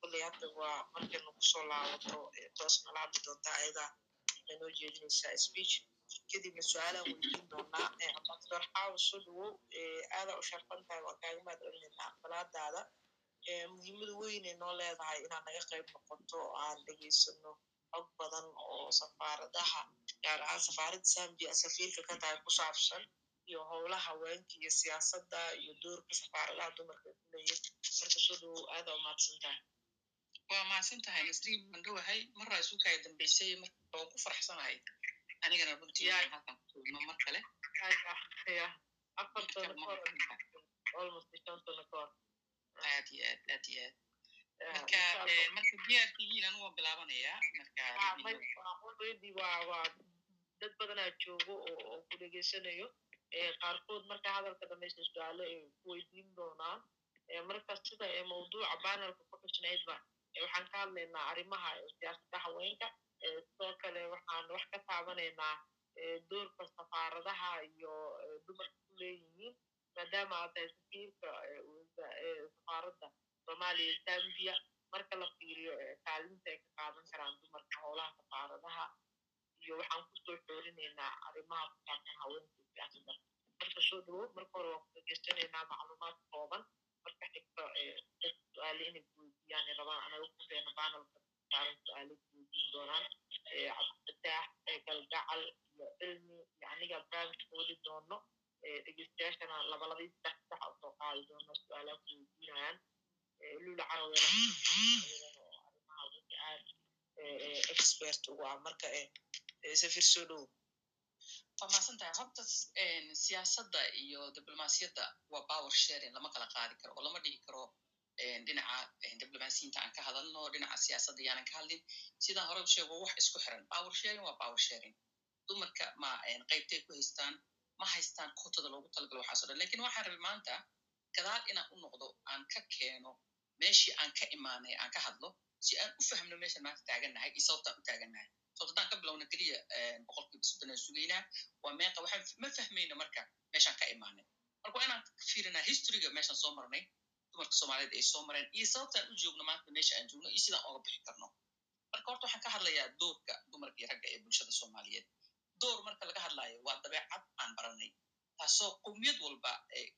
kolley hadda waa markay nagu soo laabato toos nala hadli doontaa ayadaa nanoo jeedinaysaa speech. Kadibna su'aalaan weydiin doonaa ambassador xaawa soo dhawow u sharfan tahay waa kaaga mahad celinaynaa aqbalaadaada muhiimada weynay noo leedahay inaad naga qayb noqoto oo aan dhegaysano xog badan oo safaaradaha gaar ahaan safaaradda zambia safiirka ka tahay ku saabsan iyo howlaha haweenka iyo siyaasadda iyo doorka safaaradaha dumarka leeyihiin marka soo aadaa u mahadsan tahay waa mahadsan tahay nasriin waan dhowahay maraa isu kaya dambeysay waan ku faraxsanahay. Anigana runtii halkan mar kale. Aad iyo aad aad iyo aad. Marka marka diyaarkihiin anu waan bilaabanayaa. Marka dad badanaa joogo oo ku dhegeysanayo qaarkood marka hadalka dhamaysta su'aalo ay ku weydiin doonaan. Marka sida mawduuca banelka ku xusnaydba waxaan ka hadlaynaa arrimaha siyaasadda haweenka sidoo kale waxaan wax ka taabanaynaa doorka safaaradaha iyo dumarka ku leeyihiin maadaama aad tahay safiirka safaaradda soomaaliya zambia marka la fiiriyo kaalinta ay ka qaadan karaan dumarka howlaha safaaradaha iyo waxaan ku soo xoorinaynaa arrimaha ku saabsan haweenka siyaasadda marka soo dhawow marka hore waan ku dhegeystanaynaa macluumaad kooban marka xigto dad su'aale inay kuweydiiyaan rabaan anaga ku deena banelka saaran su'aale kuweydiin doonaan cabdifataax galgacal iyo cilmi iyo aniga barnaamijka weli doono dhegeystayaashana labalabadii saddex sax soo qaadi doono su'aalaha kuweydiinayaan lula caraweela arrimaha aad expert ugu ah marka safir soo dhowow waa mahadsan tahay horta siyaasadda iyo diblomaasiyadda waa power sharing lama kala qaadi karo oo lama dhigi karo dhinaca diblomaasiyinta aan ka hadalno dhinaca siyaasadda yaanan ka hadlin sidaan hore u wax isku xiran power sharing waa power sharing. Dumarka ma qaybtay ku haystaan ma haystaan kotada loogu talagalo waxaaso dhan laakiin waxaan rabay maanta gadaal inaan u noqdo aan ka keeno meeshii aan ka imaanay aan ka hadlo si aan u fahmno meeshan maanta taagannahay iyo sababtaan u taagannahay haddaan ka bilowna keliya boqolkiiba soddon aan sugaynaa waa meeqa waxaan ma fahmayna marka meeshaan ka imaanay marka waa inaan fiirinaa historyga meeshaan soo marnay dumarka soomaaliyeed ay soo mareen iyo sababtaan u joogno maanta meesha aan joogno iyo sidaan oga bixi karno marka horta waxaan ka hadlayaa doorka dumarka iyo ragga ee bulshada soomaaliyeed door marka laga hadlaayo waa dabeecad aan baranay taasoo qowmiyad walba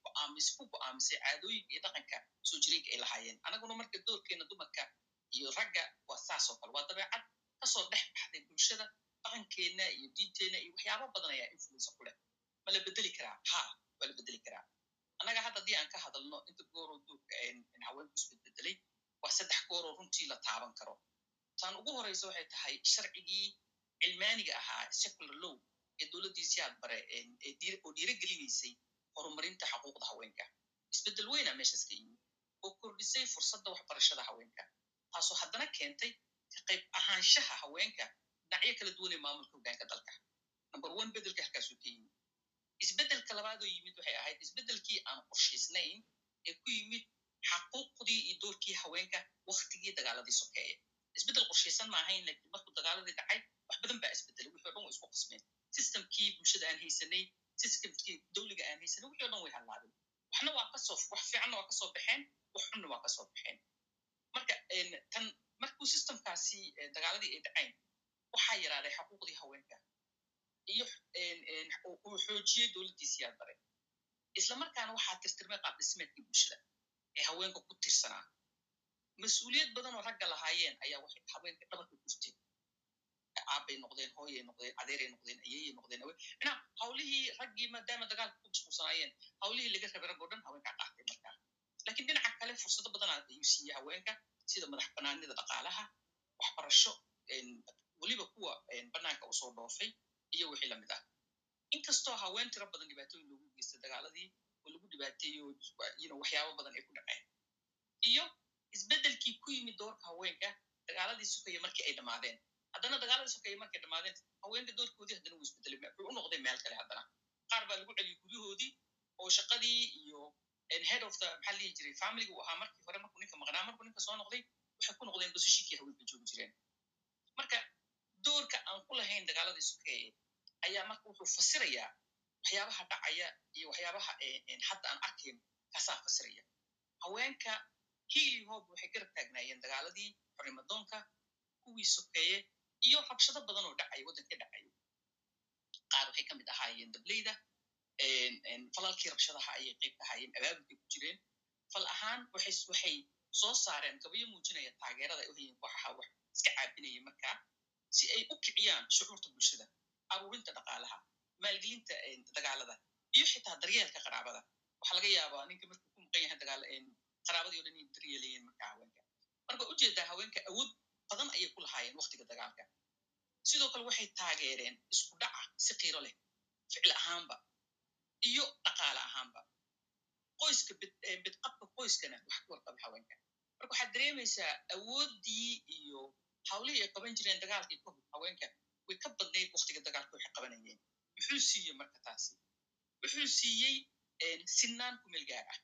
go'aamis ku go'aamisay caadooyinka iyo dhaqanka soo jireenka ay lahaayeen anaguna marka doorkeena dumarka iyo ragga waa saas oo kale waa dabeecad ka soo dhex baxday bulshada dhaqankeenna iyo diinteenna iyo waxyaaba badan ayaa influensa ku leh ma la bedeli karaa ha waa la bedeli karaa annaga hadda haddii aan ka hadalno inta gooroo doorka haweenku isbedbedelay waa saddex gooroo runtii la taaban karo taan ugu horeysa waxay tahay sharcigii cilmaaniga ahaa secular low ee dowladdiisii aad bare oo dhiirogelineysay horumarinta xuquuqda haweenka isbeddel weyna meeshaas ka yimid oo kordhisay fursadda waxbarashada haweenka taasoo haddana keentay qayb ahaanshaha haweenka dhinacyo kala duwan ee maamulka hoggaanka dalka number one beddelka halkaasuu ka yimid isbeddelka labaadoo yimid waxay ahayd isbeddelkii aan qorshaysnayn ee ku yimid xaquuqdii iyo doorkii haweenka waktigii dagaaladii sokeeye isbeddel qorshaysan ma ahayn lakiin markuu dagaaladii dhacay wax badan baa isbedelay wixii o dhan way isku qasmeen systemkii bulshada aan haysanay systemkii dowliga aan haysanay wixii o dhan way hallaabeen waxna waa ka soo wax fiicanna waa ka soo baxeen wax xunna waa ka soo baxeen marka tan markuu systemkaasi dagaaladii ay dhacayn waxaa yaraaday xaquuqdii haweenka iyo uu xoojiyey dowladdiisii aad bare isla markaana waxaa tirtirmay qaab dhismeedkii bulshada ee haweenka ku tirsanaa. Mas'uuliyad badan oo ragga lahaayeen ayaa waxay haweenka dhabarka gurteen aabbay noqdeen hooyay noqdeen adeeray noqdeen ayeeyay noqdeen ina hawlihii raggii maadaama dagaalka ku mashquulsanaayeen hawlihii laga rabay rag oo dhan haweenkaa qaatay markaa. Lakiin dhinaca kale fursado badan ayuu siiyey haweenka sida madax banaanida dhaqaalaha waxbarasho weliba kuwa banaanka u soo dhoofay iyo wixii la mid ah. Inkastoo haween tiro badan dhibaatooyin loogu geystay dagaaladii oo lagu dhibaateeyo waxyaabo badan ay ku dhaceen. Iyo isbeddelkii ku yimid doorka haweenka dagaaladii sukaya markii ay dhammaadeen haddana dagaaladii sukaya markay dhammaadeen haweenka doorkoodii haddana wuu isbedelay wuxuu u noqday meel kale haddana. Qaar baa lagu celiyey guryahoodii oo shaqadii iyo head of the maxaa lihi jiray familiga uu ahaa markii hore markuu ninka maqnaa markuu ninka soo noqday waxay ku noqdeen basishinkii haweenka joogi jireen. Marka doorka aan ku lahayn dagaaladii sukeeye ayaa marka wuxuu fasirayaa waxyaabaha dhacaya iyo waxyaabaha hadda aan arkayn kaasaa fasiraya. Haweenka hiili hoob waxay garab taagnaayeen dagaaladii xorimadoonka kuwii sokeeye iyo rabshado badan oo dhacay waddanka dhacayo qaar waxay ka mid ahaayeen dableyda falalkii rabshadaha ayay qayb ahaayeen abaabulkay ku jireen fal ahaan waxay soo saareen gabayo muujinaya taageerada ay u hayeen kooxaha wax iska caabinaya markaa si ay u kiciyaan shucuurta bulshada aruurinta dhaqaalaha maalgelinta dagaalada iyo xitaa daryeelka qaraabada waxaa laga yaabaa ninka markuu ku maqan yahay dagaal qaraabadii o dhan inay daryeelayeen marka haweenka marka u jeedaa haweenka awood badan ayay ku lahaayeen waktiga dagaalka sidoo kale waxay taageereen isku dhaca si qiiro leh ficil ahaanba iyo dhaqaale ahaanba. Qoyska bidqabka qoyskana wax ka warqaba haweenka. Marka waxaad dareemaysaa awooddii iyo hawlihii ay qaban jireen dagaalkii kahor haweenka way ka badnayd waktiga dagaalka waxay qabanayeen. Muxuu siiyey marka taasi? Wuxuu siiyey sinaan ku meel gaar ah?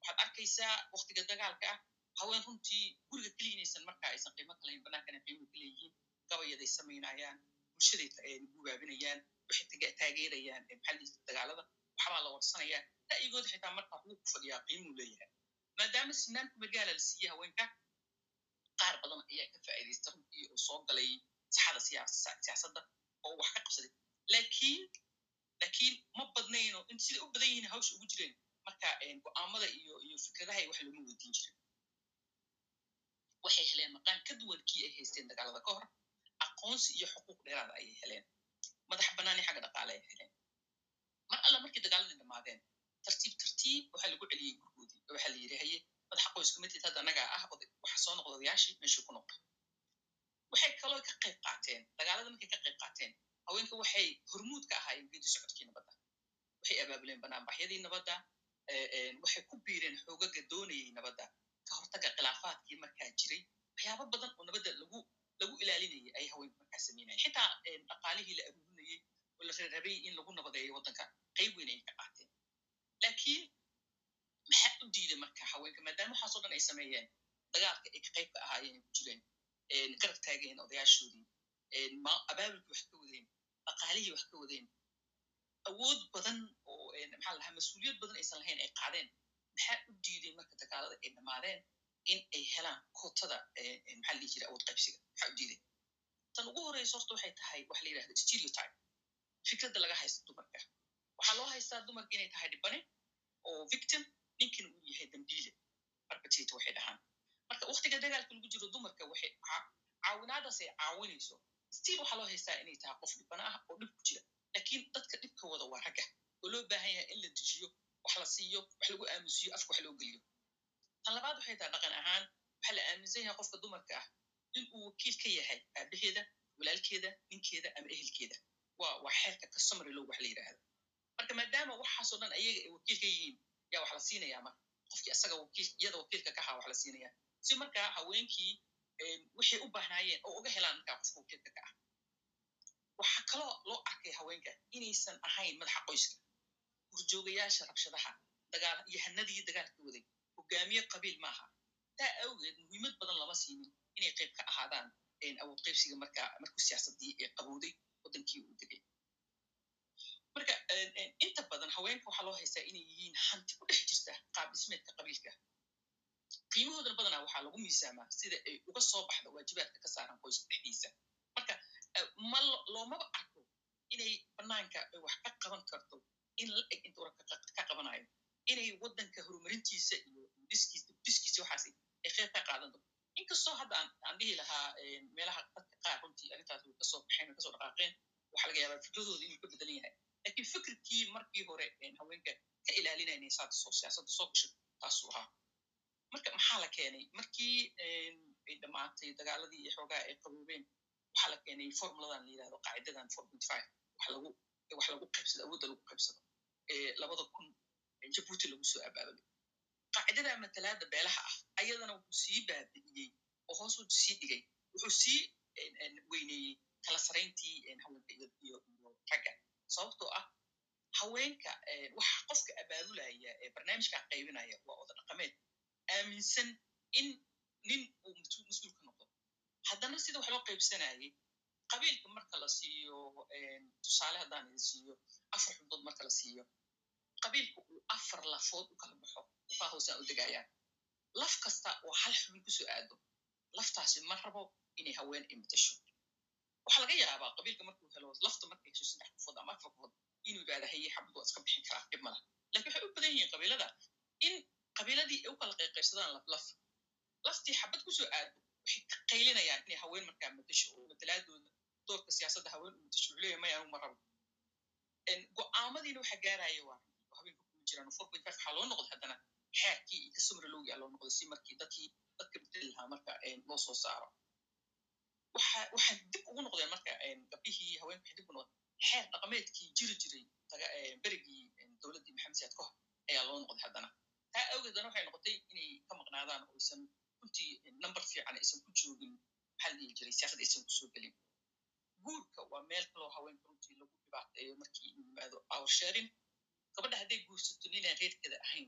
Waxaad arkaysaa waktiga dagaalka ah haween runtii guriga keliya inaysan markaa aysan qiimo kalahayn bannaankana qiimo ka leeyihiin gabayaday samaynayaan bulshaday gubaabinayaan waxay taageerayaan maxalliisa dagaalada waxbaa la warsanayaa ra'yigooda xitaa marka waxbuu ku fadhiyaa qiimuu leeyahay maadaama sinaan ku magaala la siiyey haweenka qaar badan ayaa ka faa'iidaysta runtii oo soo galay saxada siyaasadda oo wax ka qabsaday laakiin laakiin ma badnayno in siday u badan yihiin hawsha ugu jireen marka go'aamada iyo iyo fikradaha wax looma weydiin jirin waxay heleen maqaan ka duwan kii ay haysteen dagaalada ka hor aqoonsi iyo xuquuq dheeraada ayay heleen madax bannaani xagga dhaqaale ay heleen mar alla markii dagaaladii dhammaadeen tartiib tartiib waxaa lagu celiyey gurgoodii oo waxaa la yidhi haye madaxa qoyska matid hadda annagaa ah waxa soo noqda odayaashii meeshuu ku noqda waxay kaloo ka qayb qaateen dagaalada markay ka qayb qaateen haweenka waxay hormuud ka ahaayeen geedi socodkii nabadda waxay abaabuleen banaanbaxyadii nabadda waxay ku biireen xoogaga doonayay nabadda ka hortaga khilaafaadkii markaa jiray waxyaabo badan oo nabadda lagu lagu ilaalinayay ay haweenku markaa sameynayeen xitaa dhaqaalihii la oo la reerabay in lagu nabadeeyo waddanka qayb weyn ay ka qaateen laakiin maxaa u diiday marka haweenka maadaama waxaasoo dhan ay sameeyeen dagaalka ay ka qayb ka ahaayeen ay ku jireen garab taageen odayaashoodii abaabulkii wax ka wadeen dhaqaalihii wax ka wadeen awood badan oo maxaa lahaa mas'uuliyad badan aysan lahayn ay qaadeen maxaa u diiday marka dagaalada ay dhammaadeen in ay helaan kootada maxaa la dhihi jira awood qaybsiga maxaa u diiday tan ugu horeysa horta waxay tahay waxa la yidhahda stereotype fikradda laga haysta dumarka waxaa loo haystaa dumarka inay tahay dhibane oo victim ninkina uu yahay dambiile perpetrator waxay dhahaan marka waktiga dagaalka lagu jiro dumarka waxay caawinaadaas ay caawinayso stiil waxaa loo haystaa inay tahay qof dhibana ah oo dhib ku jira laakiin dadka dhibka wada waa ragga oo loo baahan yahay in la dejiyo wax la siiyo wax lagu aamusiyo afka wax loo geliyo tan labaad waxay tahay dhaqan ahaan waxaa la aaminsan yahay qofka dumarka ah in uu wakiil ka yahay. Aabaheeda walaalkeeda ninkeeda ama ehelkeeda waa xeerka customary law wax la yidhaahdo marka maadaama waxaasoo dhan ayaga ay wakiil ka yihiin yaa wax la siinayaa marka. Qofkii asaga iyada wakiilka ka ahaa wax la siinayaa. Si markaa haweenkii waxay u baahnaayeen oo uga helaan markaa qofka wakiilka ka ah. Waxaa kaloo loo arkay haweenka inaysan ahayn madaxa qoyska. Horjoogayaasha rabshadaha dagaal yahanadii dagaalka waday. Hogaamiye qabiil maaha taa awgeed muhiimad badan lama siinin inay qayb ka ahaadaan awood qaybsiga markaa markuu siyaasadii qabowday waddankii uu degay. Marka inta badan haweenka waxaa loo haystaa inay yihiin hanti ku dhex jirta qaab dhismeedka qabiilka. Qiimahoodana badanaa waxaa lagu miisaamaa sida ay uga soo baxda waajibaadka ka saaran qoyska dhexdiisa. Marka ma loomaba arko inay banaanka wax ka qaban karto in la eg inta warka ka qabanayo. Inay waddanka horumarintiisa iyo diskiisa waxaas ay qayb ka qaadan doonto inkastoo hadda aan dhihi lahaa meelaha dadka qaar runtii arrintaas way ka soo baxeen way ka soo dhaqaaqeen waxaa laga yaabaa fikradooda inuu ka bedelan yahay. Laakiin fikirkii markii hore haweenka ka ilaalinaya inay saada soo siyaasadda soo gasho taasuu ahaa. Marka maxaa la keenay? Markii ay dhammaatay dagaaladii iyo xoogaha ay qaboobeen waxaa la keenay formuladan la yidhahdo qaacidadan four point five. Wax lagu wax lagu qaybsado awoodda lagu qaybsado. Ee labada kun jabuuti lagu soo abaabulay qaacidada matalaada beelaha ah ayadana wuxuu sii baabi'iyey oo hoos u sii dhigay wuxuu sii weyneeyey kala sarayntii haweenka iyo ragga sababtoo ah haweenka waxa qofka abaabulaya ee barnaamijka qaybinaya waa oda dhaqameed aaminsan in nin uu mas'uul ka noqdo haddana sida wax loo qaybsanayay qabiilka marka la siiyo tusaale haddaan idin siiyo afar xubdood marka la siiyo qabiilka uu afar lafood u kala hoose aan u degayaan laf kasta oo hal xubin ku soo aado laftaasi ma rabo inay haween ay matasho waxaa laga yaabaa qabiilka markuu helo lafta markay hesho saddex qofood ama afar qofood inuu yidhahda haye xabad waa iska bixin karaa dhib mala laakiin waxay u badan yihiin qabiilada in qabiiladii ay u kala qayqaybsadaan laflaf laftii xabad ku soo aado waxay ka qaylinayaan inay haween markaa matasho oo matalaadooda doorka siyaasadda haween u matasho wuxuu leeyahay maya anigu ma rabo go'aamadiina waxa gaaraya waa haweenka kuma jiraan five waxaa loo noqday haddana xeerkii iyo kasumra lowgi a loo noqday si markii dadkii dadka bedeli lahaa marka loo soo saaro. Waxa dib ugu noqdeen marka gabdhihii haweenka waxay dib ugu xeer dhaqameedkii jiri jiray berigii dowladdii maxamed siyaad ka ayaa loo noqday haddana. Taa awgeed dana waxay noqotay inay ka maqnaadaan oo aysan runtii number fiican aysan ku joogin maxaa la dhihi jiray siyaasadda aysan ku soo gelin. Guurka waa meel kaloo haweenka runtii lagu dhibaateeyo markii yimaado power sharing gabadha hadday guursato ninaan reerkeeda ahayn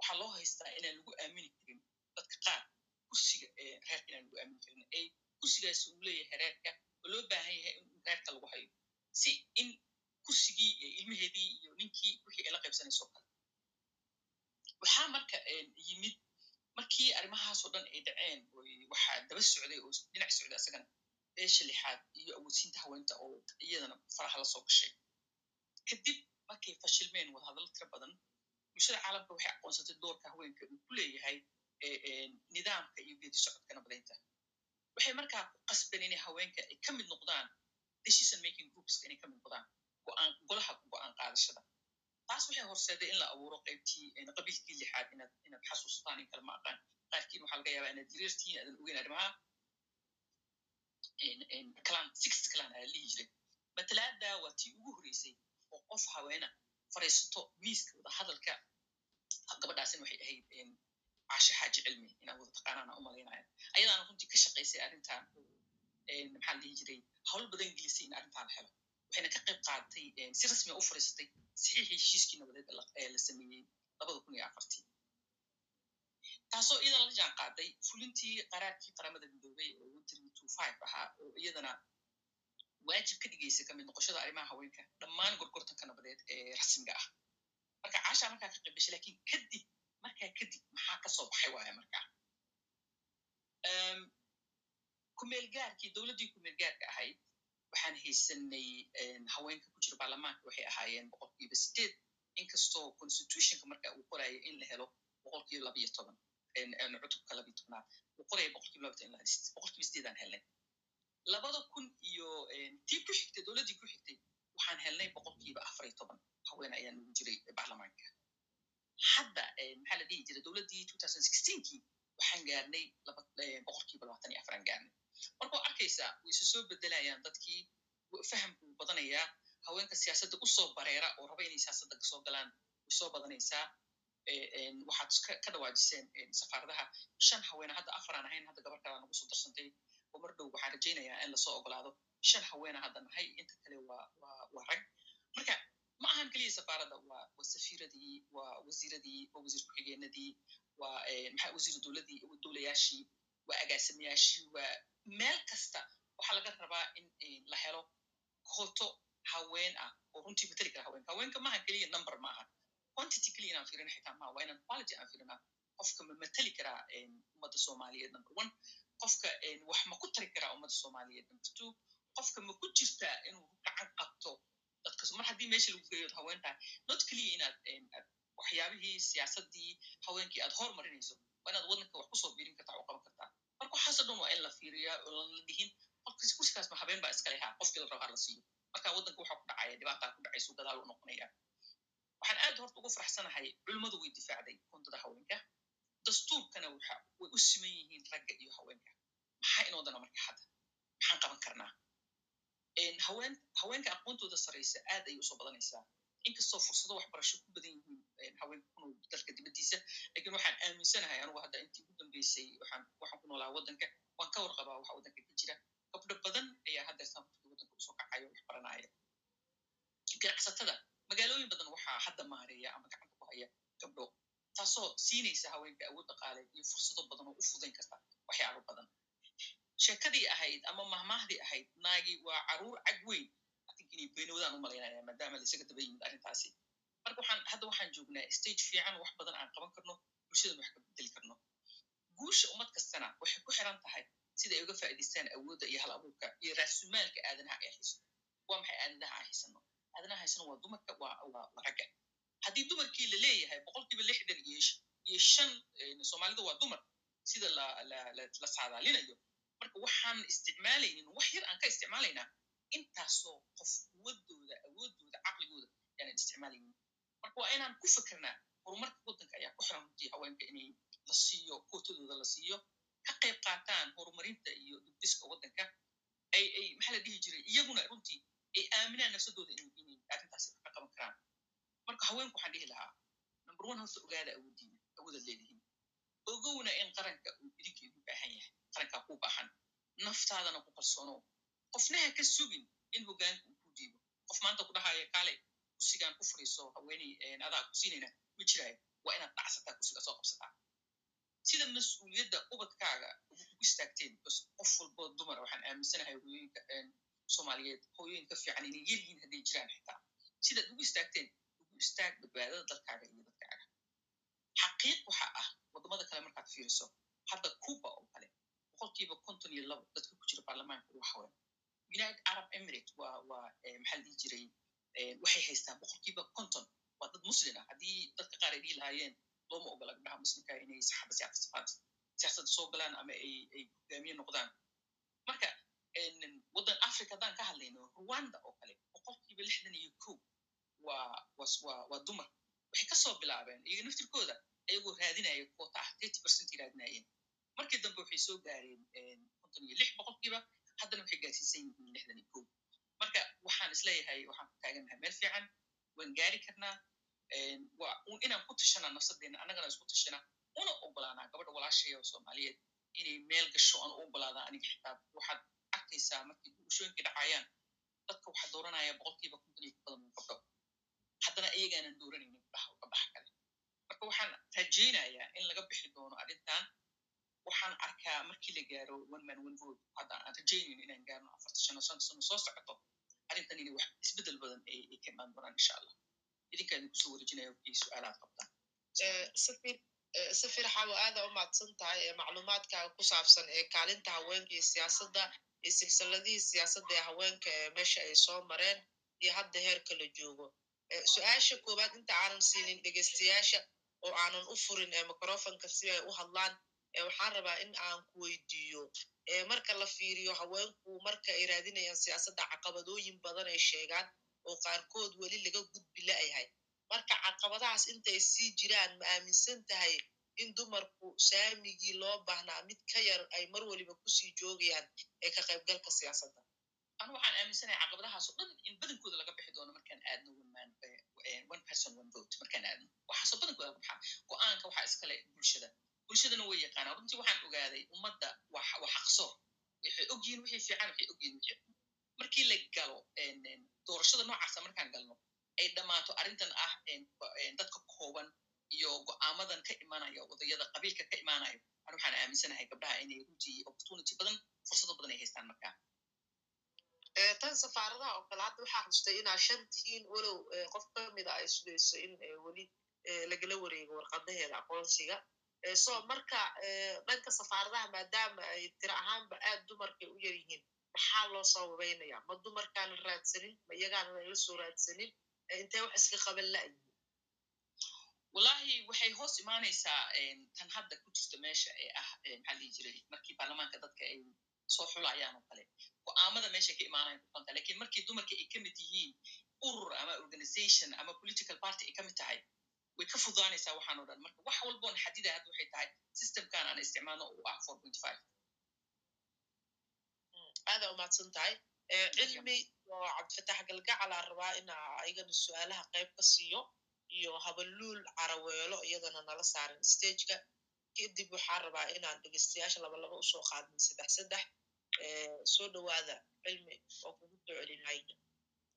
waxaa loo haystaa inaan lagu aamini karin dadka qaar kursiga reerka inaan lagu aamini karin. Ay kursigaasi uu leeyahay reerka oo loo baahan yahay in reerka lagu hayo si in kursigii ilmaheedii iyo ninkii wixii ay la qaybsanayso kale waxaa marka yimid markii arrimahaasoo dhan ay dhaceen waxaa daba socday oo dhinac socday asagana beesha lixaad iyo awoodsiinta haweenta oo iyadana faraha la soo gashay. Kadib markay fashilmeen wadahadallo tira badan bulshada caalamka waxay aqoonsatay doorka haweenka uu ku leeyahay nidaamka iyo geedi socodka nabadaynta. Waxay markaa ku qasbeen inay haweenka ay ka mid noqdaan decision making groupska inay ka noqdaan golaha go'aan qaadashada. Taas waxay horseeday in la abuuro qaybtii qabiilkii lixaad inaad inaad xasuustaan in kale ma aqaan. Qaarkiin waxaa laga yaabaa inaad jireertiin aadan ogeyn arrimaha clan sixth clan ayaa lihi jiray. Matalaada waa tii ugu horreysay oo qof haweena fariisato miiska wada hadalka gabadhaasin waxay ahayd caashe xaaji cilmi inaan wada taqaanaana u malaynaya ayadaana runtii ka shaqaysay arrintan maxaa la dhihi jiray hawl badan gelisay in arrintan la helo waxayna ka qayb qaadatay si rasmiga u fariisatay saxiixii heshiiskii nabadeed ee la sameeyey labada kun iyo afartii taasoo iyadana la jaan fulintii qaraarkii qaramada midoobay oo one three two five ahaa oo iyadana waajib ka dhigaysa ka mid noqoshada arrimaha haweenka. Dhammaan gorgortanka nabadeed ee rasmiga ah. Marka caashaa markaa ka qayb gashay laakiin kadib markaa kadib maxaa ka soo baxay waaya markaa kumeelgaarkii dowladdii kumeelgaarka ahayd waxaan haysanay haweenka ku jira baarlamaanka. Waxay ahaayeen boqolkiiba sideed inkastoo constitutionka marka uu qoraya in la helo boqolkiiba labiyo toban cutubka labiyo tobnaad uu qoraya boqolkiiba toban boqolkiiba sideedaan helnay labada kun iyo tii ku xigtay dowladdii ku xigtay waxaan helnay boqolkiiba afar iyo toban haween ayaa nagu jiray baarlamaanka hadda maxaa la dhihi jiray dowladdii sixteenkii waxaan gaarnay boqolkiiba labatan iyo afaraan gaarnay marka waa arkaysaa way isu soo bedelayaan dadkii fahamku badanayaa haweenka siyaasadda u soo bareera oo raba inay siyaasadda ka soo galaan way soo badanaysaa waxaad ka dhawaajiseen safaaradaha. Shan haweena hadda afaraan ahayn hadda gabar kalaa nagu soo darsantay oo mar dhow waxaan rajaynayaa in la soo ogolaado shan haweena hadda nahay inta kale waa rag. Marka ma ahan keliya safaaradda waa safiiradii waa wasiiradii waa wasiir ku-xigeenadii waa maxaa wasiiru dowladii dowlayaashii waa agaasimayaashii waa meel kasta waxaa laga rabaa in la helo kooto haween ah oo runtii mateli kara haweenka. Haweenka maaha keliya number maaha quantity keliya inaan fiirina xitaa maaha waa inaan quality aan fiirinaa qofka ma mateli karaa ummadda soomaaliyeed number one. Qofka wax ma ku tari karaa ummadda soomaaliyeed number two. Qofka ma ku jirtaa inuu gacan qabto dadkas mar haddii meesha lagu geeyo haween tahay not keliya inaad waxyaabihii siyaasaddii haweenkii aad hormarinayso waa inaad waddanka wax ku soo biirin kartaa oo qaban kartaa. Marka waxaasoo dhan waa in la fiiriyaa oo la dhihin qofkas kursigaas ma habeen baa iskale haa qofkii la rabo ha la siiyo. Marka waddanka waxaa ku dhacaya dhibaataa ku dhacaysu gadaal u noqonaya waxaan aad horta ugu faraxsanahay culimmadu way difaacday kundada haweenka dastuurkana way u siman yihiin ragga iyo haweenka maxaa inoodana marka hadda maxaan qaban karnaa haween haweenka aqoontooda saraysa aad ayay u soo badanaysaa inkastoo fursado waxbarasho ku badan yihiin haweenka ku nool dalka dibaddiisa laakiin waxaan aaminsanahay anugu hadda intii ugu dambeysay waxaan ku noolaa waddanka waan ka warqabaa waxa waddanka ka jira gabdho badan ayaa hadda sannadkii waddanka u soo kacayo wax ganacsatada magaalooyin badan waxaa hadda maareeya ama gacanta ku haya gabdho taasoo siinaysa haweenka awood dhaqaale iyo fursado badan oo u fudayn karta waxyaabo badan. Sheekadii ahayd ama mahmaahdii ahayd naagi waa carruur cag weyn. Atink inay beenowdaan maadaama laisaga daba yimid arrintaasi. Marka waxaan hadda waxaan joognaa stage fiican wax badan aan qaban karno bulshadan wax ka bedeli karno. Guusha ummad kastana waxay ku xiran tahay sida ay uga faa'idaystaan awoodda iyo hal abuurka iyo raasumaalka aadanaha ay hayso. Waa maxay aadanaha aan haysano aadanaha haysano waa dumarka waa ragga haddii dumarkii la leeyahay boqolkiiba lixdan iyo shan soomaalida waa dumar sida la saadaalinayo marka waxaan isticmaalaynin wax yar aan ka isticmaalaynaa intaasoo qof quwadooda awoodooda caqligooda yaanan isticmaalaynin marka waa inaan ku fikirnaa horumarka waddanka ayaa ku xiran runtii haweenka inay la siiyo kootadooda la siiyo ka qayb qaataan horumarinta iyo dibdiska waddanka ay ay maxaa la dhihi jiray iyaguna runtii ay aaminaan nafsadooda in inay arrintaasi ka qaban karaan marka haweenku waxaan dhihi lahaa number one horta ogaada awoodiina awoodaad leedihiin ogowna in qaranka uu idinka igu baahan yahay qarankaa ku baahan naftaadana ku kalsoono qofnaha ka sugin in hogaanka uu ku diibo qof maanta ku dhahaya kaale kusigaan ku furiiso haweeney adaa ku siinayna ma jiraayo waa inaad dhacsataa kusiga soo qabsataa sida mas'uuliyadda ubadkaaga ugu istaagteen bas qof walboo dumara waxaan aaminsanahay hooyooyinka soomaaliyeed hooyooyinka fiican inay yaryihiin hadday jiraan xitaa. Sidaad ugu istaagteen ugu istaag badbaadada dalkaaga iyo dadkaaga xaqiiq waxa ah waddamada kale markaad fiiriso hadda cuba oo kale boqolkiiba konton iyo labo dadka ku jira baarlamaanka ugu haween united arab emirate waa waa maxaa la jiray? Waxay haystaan boqolkiiba konton. Waa dad muslin ah haddii dadka qaar ay dhihi lahaayeen looma ogola gabdhaha muslimka inay saxaba siyaasadda soo galaan ama ay hogaamiye noqdaan. Marka waddan africa haddaan ka hadlayno rwanda oo kale boqolkiiba lixdan iyo kow waa dumar. Waxay ka soo bilaabeen iyaga naftirkooda ayagoo raadinaya koota ah thirty percent raadinayeen. Markii dambe waxay soo gaareen konton iyo lix boqolkiiba haddana waxay gaarsiisan yihiin lixdan iyo kow. Marka waxaan is leeyahay waxaan ku taagannahay meel fiican waan gaari karnaa inaan ku tashanaa nafsadeena annagana isku tashana una ogolaanaa gabadha walaashaya oo soomaaliyeed inay meel gasho aan u ogolaadaan aniga xitaa. Waxaad arkaysaa markii bulshooyinka dhacayaan dadka waxaa dooranaya boqolkiiba konton iyo ka badan gabdho haddana iyagaanan dooranaynin gabdhaha gabdhaha kale. Marka waxaan rajaynayaa in laga bixi doono arrintan waxaan arkaa markii la gaaro one man one vote hadda aan rajaynayno inaan gaarno afarta sano shan sano soo socoto arrintan inay wax isbeddel badan ay ka imaan doonaan insha allah. Idinkaa idin ku soo wareejinaya wixii su'aalaad qabtaan safir xawo aada u mahadsan tahay ee macluumaadkaaga ku saabsan ee kaalinta haweenka iyo siyaasadda silsiladihii siyaasadda ee haweenka ee meesha ay soo mareen iyo hadda heerka la joogo su'aasha koowaad inta aanan siinin dhegeystayaasha oo aanan u furin ee microfonka si ay u hadlaan waxaan rabaa in aan ku weydiiyo marka la fiiriyo haweenku marka ay raadinayaan siyaasadda caqabadooyin badan ay sheegaan oo qaarkood weli laga gudbi la-yahay marka caqabadahaas intay sii jiraan ma aaminsan tahay in dumarku saamigii loo baahnaa mid ka yar ay mar waliba ku sii joogayaan ee ka qaybgalka siyaasadda. Anu waxaan aaminsanahay caqabadahaasoo dhan in badankooda laga bixi doono markaan aadno one vote. Markaan aadno waxaasoo badankooda laga go'aanka waxaa iskale bulshada. Bulshadana way yaqaanaa. Runtii waxaan ogaaday ummadda waa xaqsoor waxay ogyihiin wixii fiican waxay ogyihiin wixii xun markii la galo doorashada noocaasa markaan galno ay dhammaato arrintan ah dadka kooban iyo go'aamadan ka imaanaya odayada qabiilka ka imaanayo an waxaan aaminsanahay gabdhaha inay runtii opportunity badan fursado badan ay haystaan markaa tan safaaradaha oo kale hadda waxaa xustay inaa shan tihiin walow qof ka mida ay sugayso in weli lagala wareego warqadaheeda aqoonsiga. So marka dhanka safaaradaha maadaama ay tiro ahaanba aad dumarkay u yar yihiin maxaa loo sababeynaya ma dumarkaana raadsanin? Ma iyagaana nala soo raadsanin? Intee wax iska qaban la'yihin wallahi waxay hoos imaanaysaa tan hadda ku jirta meesha ee ah maxaa lihi jiray markii baarlamaanka dadka ay soo xulayaan oo kale. Go'aamada meesha ka imaanayan kutanta laakiin markii dumarka ay ka mid yihiin urur ama organization ama political party ay ka mid tahay way ka fudaanaysaa waxaan o dhan. Marka wax walboon xadida hadda waxay tahay systemkan aan isticmaalno uu ah four point five. Aada umahadsan tahay. Cilmi oo cabdifatax galgacalaa rabaa inaa ayagana su'aalaha qayb ka siiyo iyo habaluul caraweelo iyadana nala saaran stageka. Kadib waxaa rabaa inaan dhegeystayaasha labalaba u soo qaadin saddex saddex soo dhawaada cilmi oo kugu docelinhaya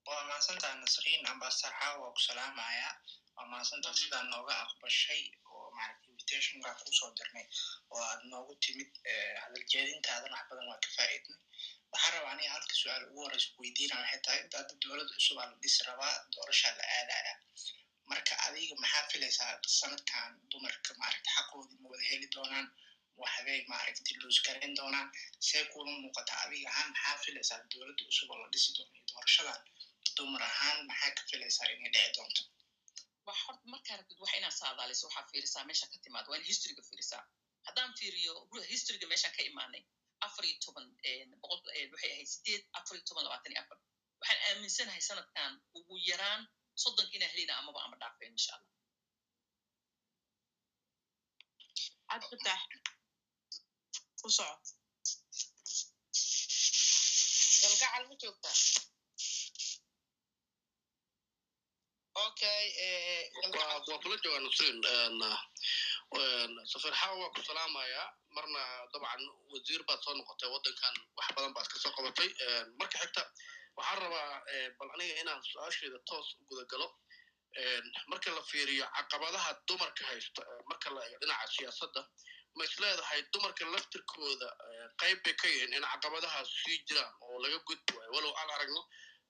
waa mahadsantaa nasriin ambasaxa waa ku salaamaya. Waa mahadsantaa sidaa nooga aqbashay oo maaragta invitationka ku soo dirnay. Oo aad noogu timid hadaljeedintaadana wax badan waa ka faa'iidnay. Waxaa rabaa aniga halka su'aal ugu horeysa kuweydiina waxay tahay hadda dowladda cusub la dhisi rabaa doorashaa la aadaya marka adiga maxaa filaysaa sanadkan dumarka maaragta xaqoodii ma wada heli doonaan waxbay maaragtay luus garayn doonaan see kula muuqata? Adiga ahaan maxaa filaysaa dowladda cusub oo la dhisi doono iyo doorashadan? Dumar ahaan maxaa ka filaysaa inay dhici doonto? Wax horta markaa rabtid wax inaad saadaaliso waxaa fiirisaa meesha ka timaad waa in historyga fiirisaa. Haddaan fiiriyo historyga meeshaan ka imaanay afar iyo toban boqol waxay ahayd sideed afar iyo toban labaatan iyo afar. Waxaan aaminsanahay sanadkan ugu yaraan soddonka inaa helina amaba ama dhaafeen insha allah galgacal ma joogtaa okay waa kula joogaa nusrin safir xawa waa ku salaamayaa marna dabcan wasiir baad soo noqotay waddankan wax badan baad ka soo qabatay marka xigta waxaan rabaa bal aniga inaan su'aasheeda toos u guda galo marka la fiiriyo caqabadaha dumarka haysta marka la eego dhinaca siyaasadda ma isleedahay dumarka laftirkooda qayb bay ka yihiin in caqabadahaas sii jiraan oo laga gudbi waayo walow aan aragno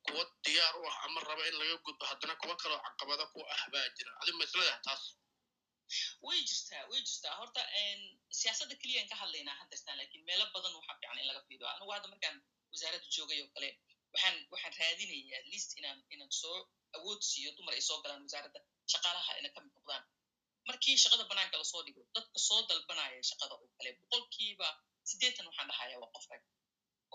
kuwa diyaar u ah ama raba in laga gudbo haddana kuwa kaloo caqabada ku ah baa jira. Adig ma isleedahay taas? Way jirtaa way jirtaa. Horta siyaasadda keliyaan ka hadlaynaa haddeertaan laakiin meelo badan waxaa fiican in laga fiido anigu hadda markaan wasaaradda joogay oo kale waxaan waxaan raadinaya at least inaan inaan soo awood siiyo dumar ay soo galaan wasaaradda shaqaalaha ina ka mid noqdaan. Markii shaqada banaanka la soo dhigo dadka soo dalbanaya shaqada oo kale boqolkiiba siddeetan waxaan dhahaya waa qof rag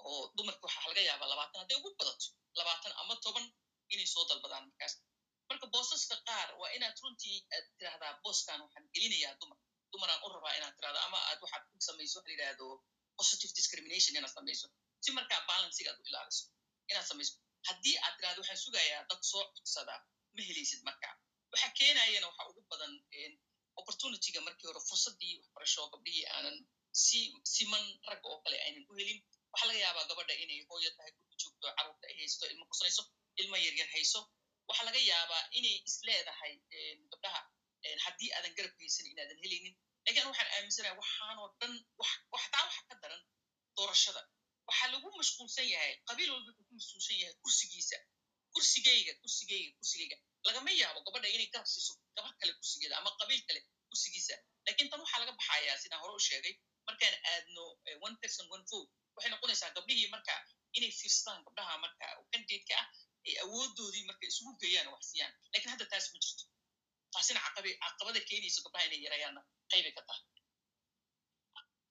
oo dumarka waxaa laga yaabaa labaatan hadday ugu badato labaatan ama toban inay soo dalbadaan markaas. Marka boosaska qaar waa inaad runtii aad tirahdaa booskan waxaan gelinayaa dumar. Dumaraan u rabaa inaad tirahdo ama aad waxaad ku samayso waxa la yidhahdo positive discrimination inaad samayso si markaa balansiga aad u ilaaliso inaad samayso. Haddii aad tirahdo waxaan sugayaa dad soo codsadaa ma helaysid markaa waxa keenayana waxa ugu badan opportunityga markii hore fursaddii waxbarasho gabdhihii aanan si siman ragga oo kale aynan u helin. Waxaa laga yaabaa gabadha inay hooyo tahay gurka joogto carruurta ay haysto ilmo kusanayso ilmo yaryar hayso. Waxaa laga yaabaa inay isleedahay gabdhaha. Haddii aadan garab haysan inaadan helaynin. Lakin waxaan aaminsanahay waxaanoo dhan waxtaa waxa ka daran doorashada waxaa lagu mashquulsan yahay qabiil walba wuxuu ku mashquulsan yahay kursigiisa kursigeyga kursigeyga kursigeyga lagama yaabo gabadha inay garab siiso gabar kale kursigeeda ama qabiil kale kursigiisa laakiin tan waxaa laga baxayaa sidaan hore u sheegay markaan aadno one person one vote waxay noqonaysaa gabdhihii marka inay fiirsadaan gabdhaha marka candidateka ah ay awoodoodii marka isugu geeyaan wax siiyaan laakiin hadda taas ma jirto taasina caqabada keenayso gabdhaha inay yarayaanna qaybay ka tahay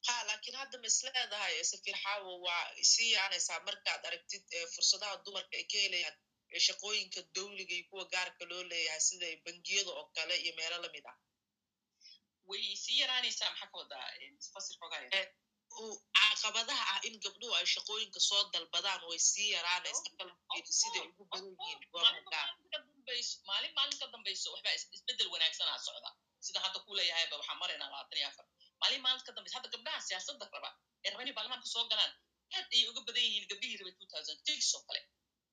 ha laakiin hadda ma isleedahay safir xaawo waa sii yaanaysaa markaad aragtid fursadaha dumarka ay ka helayaan shaqooyinka dawliga iyo kuwa gaarka loo leeyahay sida bangiyada oo kale iyo meelo la mid ah. Caqabadaha ah in gabdhuhu ay shaqooyinka soo dalbadaan way sii yaraanaysaa kala siday ugu badan yihiin maalin maalin ka sida hadda gabdhaha siyaasadda raba ee raba inay baarlamaanka soo galaan aad ayay uga badan yihiin gabdhihii rabay two thousand six oo kale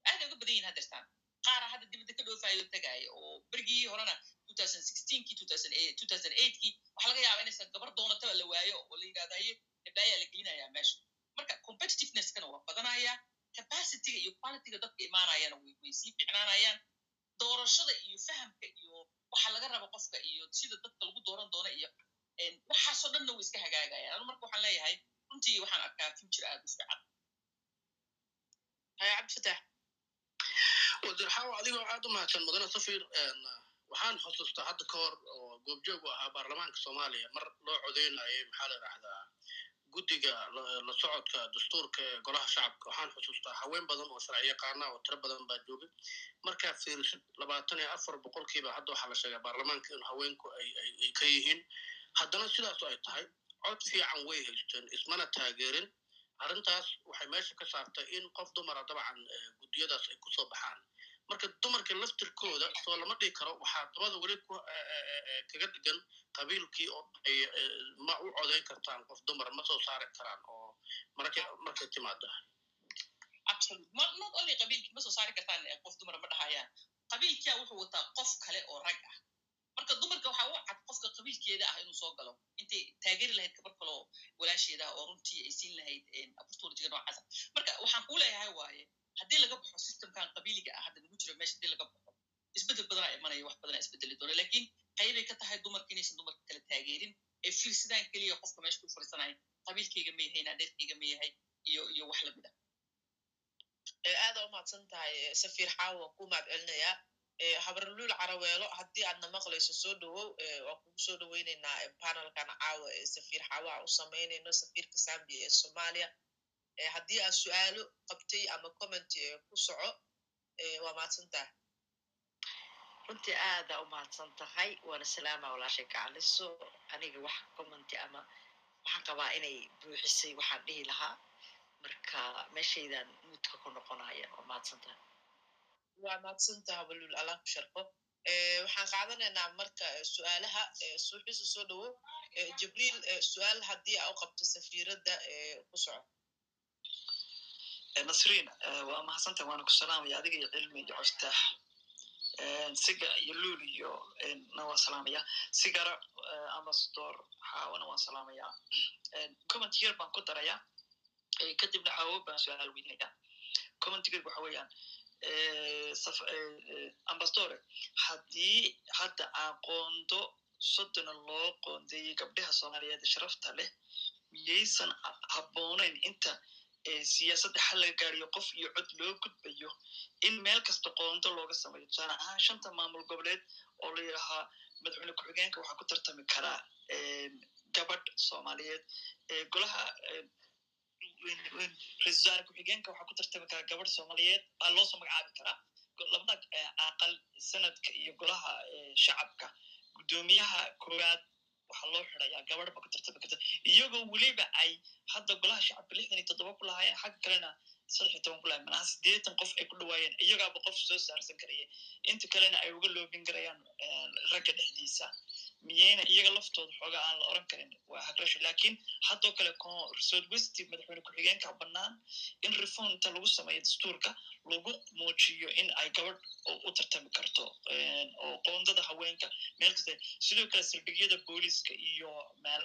aad ay uga badan yihiin haddeertaan qaara hadda dibadda ka dhoofayo tagaaya oo berigii horena two thousand sixteenkii two thousand two thousand eigtkii waxaa laga yaaba inaysan gabar doonataba la waayo oo la yidhahda haye la gelinayaa meesha marka competitiveness-kana waa badanaya capacityga iyo qualityga dadka imaanayana way way sii ficnaanayaan doorashada iyo fahamka iyo waxa laga raba qofka iyo sida dadka lagu dooran doona iyo waxaasoo dhanna way iska hagaagayaan anu marka waxaan leeyahay runtii waxaan arkaa future aad fiican. Haya cabdifatax wasiir xaawa adigoo aad u mahadsan mudane safir waxaan xusuustaa hadda ka hor oo goobjoog u ahaa baarlamaanka soomaaliya. Mar loo codeynayay maxaa la idhahdaa guddiga la socodka dastuurka ee golaha shacabka. Waxaan xusuustaa haween badan oo sharci yaqaana oo tiro badan baa joogay. Markaa fiirisid labaatan iyo afar boqolkiiba hadda waxaa la sheegaa baarlamaanka in haweenku ay ka yihiin haddana sidaasu ay tahay cod fiican way haysteen ismana taageerin. Arrintaas waxay meesha ka saartay in qof dumara dabcan guddiyadaas ay ku soo baxaan. Marka dumarka laftirkooda soo lama dhigi karo waxaa dabada weli kaga dhigan qabiilkii oo ay ma u codayn kartaan qof dumar ma soo saari karaan oo marka markay only qabiilkii ma soo saari kartaan qof dumar ma dhahayaan. Qabiilkia wuxuu wataa qof kale oo rag ah marka dumarka waxaa u cad qofka qabiilkeeda ah inuu soo galo. Intay taageeri lahayd gabar kaloo walaasheeda oo runtii ay siin lahayd opportunityga noocaasa marka waxaan kuu leeyahay waaye haddii laga baxo systemkan qabiiliga ah hadda nagu jiro meesha haddii laga baxo. Isbedel badanaa imanaya wax badanaa isbedeli doona. Lakin qaybay ka tahay dumarka inaysan dumarka kale taageerin ay fiirsadaan keliya qofka meesha ku fadhiisanaya qabiilkayga ma yahay naadeerkayga ma yahay iyo iyo wax la mid ah. Aada umahadsan tahay safiir xaawa ku mahad habarluul caraweelo haddii aadna maqlayso soo dhowow waan kugu soo dhoweyneynaa panelkan caawa ee safiir xaawaha u samaynayno safiirka zambia ee soomaaliya haddii aad su'aalo qabtay ama commenty ku soco waa mahadsan tahay. Runtii aada u mahadsan tahay waana salaama walaashay gacaliso aniga wax commenty ama waxaan qabaa inay buuxisay waxaan dhihi lahaa. Marka meeshaydan muudka ku noqonaya waa mahadsan tahay waa mahadsantaha habalul allah ku sharfo waxaan qaadanaynaa marka su'aalaha suuxisa soo dhowo jibriil su'aal haddii aa u qabto safiiradda ku soco. Nasriin waa mahadsantaha waana ku salaamaya adiga iyo cilmi iyo coftaax siga iyo luul iyo na waan salaamaya. Sigara ambassador xaawana waan salaamaya. Comment yar baan ku daraya kadibna xaawo baan su'aal weynaya. Commentigeed waxa weeyaan ambassadore haddii hadda aqoondo soddona loo qoondeeyey gabdhaha soomaaliyeed sharafta leh miyaysan habboonayn inta siyaasadda xal laga gaariyo qof iyo cod loo gudbayo in meel kasta qoondo looga sameeyo tusaale ahaan shanta maamul goboleed oo la yidhahaa madaxweyne ku-xigeenka waxaa ku tartami karaa gabadh soomaaliyeed golaha ra'isul wasaare ku-xigeenka waxaa ku tartami karaa gabadh soomaaliyeed baa loosoo magacaabi karaa labada aqal sanadka iyo golaha shacabka guddoomiyaha koowaad waxaa loo xidaya gabadh ba ku tartami karta iyagoo weliba ay hadda golaha shacabka lixdan iyo toddoba ku lahaayeen xagga kalena saddex iyo toban ku lahayen manaha siddeetan qof ay ku dhawaayeen iyagaaba qof soo saarsan karaya inta kalena ay uga loobin karayaan ragga dhexdiisa miyayna iyaga laftooda xooga aan la oran karin waa hagrasho laakiin haddoo kale south west madaxweyne ku-xigeenka bannaan in reform inta lagu sameeyo dastuurka lagu muujiyo in ay gabadh u tartami karto oo qoondada haweenka meel sidoo kale saldhigyada booliska iyo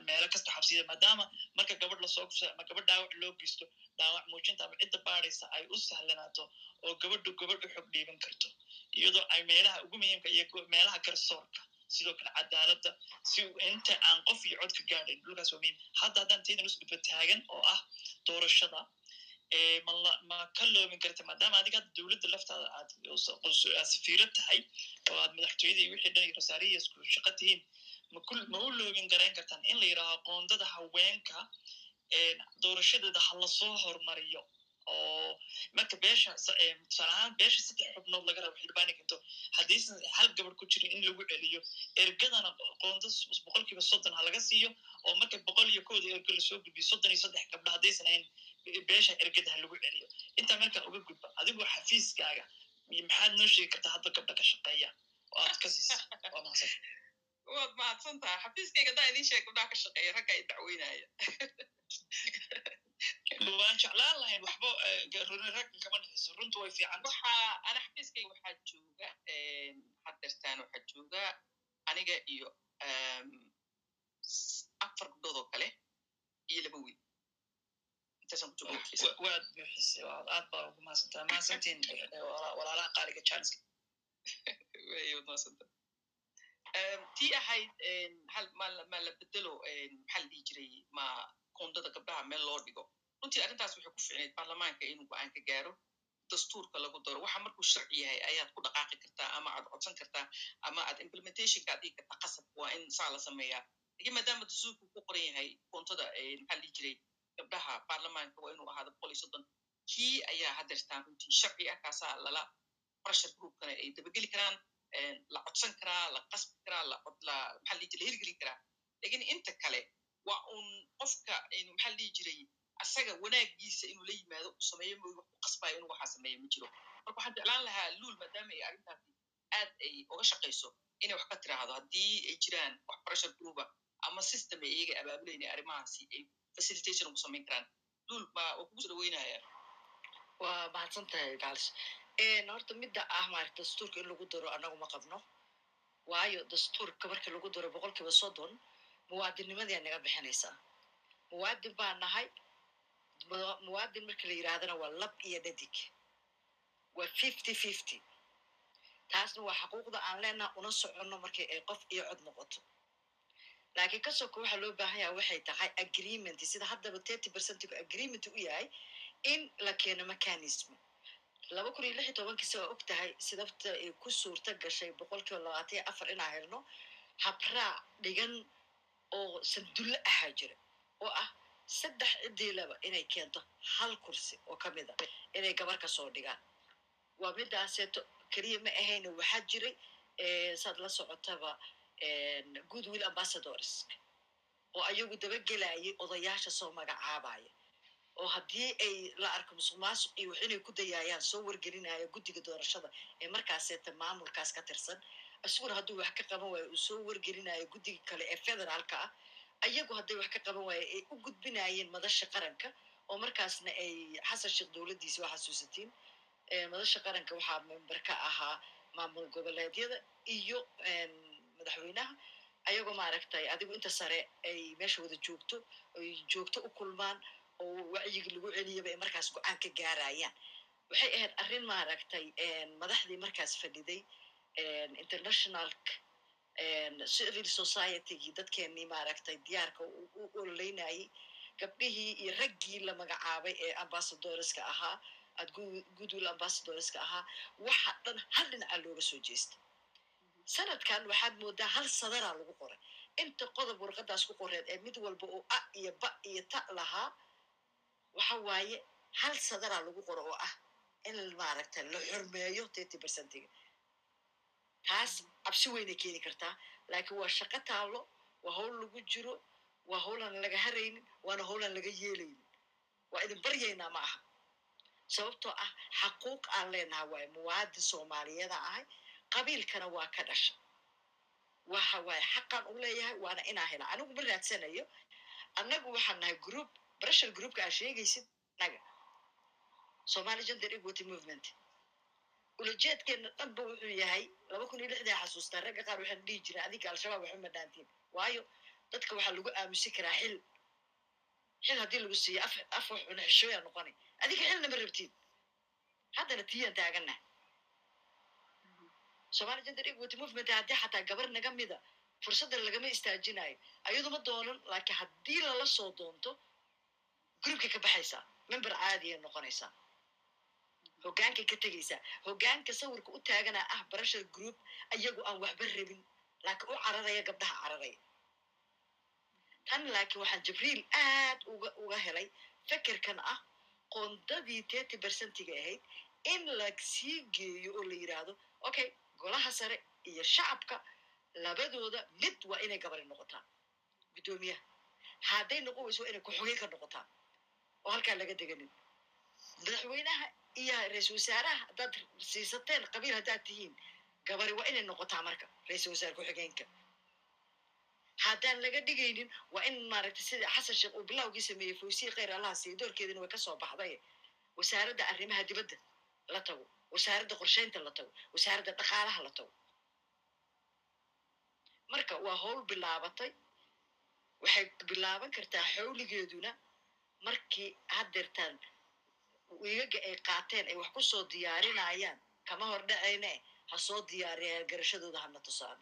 meelo kasta xabsiyada maadaama marka gabadh la soo ama gabadh dhaawac loo geysto dhaawac muujinta ama cidda baadhaysa ay u sahlanaato oo gabadhu gabadh u xog dhiiban karto iyadoo ay meelaha ugu muhiimka iyo meelaha garsoorka sidoo kale cadaaladda si inta aan qof iyo cod ka gaadhayn dhulkaas waa muhiim. Hadda haddaan taydan usgudbo taagan oo ah doorashada ma ka loobin karta maadaama adiga hadda dowladda laftaada aad safiiro tahay oo aad madaxtooyada iyo wixii dhan rasaariya isku shaqo tihiin ma u loobin garayn kartaan in la yidhaaho qoondada haweenka doorashadeeda ha la soo hormariyo oo marka beesha tusaale ahaan beesha saddex xubnood laga rabo xildhibaani kanto haddaysan hal gabadh ku jirin in lagu celiyo ergadana qoonda boqolkiiba soddon ha laga siiyo oo marka boqol iyo kooda ergo la soo gudbiyo soddon iyo saddex gabdha haddaysan ahayn beesha ergada ha lagu celiyo. Intaa markaa uga gudba adigoo xafiiskaaga maxaad noo sheegi kartaa hadda gabdha ka shaqeeya oo aad ka siisa waa mahadsan waad mahadsan tahay xafiiskayga haddaan idiin sheeg gabdhaha ka shaqeeya ragga ay dacweynaya waan jeclaan lahayn waxba ragga kama dhixiso runtu way fiican. Waxa ana xafiiskayga waxaa jooga haddeertaan waxaa jooga aniga iyo afar gabdhood oo kale iyo laba wiil. Waad buuxisay aad baa ugu mahadsantaa mahadsantiin walaalaha qaaliga janiska waad mahadsanta tii ahayd hal ma la bedelo maxaa la dhihi jiray ma koondada gabdhaha meel loo dhigo runtii arrintaas waxay ku ficnayd baarlamaanka inuu go'aan ka gaaro dastuurka lagu daro. Waxa markuu sharci yahay ayaad ku dhaqaaqi kartaa ama aad codsan kartaa ama aad implementationka ad dhigi kartaa qasab waa in saa la sameeyaa. Lakin maadaama dastuurku ku qoran yahay koontada maxaa dhihi jiray gabdhaha baarlamaanka waa inuu ahaado boqol iyo soddon kii ayaa haddeertaan runtii. Sharci ah kaasaa lala pressure groupkana ay dabageli karaan la codsan karaa la qasbi karaa maxaa dhihi jiray la hirgelin karaa. Lakin inta kale waa un qofka maxaa dhihi jiray asaga wanaagiisa inuu la yimaado uu sameeyo mooy wax ku qasbayo inuu waxaa sameeyo ma jiro marka waxaan jeclaan lahaa luul maadaama ay arrintaasi aad ay uga shaqayso inay wax ka tiraahdo haddii ay jiraan wax pressure groupa ama system ay iyaga abaabulayna arrimahaasi ay facilitation ugu samayn karaan luul ma waa kugu soo dhaweynaya waa mahadsan tahay galis horta midda ah maarata dastuurka in lagu daro annagu ma qabno waayo dastuurka markii lagu daro boqolkiiba soddon muwaadinnimadii naga bixinaysaa muwaadin baa nahay muwaadin markii la yidhaahdana waa lab iyo dhadig. Waa fifty fifty. Taasna waa xaquuqda aan leenaha una soconno markii ay qof iyo cod noqoto. Laakiin ka waxaa loo baahan yaha waxay tahay agreement. Sida haddaba thirty percentigu agreement u yahay in la keeno mechanism. Laba kun iyo lix iyo tobankii waa og tahay sidabta ay ku suurta gashay boqol kiiba labaatan iyo afar inaa helno habraac dhigan oo sandulle ahaa jira oo ah saddex cidiilaba inay keento hal kursi oo ka mid a inay gabar ka soo dhigaan. Waa midaaseeto keliya ma ahayna waxaa jiray saad la socotaba goodwill ambassadors oo ayagu dabagelayay odayaasha soo magacaabaya. Oo haddii ay la arko musuq maasuq iyo wax inay ku dayaayaan soo wargelinaya guddiga doorashada ee markaaseeta maamulkaas ka tirsan isaguna hadduu wax ka qaban waayo uu soo wargelinayo guddiga kale ee federaalka ah ayagu hadday wax ka qaban waayo ay u gudbinayeen madasha qaranka oo markaasna ay xasan sheekh dowladdiisa waa xasuusatiin madasha qaranka waxaa member ka ahaa maamul goboleedyada iyo madaxweynaha. Ayagoo maaragtay adigu inta sare ay meesha wada joogto ay joogto u kulmaan oo wacyigi lagu celiyaba ay markaas go'aan ka gaarayaan. Waxay ahayd arrin maaragtay madaxdii markaas fadhiday international civil societygii dadkeenii maaragtay diyaarka u ololeynayay gabdhihii iyo raggii la magacaabay ee ambassadorska ahaa ad goodwill ambassadorska ahaa waxa dhan hal dhinaca looga soo jeesta sanadkan waxaad moodaa hal sadaraa lagu qoray inta qodob warqadaas ku qoreed ee mid walba oo a iyo ba iyo ta lahaa waxa waaye hal sadaraa lagu qoro oo ah in maaragta la xurmeeyo thirty percentiga taas cabsi weynay keeni kartaa laakiin waa shaqo taallo waa howl lagu jiro waa howlaan laga haraynin waana howlaan laga yeelaynin. Waa idin baryaynaa ma aha. Sababtoo ah xaquuq aan leenaha waaye muwaadin soomaaliyeeda ahay qabiilkana waa ka dhasha. Waxa waaye xaqaan u leeyahay waana inaa hela anigu ma raadsanayo annagu waxaan nahay group brashal groupka aa sheegaysid naga. Somali gender equity movement ulajeedkeena dhanba wuxuu yahay laba kun iyo lixdaa xasuustaa ragga qaar waxaan dhihi jiray adinka al-shabaab waxu madhaantiin waayo dadka waxaa lagu aamusi karaa xil. Xil haddii lagu siiyo af af wax xishooyaa noqonay. Adinka xilna ma rabtiin. Haddana tiyaan taagana somali gender equity movement haddii xataa gabar naga mida fursadda lagama istaajinayo ayadu ma doonan laakiin haddii lala soo doonto groupkay ka baxaysaa member caadiyay noqonaysaa hoggaankay ka tegaysaa hoggaanka sawirka u taagana ah barashar group ayagu aan waxba rabin. Laakiin u cararaya gabdhaha cararaya. Tan laakiin waxaan jibriil aad uga uga helay. Fekerkan ah qoondadii thirty percentiga ahayd in la sii geeyo oo la yidhaahdo okay golaha sare iyo shacabka labadooda mid waa inay gabari noqotaa. Guddoomiyaha hadday noqon weyso waa inay ku-xogey ka noqotaa. Oo halkaa laga deganin. Madaxweynaha iyo ra'iisal wasaaraha haddaad siisateen qabiil haddaad tihiin gabari waa inay noqotaa marka ra'iisal wasaare ku-xigeenka haddaan laga dhigaynin waa in maaragtay sida xasan sheekh uu bilawgii sameeyey fawsiye khayr allaha siiyo doorkeedina way ka soo baxday wasaaradda arrimaha dibadda la tago wasaaradda qorsheynta la tago wasaaradda dhaqaalaha la tago marka waa howl bilaabatay waxay bilaaban kartaa xawligeeduna markii haddeertaan wiigaga ay qaateen ay wax ku soo diyaarinayaan. Kama hor dhacayne ha soo diyaariyaan garashadooda hana tusaan.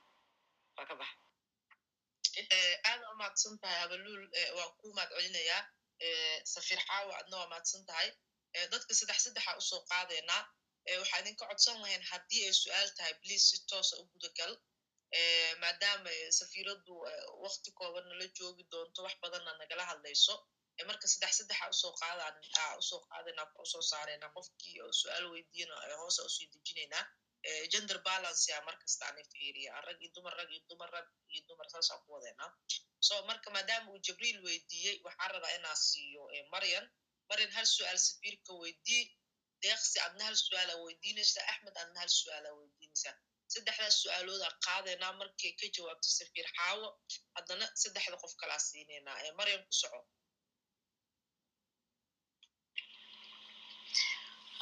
Waa ka baxa aada u tahay habaluul waa ku mahad celinayaa. Safiir xaawa adna waa mahadsan tahay. Dadka saddex saddexa u soo qaadaynaa waxaa idinka codsan lahayn haddii ay su'aal tahay bliis si toosa u gudagal. Maadaama safiiraddu wakti kooban nala joogi doonto wax badanna nagala hadlayso marka saddex saddexa u soo qaadaan u soo qaadayna u soo saarayna qofkii su'aal weydiina hoosa u sii dejinaynaa gender balance a markasta ana fiiriya rag iyo dumar rag iyo dumar rag iyo dumar saasaan ku wadeynaa so marka maadaama uu jibriil weydiiyey waxaan rabaa inaa siiyo maryan maryan hal su'aal safiirka weydii deeqsi adna hal su'aala weydiinaysaa axmed adna hal su'aala weydiinaysaa saddexdaas su'aalooda qaadaynaa markay ka jawaabto safiir xaawo haddana saddexda qof kalaa siinaynaa maryan ku soco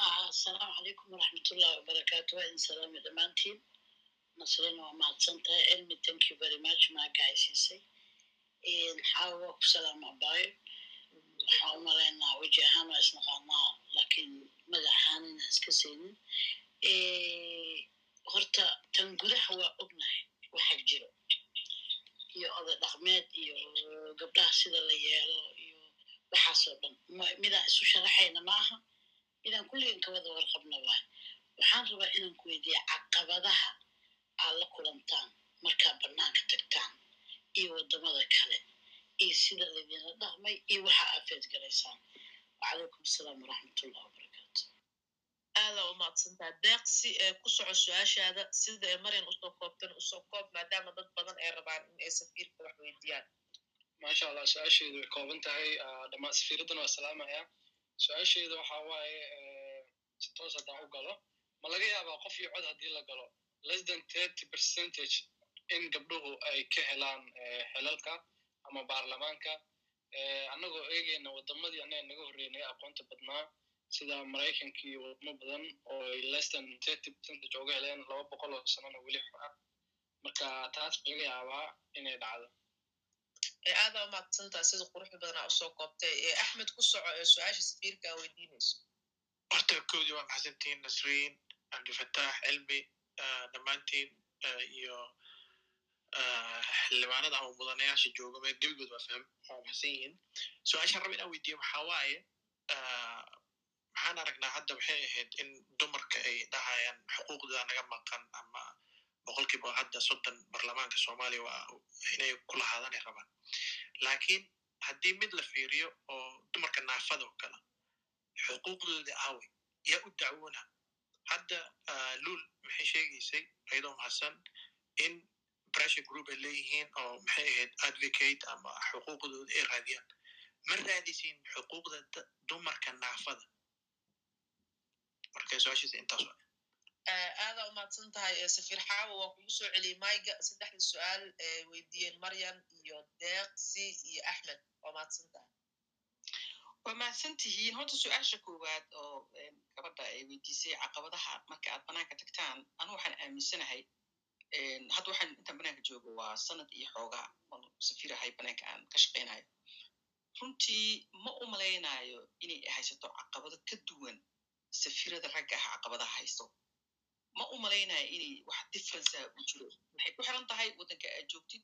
asalaamu calaykum waraxmatullahi wabarakaatu waa idin salaamay dhammaantiin nasrina waa mahadsan tahay cilmi thank you very much. maagahaysiisay xaa waa ku salaam abaayo waxaa u malaynaa weji ahaan waa isnaqaanaa laakiin magac ahaan inaa iska seynin horta tan gudaha waa ognahay waxaa jiro iyo oday dhaqmeed iyo gabdhaha sida la yeelo iyo waxaasoo dhan midaa isu sharaxayna maaha midaan kulligan ka wada warqabna waay. Waxaan rabaa inaan ku weydiiya caqabadaha aad la kulantaan markaad bannaanka tagtaan iyo waddamada kale iyo sida laydinla dhaqmay iyo waxa aad feedgalaysaan. Wacalaykum asalaam waraxmatullah wabarakaatu aada u mahadsantaa deeqsi ee ku soco su'aashaada sida ee maryan u soo koobtan u soo koob maadaama dad badan ay rabaan in ay safiirka wax weydiiyaan. Maasha allah su'aasheedu way kooban tahay. Dhammaan safiiraddan waa salaamaya su'aasheedu waxa waaye si toos haddaan u galo ma laga yaabaa qof iyo cod haddii la galo less than thirty percentage in gabdhuhu ay ka helaan xelalka ama baarlamaanka. Annagoo eegayna waddamadii annaga naga horreynay aqoonta badnaa sida maraykanka iyo wadamo badan oo ay less than thirty percentage uga heleen laba boqol oo sanana weli xora marka taas laga yaabaa inay dhacdo aada u mahadsantaa sida quruxda badanaa u soo koobtay axmed ku soco ee su'aasha safiirka aa weydiinayso horta kowdii waa maxadsantihiin nasriin cabdifataax cilmi dhammaantiin iyo xildhibaanada ama mudanayaasha jooga me gebigood waa faham waa maxsan yihiin su'aashaan raba inaan weydiiyo waxaa waaye maxaan aragnaa hadda waxay ahayd in dumarka ay dhahayaan xuquuqdooda naga maqan ama boqolkiiba hadda soddon baarlamaanka soomaaliya waa inay ku lahaadanay rabaan. Laakiin haddii mid la fiiriyo oo dumarka naafada oo kale xuquuqdooda aaway yaa u dacwoona hadda luul maxay sheegaysay ayadoo mahadsan in pressure group ay leeyihiin oo maxay ahayd advocate ama xuquuqdooda ay raadiyaan. Ma raadisiin xuquuqda dumarka naafada? Marka su'aashiisa intaas aada u mahadsan tahay safiir xaawo waa kugu soo celiyey mayga saddexda su'aal ee weydiiyeen maryan iyo deeqsi iyo axmed waa mahadsan tahay waa mahadsan tihiin horta su'aasha koowaad oo gabadha ay weydiisay caqabadaha marka aad banaanka tagtaan anu waxaan aaminsanahay hadda waxaan intaan banaanka joogo waa sanad iyo xoogaa on safiir ahay banaanka aan ka shaqaynayo runtii ma u malaynayo inay haysato caqabado ka duwan safiirada ragga ah caqabadaha haysto ma u malaynayo inay wax differencea u jiro. Waxay ku xiran tahay waddanka aad joogtid.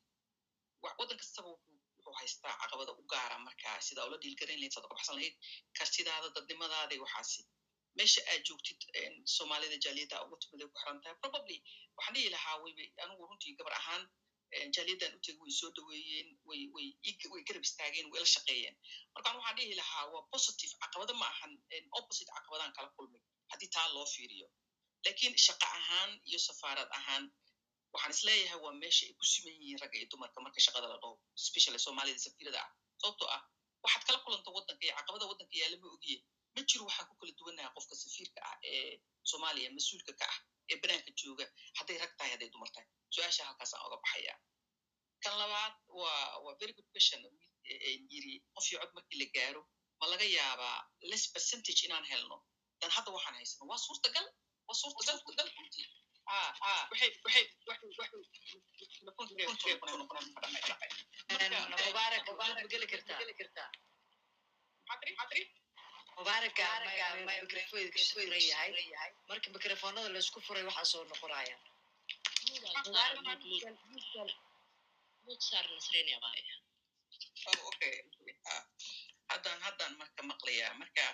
Waddan kastaba wuxuu haystaa caqabada u gaara marka sida ula dhiilgarayn lahayd sada baxsan lahayd kartidaada dadnimadaada waxaasi. Meesha aad joogtid soomaalida jaaliyadda ugu timid ay ku xiran tahay. Probably waxaan dhihi lahaa wayba anigu runtii gabar ahaan jaaliyaddan u way soo dhaweeyeen way garab istaageen way la shaqeeyeen. Markaan waxaan dhihi lahaa waa positive caqabado ma ahan opposite caqabadaan kala kulmay. Haddii taa loo fiiriyo lakiin shaqa ahaan iyo safaarad ahaan waxaan is leeyahay waa meesha ay ku siman yihiin ragga iyo dumarka marka shaqada la dhaho specially soomaalida safiirada ah. Sababtoo ah waxaad kala kulanta waddanka iyo caqabada waddanka yaalla ma ogiye. Ma jiro waxaan ku kala duwanaha qofka safiirka ah ee soomaaliya mas'uulka ka ah ee banaanka jooga. Hadday rag tahay hadday dumar tahay. Su'aasha halkaasaan oga baxaya kan labaad waa waa very good question. Yiri qof iyo cod markii la gaaro ma laga yaabaa less percentage inaan helno dan hadda waxaan haysano. Waa suurtagal marka mikrofoonada la isku furay waxaa soo noqonaya haddaan haddaan marka maqlayaa marka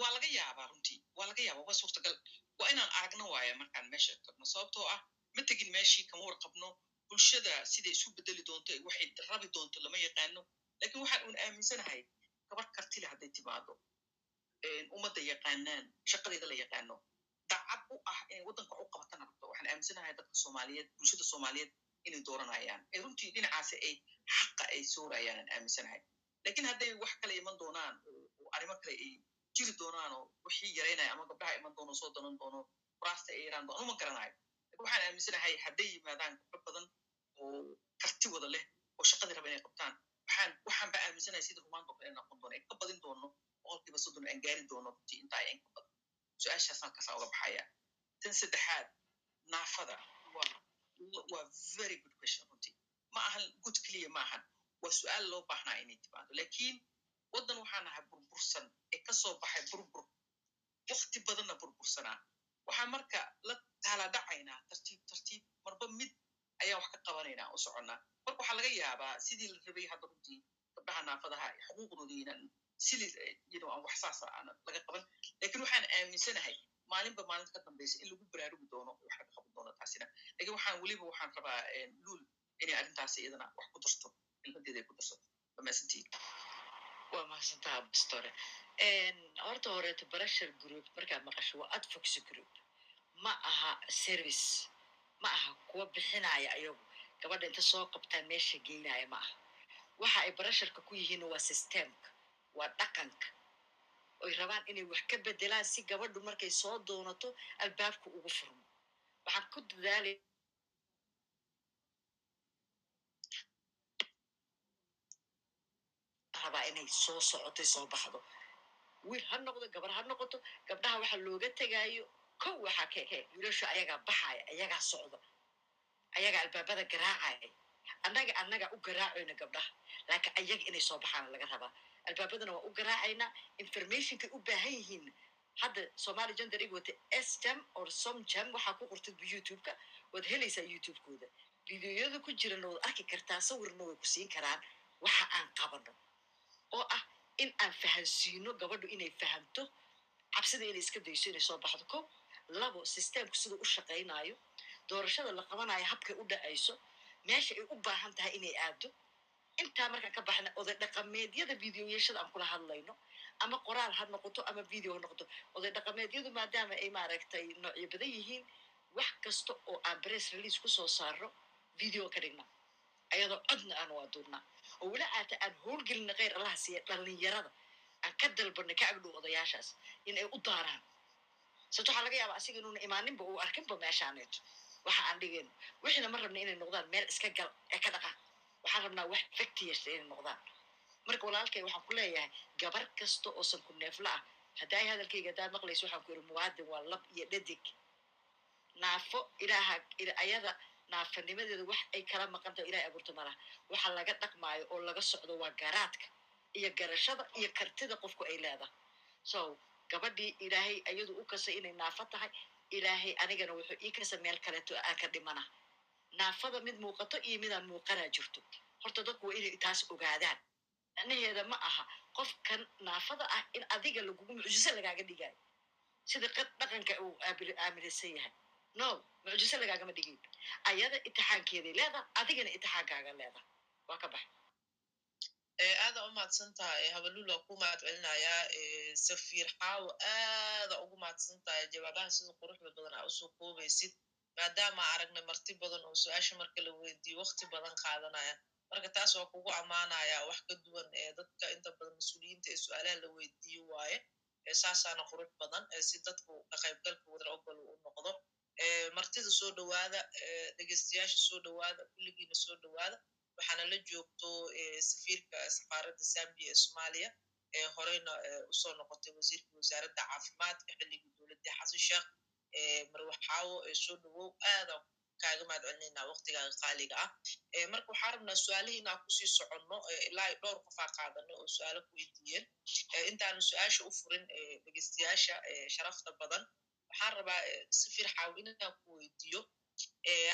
waa laga yaabaa runtii waa laga yaabaa waa suurtagal. Waa inaan aragno waaya markaan meesha tagno sababtoo ah ma tegin meeshii kama warqabno bulshada siday isu bedeli doonto waxay rabi doonto lama yaqaano. Lakin waxaan un aaminsanahay gabar kartile hadday timaado ummadda yaqaanaan shaqadeeda la yaqaano dacad u ah inay waddanka u qabatana rabto. Waxaan aaminsanahay dadka soomaaliyeed bulshada soomaaliyeed inay dooranayaan. Ee runtii dhinacaasi ay xaqa ay soorayaan aan aaminsanahay. Lakin hadday wax kale iman doonaan oo arrimo kale ay jiri doonaan oo wixii yaraynaya ama gabdhaha iman doono soo danan doono kuraasta ay yaraan doono uma garanayo. Waxaan aaminsanahay hadday yimaadaan gabdho badan oo karti wada leh oo shaqadii raba inay qabtaan. Waxaan waxaan ba aaminsanahay sida rumaan inay noqon doono ay ka badin doono boqolkiiba soddon aan gaari doono runtii intaa in ka badan su'aashaas halkaasaan uga baxaya tan saddexaad naafada waa very good question runtii. Ma ahan good clear ma ahan. Waa su'aal loo baahnaa inay timaado. Lakin waddan waxaan ahay burbursan ee ka soo baxay burbur. Wakti badanna burbursanaa. Waxaan marka la taaladhacaynaa tartiib tartiib marba mid ayaan wax ka qabanaynaa u soconnaa. Marka waxaa laga yaabaa sidii la rabay hadda runtii gabdhaha naafadaha xuquuqdoodii inaan sidii you know aan wax saasa aan laga qaban. Lakin waxaan aaminsanahay maalinba maalinta ka dambeysa in lagu baraarugi doono wax laga qaban doono taasina. Lakin waxaan weliba waxaan rabaa luul inay arrintaas iyadana wax ku darto ilmadeeda ay ku darsato dhammaysantiin waa mahadsantaha bastore horta horeeto pressure group markaad maqasho waa advocacy group. Ma aha service. Ma aha kuwa bixinaya ayagu gabadha inta soo qabtaa meesha geynaya ma aha. Waxa ay barasharka ku yihiin waa systemka waa dhaqanka. Oy rabaan inay wax ka bedelaan si gabadhu markay soo doonato albaabka ugu furmo waxaan ku dadaalay rabaa inay soo socotay soo baxdo. Wiil ha noqdo gabar ha noqoto gabdhaha waxa looga tegaayo kow waxaa keke wiilashu ayagaa baxaya ayagaa socda ayagaa albaabada garaacaya annaga annaga u garaacayna gabdhaha laakiin ayaga inay soo baxaana laga rabaa. Albaabadana waa u garaacaynaa informationkay u baahan yihiin. Hadda somali gender equity stem or somjam waxaa ku qortid youtube-ka waad helaysaa youtube-kooda. Videoyada ku jirana waad arki kartaa sawirna way ku siin karaan. Waxa aan qabano oo ah in aan fahansiino gabadhu inay fahamto cabsida inay iska dayso inay soo baxdo. Ko labo systemku siduu u shaqaynayo doorashada la qabanayo habkay u dhacayso meesha ay u baahan tahay inay aado intaa markaan ka baxna oday dhaqameedyada videoyashada aan kula hadlayno ama qoraal ha noqoto ama video ha noqoto. Oday dhaqameedyadu maadaama ay maaragtay noocyo badan yihiin wax kasta oo aan press release ku soo saaro video ka dhigna. Ayadoo codna aan waa duurnaa oo weli aata aan howlgelina kheyr allaha siiya dhalinyarada. Aan ka dalbana ka agdhow odayaashaas in ay u daaraan. Sababto waxaa laga yaaba asiga inuuna imaaninba uu arkinba meeshaaneeto waxa aan dhigayno wixiina ma rabna inay noqdaan meel iska gal ee ka dhaqaan waxaan rabnaa wax factiyasta inay noqdaan. Marka walaalkay waxaan ku leeyahay gabar kasta oo sanku neefla ah haddaay hadalkayga haddaad maqlayso waxaan ku yidhi muwaadin waa lab iyo dhadig. Naafo ilaaha ayada naafanimadeeda wax ay kala maqan taho ilahay abuurta malaha waxa laga dhaqmaayo oo laga socdo waa garaadka iyo garashada iyo kartida qofku ay leedahay. So gabadhii ilaahay ayadu u kasay inay naafo tahay ilaahay anigana wuxuu ii kasa meel kaleeto aan ka dhimana. Naafada mid muuqato iyo midaan muuqanaa jirto. Horta dadku waa inay taas ogaadaan. Macnaheeda ma aha qofkan naafada ah in adiga lagugu mucjiso lagaaga dhigayo. Sida dhaqanka uu aaminsan yahay no mucjiso lagaagama dhigin ayada itixaankeeday leedaha adigana itixaankaaga leedaha waa ka bax aada u mahadsan tahay habalula ku mahad celinayaa safiir xaawo aada ugu mahadsan tahay jawaabaha sida quruxda badan aa u soo koobaysid maadaama aragnay marti badan oo su'aasha marka la weydiiyo wakti badan qaadanaya marka taas waa kugu ammaanaya wax ka duwan ee dadka inta badan mas'uuliyiinta ee su'aalaha la weydiiyo waaye saasaana qurux badan si dadku ka qaybgalka wadar ogol u noqdo martida soo dhowaada dhegeystayaasha soo dhowaada kulligiina soo dhowaada waxaana la joogto safiirka safaaradda zambia ee soomaaliya ee horeyna u soo noqotay wasiirka wasaaradda caafimaadka xilligii dowladda xasan sheekh marwaxaawo soo dhowow aada kaaga mahad celinayna waktigaaga qaaliga ah. Marka waxaa rabnaa su'aalihii ku sii soconno ilaa dhowr qofaa qaadanay oo su'aalo ku weydiiyeen. Intaanu su'aasha u furin dhegeystayaasha sharafta badan waxaan rabaa safiir xaawo inaan ku weydiiyo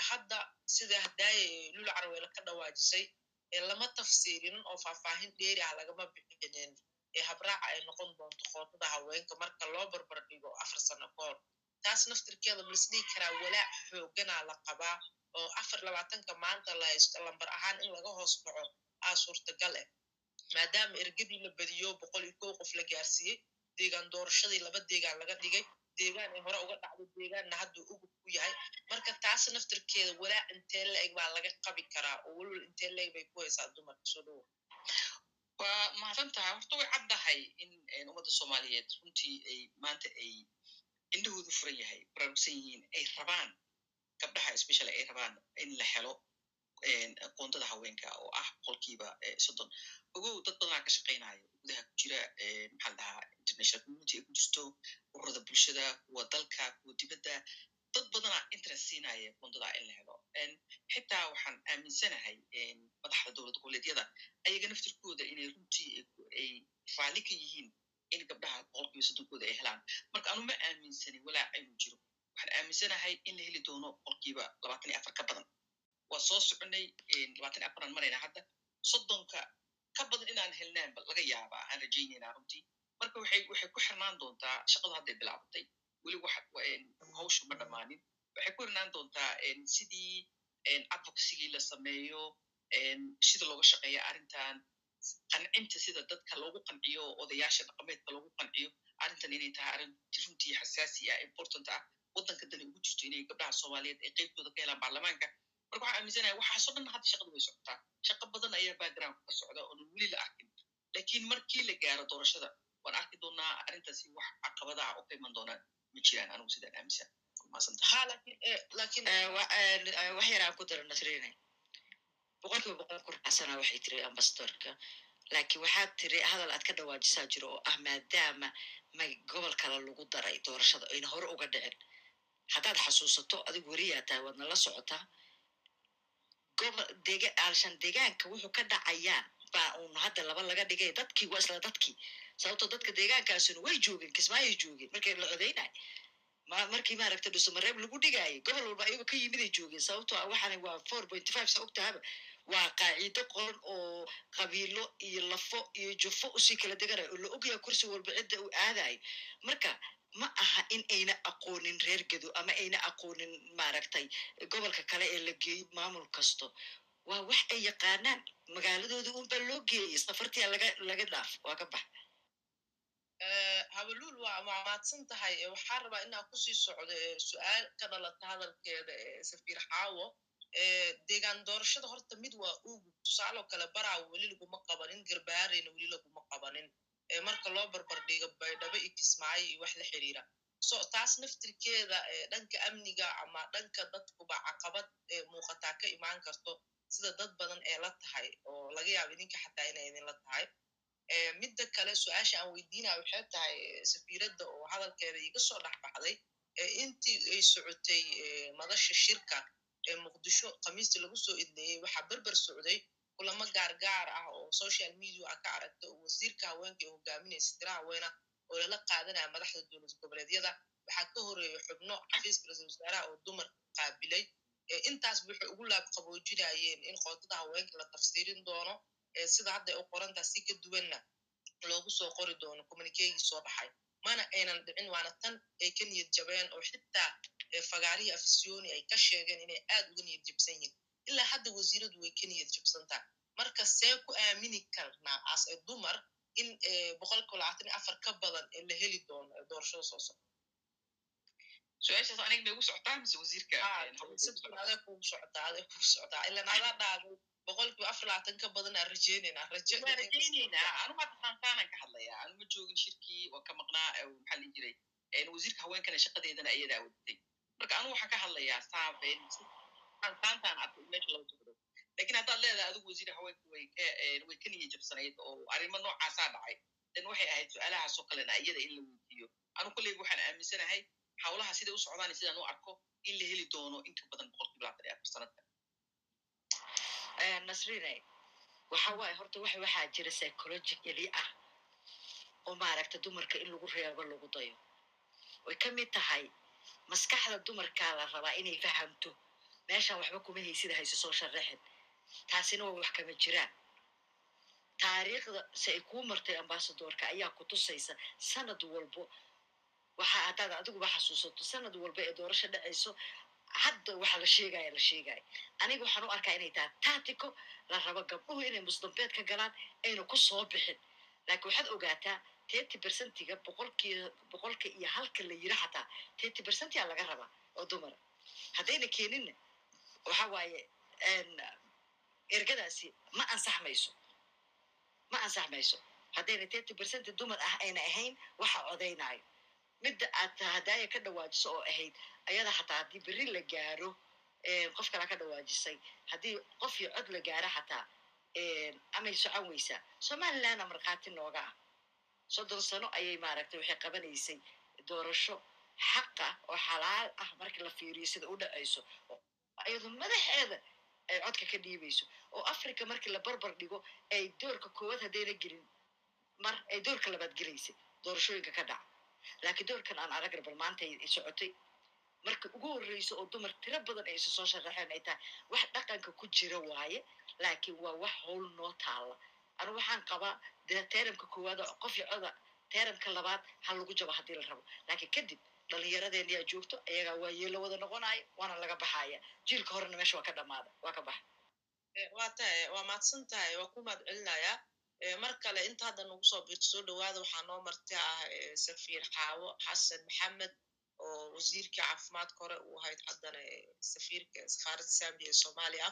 hadda sida hadaaye lul carweele ka dhawaajisay lama tafsiirinin oo faahfaahin dheeri ah lagama bixinin habraaca ay noqon doonto qoodada haweenka marka loo barbar dhigo afar sano ka taas naftirkeeda malisdhigi karaa walaac xooganaa la qabaa oo afar labaatanka maanta la haysto lambar ahaan in laga hoos dhaco aa suurtagal ah maadaama ergadii la badiyo boqol iyo kow qof la gaarsiiyey deegaan doorashadii laba deegaan laga dhigay deegaan ay hore uga dhacdo deegaanna hadduu ugub ku yahay. Marka taas naftirkeeda walaac intee la-eg baa laga qabi karaa oo welwel intee la-eg bay ku haysaa dumarka soo dhowo waa mahadsan tahay horta way caddahay in ummadda soomaaliyeed runtii ay maanta ay indhahoodu furan yahay baraarugsan yihiin ay rabaan gabdhaha especially ay rabaan in la helo qoondada haweenka oo ah boqolkiiba soddon ogow dad badanaa ka shaqaynayo gudaha ku jira maxaa la dhahaa international community ay ku jirto ururada bulshada kuwa dalka kuwa dibadda dad badanaa interest siinaya qoondada in la helo xitaa waxaan aaminsanahay madaxda dowlad goboleedyada ayaga naftirkooda inay runtii ay raalli ka yihiin in gabdhaha boqolkiiba soddonkooda ay helaan marka anu ma aaminsanin walaac inuu jiro. Waxaan aaminsanahay in la heli doono boqolkiiba labaatan iyo afar ka badan waa soo soconay labaatan iyo afaran marayna hadda. Soddonka ka badan inaan helnaanba laga yaabaa aan rajaynaynaa runtii. Marka waxay ku xirnaan doontaa shaqadu hadday bilaabatay. Weli hawshu ma dhammaanin waxay ku xirnaan doontaa sidii advocacygii la sameeyo sida looga shaqeeya arrintan qancinta sida dadka loogu qanciyo odayaasha dhaqameedka loogu qanciyo. Arrintan inay tahay arrin runtii xasaasi ah important ah. Waddanka dani ugu jirto inay gabdhaha soomaaliyeed ay qeybtooda ka helaan baarlamaanka marka waxaan aaminsanahay waxaasoo dhan hadda shaqadu way socotaa. Shaqo badan ayaa background ka socda oonan weli la arkin. Lakiin markii la gaaro doorashada waan arki doonaa arrintaasi wax caqabada ah oo ka iman doonaan. Ma jiraan anigu sidaan aaminsan ha laakiin laakiin wax yar aan ku daro nasrine boqolkiiba boqol ku raacsana waxay tiri ambasadorka laakiin waxaad tiri hadal aad ka dhawaajisaa jiro oo ah maadaama ma gobol kale lagu daray doorashada ayna hore uga dhicin. Haddaad xasuusato adigu weriyaa tahay waadna la socotaa gobol dega alshan deegaanka wuxuu ka dhacayaan baa uun hadda laba laga dhigay dadkii waa isla dadkii sababtoo dadka deegaankaasuna way joogeen kismaayay joogeen markay la codaynay ma markii maaragta dhusamareeb lagu dhigaayay gobol walba ayago ka yimiday joogeen. Sababtoo ah waxaana waa four point five sa ogtahaba waa qaacido qoran oo qabiilo iyo lafo iyo jufo u sii kala deganayo oo la ogyaha kursi walba cidda uu aadayo marka ma aha in ayna aqoonin reer gedo ama ayna aqoonin maaragtay gobolka kale ee la geeyo maamul kasto. Waa wax ay yaqaanaan magaaladoodii unbaa loo geeyay safartia laga laga dhaaf waa ka bax. Habalul waa maamaadsan tahay waxaan rabaa inaan ku sii socdo su'aal ka dhalata hadalkeeda safiir xaawo deegaan doorashada horta mid waa ugu tusaaloo kale baraa weli laguma qabanin garbaareyna weli laguma qabanin marka loo barbardhigo baydhabo iyo kismaayo iyo wax la xiriira. So taas naftirkeeda dhanka amniga ama dhanka dadkuba caqabad muuqataa ka imaan karto sida dad badan ee la tahay oo laga yaaba idinka xataa inay idinla tahay. Midda kale su'aasha aan weydiinaya waxay tahay safiiradda oo hadalkeeda iga soo dhex baxday intii ay socotay madasha shirka ee muqdisho khamiistii lagu soo idleeyey waxaa berber socday kulamo gaargaar ah oo social media a ka aragta oo wasiirka haweenka ee hogaaminaysa tira haweena oo lala qaadanaya madaxda dowlad goboleedyada. Waxaa ka horreeya xubno xafiiska ra'isul wasaaraha oo dumar qaabilay. Intaas waxay ugu laab qaboojinayeen in qoodada haweenka la tafsiirin doono sida hadda u qorantaa si ka duwanna loogu soo qori doono communikegii soo baxay. Mana aynan dhicin waana tan ay ka niyad jabeen oo xitaa fagaarihii afisyooni ay ka sheegeen inay aad uga niyad jabsan yihiin ilaa hadda wasiiradu way ka niyad jabsantaa marka see ku aamini karnaa as e dumar in ka badan la heli doono doorashada soo socda su'aashaas aniga may ugu socotaa mise wasiirka aday kugu socotaa aday kugu socotaa ilan adaa dhaaday boqolkiiba afar labaatan ka badan aan rajeynaynaa raje waan rajaynaynaa anu hadda qaanqaanan ka hadlayaa anu ma joogin shirkii waa ka maqnaa maxaa lin jiray wasiirka haweenkana shaqadeedana ayadaa wadatay marka anu waxaan ka hadlayaa saafeen qaanqaantaan arkay meesha loo jogdo laakiin haddaad leedahay adigu wasiir haweenka way ka niya jabsanayd oo arrimo noocaasaa dhacay dan waxay ahayd su'aalahaasoo kalena iyada in la weydiiyo anu kolleyga waxaan aaminsanahay hawlaha siday u socdaan sidaan u arko in la heli doono inka badan boqolkiiba labaatan iyo afar sanadka nasrine waxa waaye horta waxa waxaa jira psychologically ah oo maaragta dumarka in lagu reebo lagu dayo way ka mid tahay maskaxda dumarkaa la rabaa inay fahamto meeshan waxba kuma haysida hayso soo sharaxin taasina waa wax kama jiraan. Taariikhda si ay kuu martay ambasadorka ayaa ku tusaysa sanad walbo. Waxa haddaad adiguba xasuusato sanad walba ee doorasho dhacayso hadda waxa la sheegaya la sheegaya aniga waxaan u arkaa inay tahay tactico la rabo gabdhuhu inay musdambeed ka galaan ayna ku soo bixin. Laakiin waxaad ogaataa thirty percentiga boqolkii boqolka iyo halka la yiri xataa thirty percentiyaa laga rabaa oo dumara haddayna keeninna waxa waaye ergadaasi ma ansaxmayso ma ansaxmayso haddayna thirty percent dumar ah ayna ahayn waxa codaynaayo midda aad hadaaya ka dhawaajiso oo ahayd ayada xataa haddii berri la gaaro qof kala ka dhawaajisay. Haddii qof cod la gaaro xataa amay socon weysaa somalilandna markhaati nooga ah. Soddon sano ayay maaragtay waxay qabanaysay doorasho xaqa oo xalaal ah markii la fiiriyo sida u dhacayso iyadoo madaxeeda ay codka ka dhiibayso oo africa markii la barbar dhigo ay doorka koowaad haddayna gelin mar ay doorka labaad gelaysay doorashooyinka ka dhaca laakiin doorkan aan aragna bal maanta ay socotay marka ugu horreyso oo dumar tiro badan ay isu soo sharaxeen ay tahay wax dhaqanka ku jira waaye laakiin waa wax howl noo taalla anu waxaan qabaa dee teeramka koowaad oo qof iyo coda teeramka labaad ha lagu jabo haddii la rabo laakiin kadib dhallinyaradeeniyaa joogto ayagaa waa yeelo wada noqonaya waana laga baxaya jiilka horena meesha waa ka dhamaada waa ka baxa. Waa tahay waa mahadsan tahay waa ku mahad celinayaa mar kale inta hadda nagu soo biirto soo dhawaada waxaa noo marti ah safiir xaawo xasan maxamed oo wasiirkii caafimaadka hore uu ahayd haddana safiirka safaaradda zambia ee soomaaliya.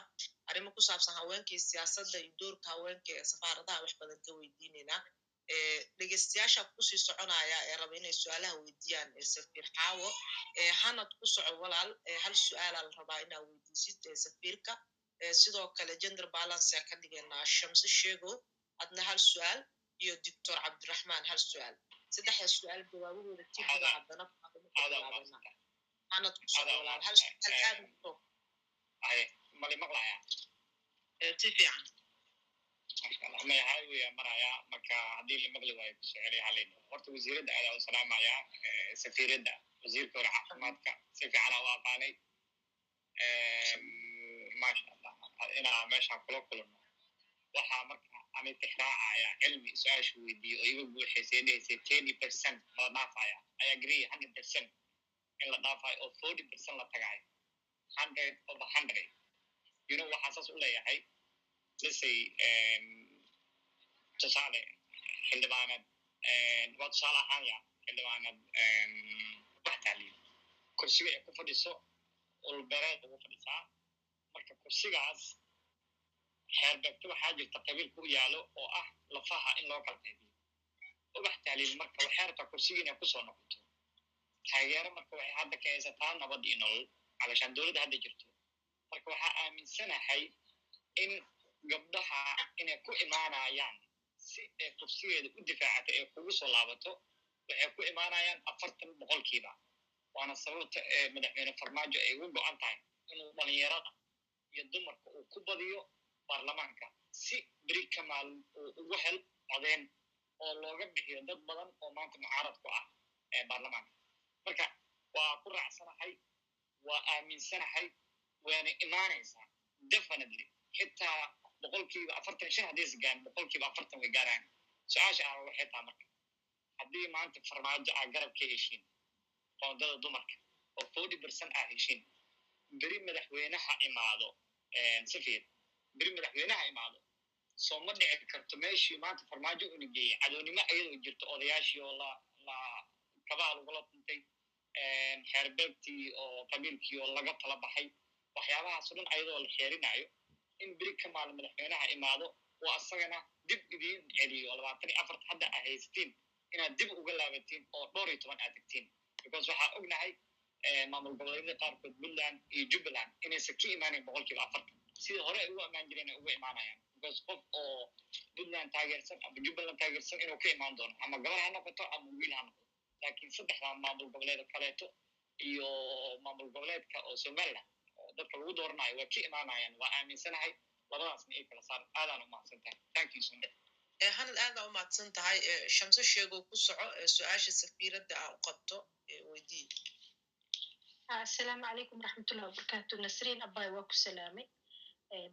Arrimo ku saabsan haweenkii siyaasadda iyo doorka haweenka ee safaaradaha wax badan ka weydiinaynaa dhegeystayaasha ku sii soconaya ee raba inay su'aalaha weydiiyaan safiir xaawo. Hanad ku soco walaal hal su'aalaa la rabaa inaa weydiisid safiirka sidoo kale gender balance aa ka dhigaynaa shamse sheego adna hal su'aal iyo doctor cabdiraxmaan hal su'aal. Saddexda su'aal jawaabahooda tiitada haddana hanad ku soco walaal. Hal su'aal aad si fiican may highwaya maraya marka haddii la maqli waayo ku soo celiya halin horta wasiiradda ayaa u salaamaya safiiradda wasiirka hore caafimaadka si fiicana u aqaanay maasha allah inaa meeshaan kula kulano waxaa marka ani tixraacaya cilmi su'aasha weydiiye oo iga buuxaysay dhahaysay twenty percent mala dhaafaya i agree hundred percent in la dhaafayo oo forty percent la tagayo hundred over hundred know waxaa saas u leeyahay lisay tusaale xildhibaanad waa tusaale ahaanya xildhibaanad wax taaliin kursiga ay ku fadhiso ulbereed ugu fadhisaa marka kursigaas xeerbeegto waxaa jirta qabiilka u yaalo oo ah lafaha in loo kala qaybiyo ubax taaliin marka waxay rabtaa kursiga inay ku soo noqoto taageero marka waxay hadda ka haysataa nabad iyo nolol calashaan dowladda hadda jirto marka waxaa aaminsanahay in gabdhaha inay ku imaanayaan si ay kursigeeda u difaacata ee kugu soo laabato waxay ku imaanayaan afartan boqolkiiba waana sababta madaxweyne farmaajo ay ugu go-an tahay inuu dhalinyarada iyo dumarka uu ku badiyo baarlamaanka si beri kamaal uu ugu hel codeen oo looga bixiyo dad badan oo maanta mucaarad ku ah ee baarlamaanka marka waa ku raacsanahay waa aaminsanahay waana imaanaysaa definitely xitaa boqolkiiba afartan shan haddii is gaan boqolkiiba afartan way gaaraan su'aasha ah waxay taha marka haddii maanta farmaajo aa garab ka heshiin qoondada dumarka oo forty percent aa heshiin beri madaxweynaha imaado safir beri madaxweynaha imaado soo ma dhici karto meeshii maanta farmaajo una geeyey cadownimo ayadoo jirto odayaashii oo la kabaha lagula tuntay xeerbeegtii oo qabiilkii oo laga tala baxay waxyaabahaas o dhan ayadoo la xeerinayo in beri ka maal madaxweynaha imaado oo asagana dib idiin celiyo. Labaatan iyo afarta hadda aa haysatiin inaad dib uga laabatiin oo dhowr iyo toban aad tegtiin because waxaa ognahay maamul goboleedyada qaarkood puntland iyo jubbaland inaysan ka imaanayn boqolkiiba afartan. Sida hore ay ugu imaan jireen ay uga imaanayaan. Because qof oo puntland taageersan ama jubbaland taageersan inuu ka imaan doono ama gabar ha noqoto ama wiil ha noqoto. Laakiin saddexda maamul goboleeda kaleeto iyo maamul goboleedka oo somaliland dadka lagu dooranayo waa ka imaanayaan waa aaminsanahay labadaasna ay kala saar aadaan u mahadsan tahay thank you. So much. Hanad aada u mahadsan tahay shamse sheego ku soco su'aasha safiiradda aa u qabto weydii asalaamu calaykum waraxmatullahi wabarakaatu nasriin abay waa ku salaamay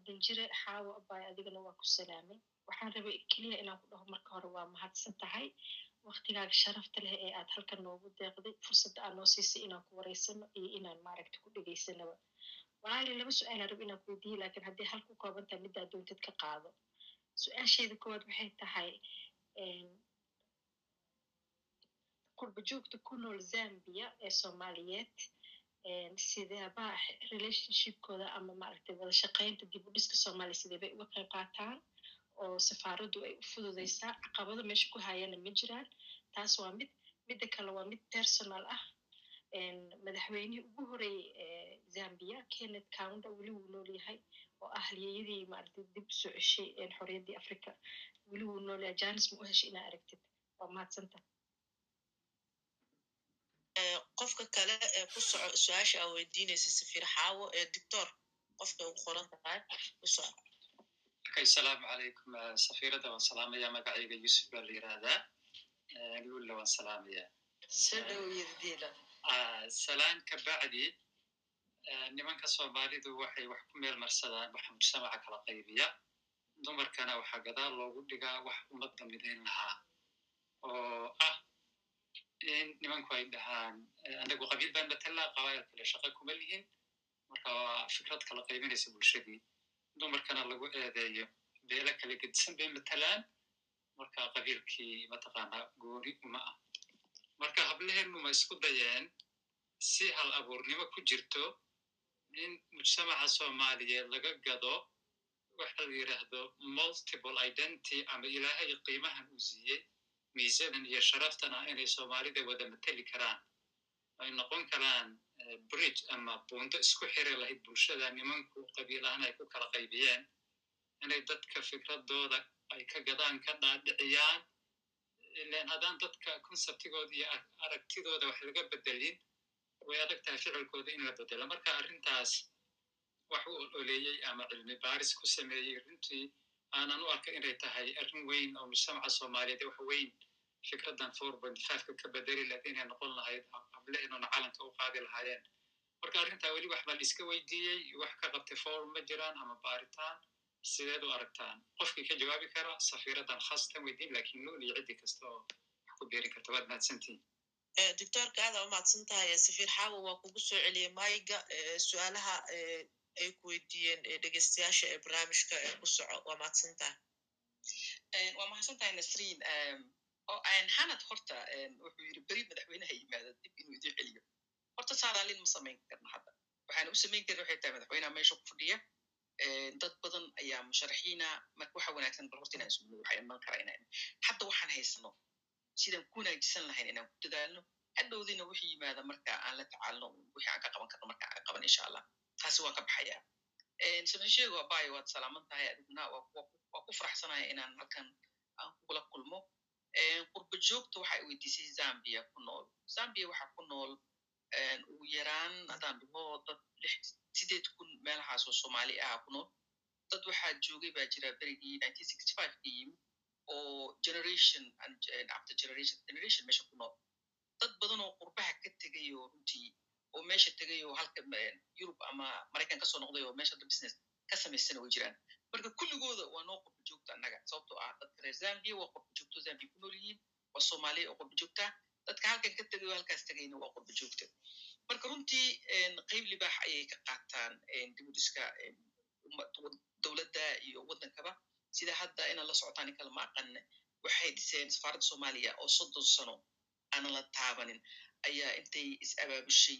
danjire xaawo abay adigana waa ku salaamay waxaan rabay keliya inaan ku dhaho marka hore waa mahadsan tahay. Waktigaaga sharafta leh ee aad halkan noogu deeqday fursadda aad noo siisay inaan ku wareysano iyo inaan maaragta ku dhegeysanaba walaali laba su'aalaan rab inaan ku weydiiye laakiin haddii hal ku kooban tahay middaa doontad ka qaado su'aasheeda koowaad waxay tahay qurba joogta ku nool zambia ee soomaaliyeed sideebaa relationshipkooda ama maaragtay wada shaqaynta dib u dhiska soomaaliya sidee bay uga qayb qaataan oo safaaraddu ay u fududeysaa caqabado meesha ku hayana ma jiraan taas waa mid midda kale waa mid personal ah madaxweynihii ugu horeeyey zambia kenneth counda weli wuu nool yahay oo ah halyeeyadii maaragtay dib u soo ceshay xorriyaddii africa weli wuu nool yahay janis ma u heshay inaa aragtid? Waa mahadsanta qofka kale ee ku soco su'aasha aa weydiinaysa safiir xaawo ee doctor qofka ugu qoran tahay ku soco. Okay asalaamu calaykum safiirada waan salaamaya magacayga yusuf baa la yirahdaa luulla waan salaamaya salaan ka bacdi nimanka soomaalidu waxay wax ku meel marsadaan waxa mujtamaca kala qaybiya. Dumarkana waxaa gadaal loogu dhigaa wax ummadda midayn lahaa. Oo ah in nimanku ay dhahaan anagu qabiil baan matalaa qabaayal kale shaqa kuma lihin. Marka waa fikrad kala qaybinaysa bulshadii. Dumarkana lagu eedeeyo beelo kala gedisan bay matalaan. Marka qabiilkii mataqaanaa gooni uma ah. Marka hablehennu ma isku dayeen si hal abuurnimo ku jirto in mujtamaca soomaaliyeed laga gado waxa la yidhaahdo multiple identity ama ilaahay qiimahan uu siiyey miisanan iyo sharaftan ah inay soomaalida wada mateli karaan. Ay noqon karaan bridge ama buundo isku xiri lahayd bulshada nimanku qabiil ahaan ay ku kala qaybiyeen. Inay dadka fikradooda ay ka gadaan ka dhaadhiciyaan. Ilan haddaan dadka conceptigooda iyo aragtidooda wax laga bedelin way adag tahay ficilkooda in la bedelo marka arrintaas wax u oleeyey ama cilmi baaris ku sameeyey runtii aanan u arka inay tahay arrin weyn oo mujtamaca soomaaliyeed wax weyn fikraddan four point fiveka ka bedeli lahayd inay noqon lahayd hablehenoona calanka u qaadi lahaayeen marka arrintaa weli wax baa la iska weydiiyey wax ka qabtay forum ma jiraan ama baaritaan sideed u aragtaan qofkii ka jawaabi kara safiiradan khaasatan weydiin laakiin nool iyo ciddi kasta oo wax ku beerin karta waad mahadsantihin doctorka aada u mahadsan tahay safiir xaawo waa kugu soo celiyey mayga su'aalaha ay ku weydiiyeen dhegeystayaasha ee barnaamijka ku soco waa mahadsan tahay waa mahadsan tahay nasriin oo hanad horta wuxuu yidhi beri madaxweynaha yimaada dib inuu idin celiyo horta saadaalin ma samayn karna hadda waxaana u samayn karin waxay tahay madaxweynaha meesha ku fadhiya dad badan ayaa musharaxiina marka waxa wanaagsan bal horta inaan isugno waxaa iman kara inaan hadda waxaan haysano sidaan ku wanaajisan lahayn inaan ku dadaalno hadhowdiina wixii yimaada marka aan la tacaalno wixii aan ka qaban karno marka aan ka qaban insha allah. Taasi waa ka baxaya. Sanasheego abayo waad salaaman tahay adiguna waa ku faraxsanaya inaan halkan aan kugula kulmo. Qurba joogta waxa ay weydiisay zambia ku nool. Zambia waxaa ku nool ugu yaraan haddaan dhaho dad lix sideed kun meelahaas oo soomaali ah ku nool. Dad waxaa joogay baa jira berigii nineteen sixty five ka yimid oo generation after generation generation meesha ku nool. Dad badan oo qurbaha ka tegay oo runtii oo meesha tegay oo halka yurub ama maraykan ka soo noqday oo meesha business ka samaysana way jiraan. Marka kulligooda waa noo qurba joogta annaga sababtoo ah dadka reer zambia waa qurba joogto zambia ku nool yihiin waa soomaaliya oo qurba joogta dadka halkan ka tegay oo halkaas tegayna waa qurba joogta. Marka runtii qayb libaax ayay ka qaataan dibudhiska dowladda iyo waddankaba sida hadda inaan la socotaan in kala ma aqanne waxay dhiseen safaaradda soomaaliya oo soddon sano aanan la taabanin. Ayaa intay is abaabushay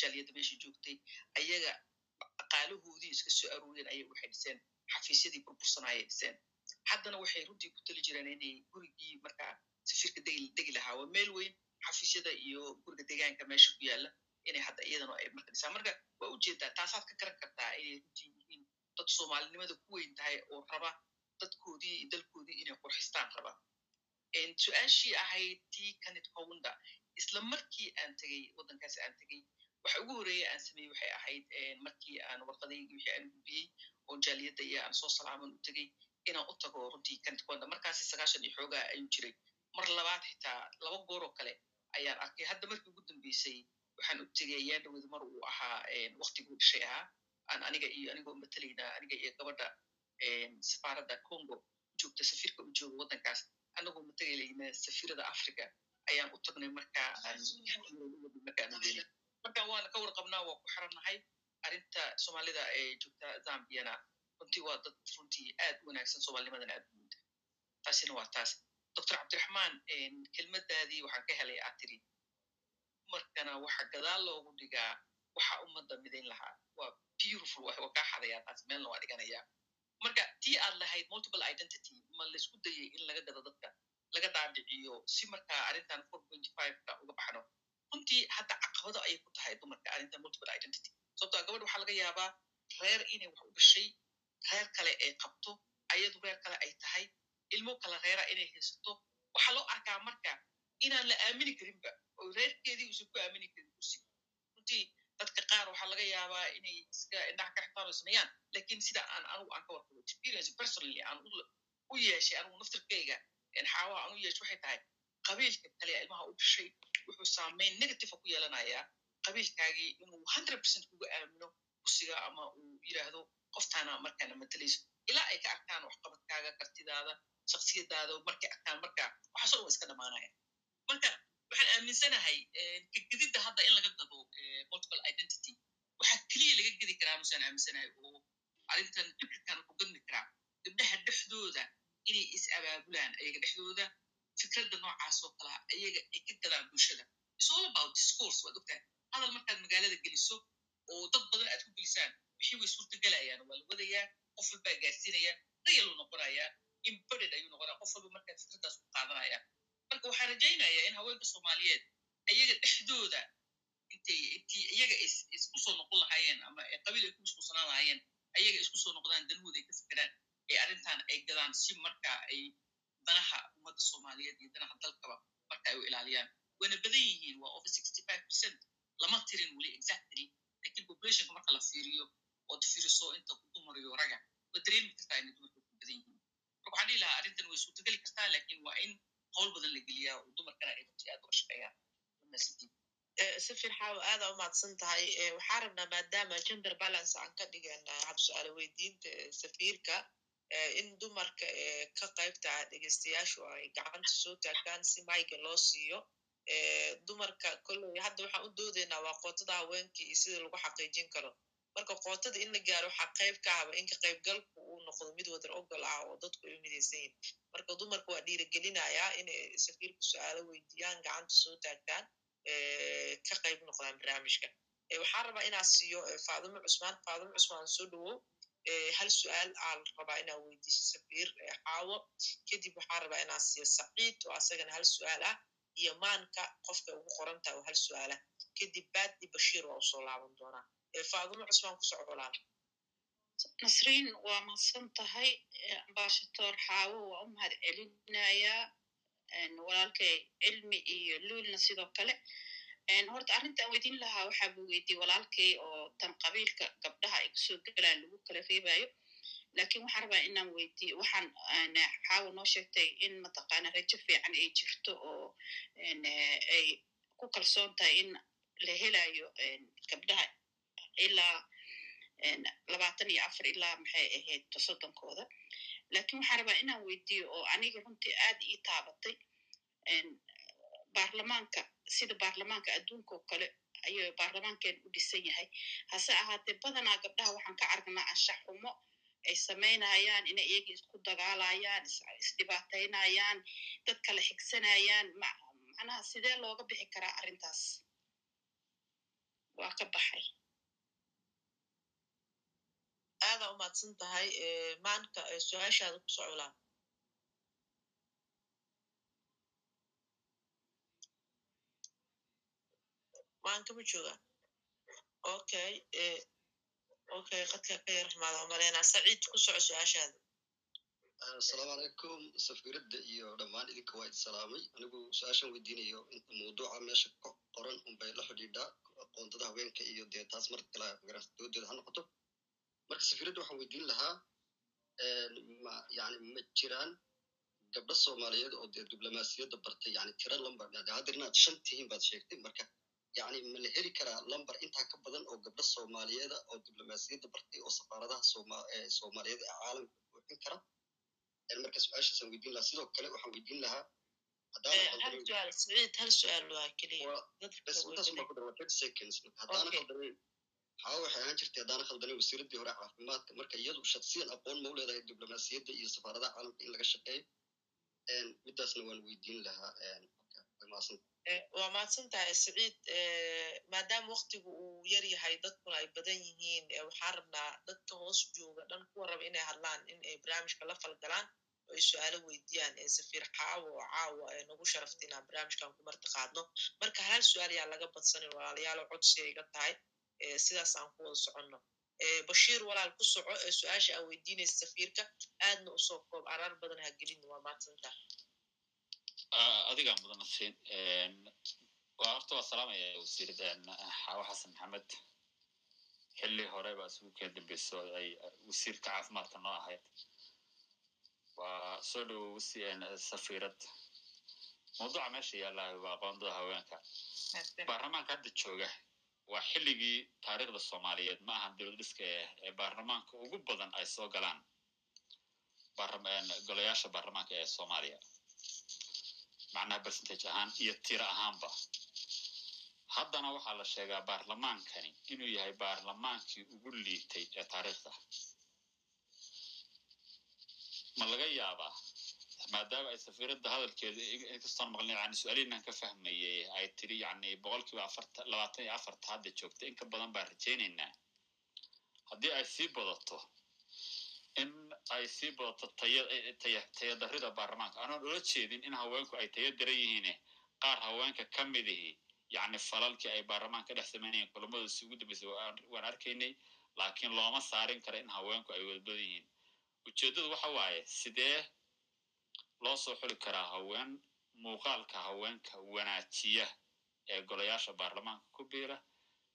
jaaliyadda meesha joogtay. Ayaga dhaqaalahoodii iska soo arooreen ayay waxay dhiseen. Xafiisyadii burbursanayay dhiseen. Haddana waxay runtii ku tali jireen inay gurigii markaa safiirka degi lahaa. Waa meel weyn xafiisyada iyo guriga deegaanka meesha ku yaalla inay hadda iyadana ay marka dhisaan marka waa u jeedaa taasaad ka garan kartaa inay runtii yihiin dad soomaalinimada ku weyn tahay oo raba dadkoodii iyo dalkoodii inay qurxistaan raba su'aashii ahayd tii kanid howunda isla markii aan tegey waddankaas aan tegey waxa ugu horreeya aan sameeyey waxay ahayd markii aan warqadaygii wixii aan gudbiyey oo jaaliyadda iyo aan soo salaaman u tegey inaan u tago runtii kanid howunda markaasi sagaashan iyo xoogaa ayuu jiray mar labaad xitaa laba gooroo kale ayaan arkay hadda markii ugu dambeysay waxaan u tegey ayaan mar uu ahaa waktiguu dhashay ahaa aan aniga iyo anigoo matalayna aniga iyo gabadha safaaradda congo joogta safiirka u jooga waddankaas anagoo matagalayna safiirada africa ayaan u tagnay markaa markaanudeyna marka waana ka warqabnaa waa ku xirannahay arrinta soomaalida ee joogta zambiana runtii waa dad runtii aad u wanaagsan soomaalinimadan aad u muda taasina waa taas doctor cabdiraxmaan kelmadaadii waxaan ka helay aad tiri. Markana waxa gadaal loogu dhigaa waxa ummadda midayn lahaa waa beautiful waa kaa xadayaa taas meelna waa dhiganaya marka tii aad lahayd multiple identity ma la isku dayay in laga gado dadka laga dhaadhiciyo si markaa arrintan four point fiveka uga baxno? Runtii hadda caqabado ayay ku tahay dumarka arrintan multiple identity. Sababtoo gabadh waxaa laga yaabaa reer inay wax u dhashay reer kale ay qabto ayadu reer kale ay tahay ilmo kale reera inay haysato. Waxaa loo arkaa marka inaan la aamini karinba oo reerkeedii usan ku aamini karin kursiga runtii dadka qaar waxaa laga yaabaa inay iska indhaha ka xitaan oo sameeyaan laakiin sida aan anugu aan ka warqabo experience personally aan u yeeshay anugu naftirkayga xaawaha aan u yeeshay waxay tahay qabiilka kale ilmaha u dhashay wuxuu saameyn negative ku yeelanayaa qabiilkaagii inuu hundred percent kuga aamino kursiga ama uu yidhaahdo qoftaana markaana matalayso ilaa ay ka arkaan waxqabadkaaga kartidaada shaksiyadaada markay arkaan marka waxaasoo dhan wa iska dhamaanaya marka waxaan aaminsanahay kagedidda hadda in laga gado multiple identity. waxaa keliya laga gedi karaa musaan aaminsanahay oo arrintan fikirkan ku gadmi karaa gabdhaha dhexdooda inay is abaabulaan ayaga dhexdooda fikradda noocaas oo kalaa ayaga ay ka gadaan bulshada is all about discourse. waad ogtahay hadal markaad magaalada geliso oo dad badan aad ku gelisaan wixii way suurtagelayaan waa la wadayaa qof walbaa gaarsiinaya rayaluu noqonayaa imbaded ayuu noqonaya qof walba markaa fikraddaas ku qaadanaya marka waxaan rajaynayaa in haweenka soomaaliyeed ayaga dhexdooda intay intii iyaga isku soo noqon lahaayeen ama qabiil ay ku mashquulsanaan lahaayeen ayaga isku soo noqdaan danahooda ay ka fikiraan ee arrintan ay gadaan si marka ay danaha ummadda soomaaliyeed iyo danaha dalkaba marka ay u ilaaliyaan. Wayna badan yihiin waa over sixty five percent. Lama tirin weli exactly. Lakin populationka marka la fiiriyo ood fiiriso inta ku dumariyo raga waa dareemi kartaa inay dumarka ku badan yihiin. Marka waxaan dhihi lahaa arrintan way suurtageli kartaa laakiin waa in howl badan la geliyaa oo dumarkana ay runtii aad uga shaqeeyaan safir xaawo aada u mahadsan tahay waxaa rabnaa maadaama gender balance aan ka dhigana hab su'aalo weydiinta safiirka in dumarka ka qaybta dhegeystayaashu ay gacanta soo taagtaan si mayga loo siiyo dumarka kolley hadda waxaan u doodaynaa waa qootada haweenkii iyo sida lagu xaqiijin karo marka qootada in la gaaro waxaa qayb ka ahba in ka qaybgalku uu noqdo mid wadar ogol ah oo dadku ay u midaysan yihiin marka dumarka waa dhiirigelinayaa inay safiirku su'aalo weydiiyaan gacanta soo taagtaan ka qayb noqdaan barnaamijka. Waxaan rabaa inaa siiyo faadimo cusmaan. Faadimo cusmaan soo dhawow hal su'aal aan rabaa inaa weydiiso safiir xaawo kadib waxaan rabaa inaa siiyo saciid oo asagana hal su'aal ah iyo maanka qofka ugu qorantaha oo hal su'aalah kadib baadi bashiir waa u soo laaban doonaa. Faadimo cusmaan ku socolaada nasriin waa mahadsan tahay. Ambashator xaawo waa u mahad celinayaa walaalkay cilmi iyo luulna sidoo kale. Horta arrintaan weydiin lahaa waxaa buu weydiye walaalkay oo tan qabiilka gabdhaha ay ka soo galaan lagu kala reebayo laakiin waxaan rabaa inaan weydiiyo waxaan xaawo noo sheegtay in mataqaana rajo fiican ay jirto oo ay ku kalsoon tahay in la helayo gabdhaha ilaa labaatan iyo afar ilaa maxay ahayd soddonkooda laakiin waxaan rabaa inaan weydiiyo oo aniga runtii aad ii taabatay baarlamaanka sida baarlamaanka adduunka oo kale ayuu baarlamaankeen u dhisan yahay. Hase ahaatee badanaa gabdhaha waxaan ka aragnaa anshax xumo ay samaynayaan inay iyaga isku dagaalayaan isdhibaataynayaan dad kala xigsanayaan macnaha sidee looga bixi karaa arrintaas? Waa ka baxay aada u mahadsan tahay maanka su'aashaada ku socolaa maanka ma jooga okay okay qadka ka yar xumaada saciid ku soco su'aashaada asalaamu calaykum safiiradda iyo dhammaan idinka waa idi salaamay anigu su'aashan weydiinayo mawduuca meesha qoran unbay la xidhiidhaa aqoontada haweenka iyo dee taas mar kale doodeeda ha noqoto marka safiiradda waxaan weydiin lahaa ma yani ma jiraan gabdho soomaaliyeed oo dee diblomaasiyadda bartay yani tira lambar. Haddeer inaad shan tihiin baad sheegtay. Marka yani ma la heli karaa lambar intaa ka badan oo gabdho soomaaliyeeda oo diblomaasiyadda bartay oo safaaradaha soomaaliyeed ee caalamka buuxin kara? Marka su'aashaasaan weydiin lahaa. Sidoo kale waxaan weydiin lahaa saciid waxay ahaan jirtay haddaana khaldanayn wasiiraddii hore caafimaadka. Marka iyadu shaksiyan aqoon ma u leedahay diblomaasiyadda iyo safaaradaha caalamka in laga shaqeeyo? Midaasna waan weydiin lahaa waa mahadsan tahay saciid maadaama waktigu uu yar yahay dadkuna ay badan yihiin waxaan rabnaa dadka hoos jooga dhan kuwa raba inay hadlaan in ay barnaamijka la falgalaan oo ay su'aalo weydiiyaan safiir xaawo oo caawa nagu sharafta inaan barnaamijkan ku marti qaadno. Marka hal su'aal yaa laga badsanin walaalayaalo codsi ay tahay sidaas aan ku wada soconno bashiir walaal ku soco su'aasha aa weydiinaysa safiirka aadna u soo koob araar badan ha gelin waa mahadsantaha adigaa mudana siin waa horta waa salaamaya xaawo xasan maxamed xilli hore baa isugu keen dambeyso ay wasiirka caafimaadka noo ahayd waa soo dhowo safiirad mawduuca meesha yaallaahay waa aqoondada haweenka baarlamaanka hadda jooga waa xilligii taariikhda soomaaliyeed ma ahan dowlad dhiska ee baarlamaanka ugu badan ay soo galaan golayaasha baarlamaanka ee soomaaliya. Macnaha percentage ahaan iyo tiro ahaanba. Haddana waxaa la sheegaa baarlamaankani inuu yahay baarlamaankii ugu liitay ee taariikhda. Ma laga yaabaa maadaama ay safiiradda hadalkeeda inkastoon maqlin yani su'aalihinan ka fahmayey ay tiri yani boqolkiiba afarta labaatan iyo afarta hadda joogta in ka badan baan rajaynaynaa haddii ay sii badato in ay sii badato taya taya tayadarrida baarlamaanka anoon ula jeedin in haweenku ay taya daran yihiine qaar haweenka ka midihi yacni falalkii ay baarlamaanka ka dhex samaynayeen kulamadoosi ugu dambeysay waan arkaynay laakiin looma saarin kara in haweenku ay wadbadan yihiin ujeeddadu waxa waaye sidee loo soo xuli karaa haween muuqaalka haweenka wanaajiya ee golayaasha baarlamaanka ku biira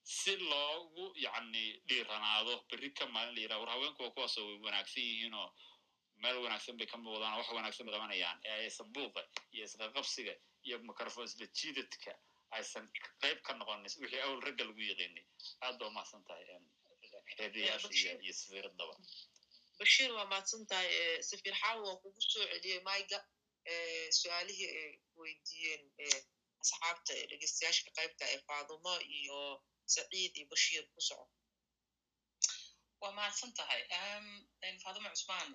si loogu yacni dhiiranaado berri ka maalin la yiraha war haweenku waa kuwaasoo way wanaagsan yihiinoo meel wanaagsan bay ka muuqdaan wax wanaagsan bay qabanayaan. Ee aysan buuqa iyo isqaqabsiga iyo microphone isla jiidadka aysan qayb ka noqonin wixii awal ragga lagu yaqiinay aad ba umahadsan tahay xeedayaasha iyo iyo bashir waa mahadsan tahay safiir xaawo waa kugu soo celiyey mayga su'aalihii ay weydiiyeen asxaabta dhegeystayaasha ka qaybta ee faadumo iyo saciid iyo bashir ku soco waa mahadsan tahay faadumo cusmaan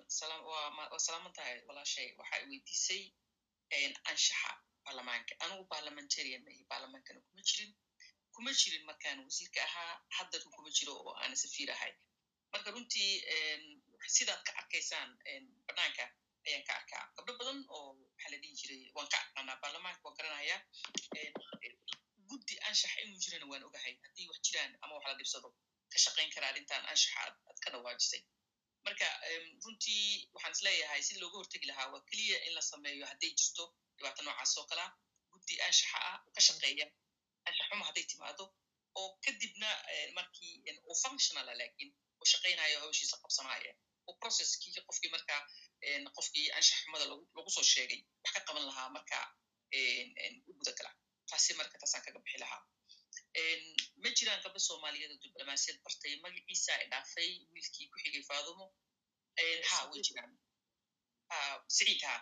waa salaaman tahay walaashay waxa ay weydiisay anshaxa baarlamaanka anigu parliamentarian mahi baarlamaankana kuma jirin kuma jirin markaan wasiirka ahaa haddana kuma jiro oo aana safiir ahay marka runtii sidaad ka arkaysaan banaanka ayaan ka arkaa. Gabdo badan oo maxaa la dhihi jiray waan ka aqaanaa baarlamaanka waan garanayaa guddi anshax inuu jirana waan ogahay. Haddii wax jiraan ama wax la dhibsado ka shaqayn karaa arrintan anshaxa aad ka dhawaajisay marka runtii waxaan is leeyahay sida looga hortegi lahaa waa keliya in la sameeyo hadday jirto dhibaato noocaas oo kalaa guddi anshaxa ah oo ka shaqeeya anshax hadday timaado oo kadibna markii oo functionala laakiin oo shaqaynayo hawshiisa qabsanaya processkii qofkii markaa qofkii anshax xumada lagu soo sheegay wax ka qaban lahaa markaa u guda gala taasi marka taasaan kaga bixi lahaa ma jiraan gabdho soomaaliyeed oo diblomaasiyad bartay magaciisa ay dhaafay wiilkii ku xigay faadumo ha way jiraan siciid ha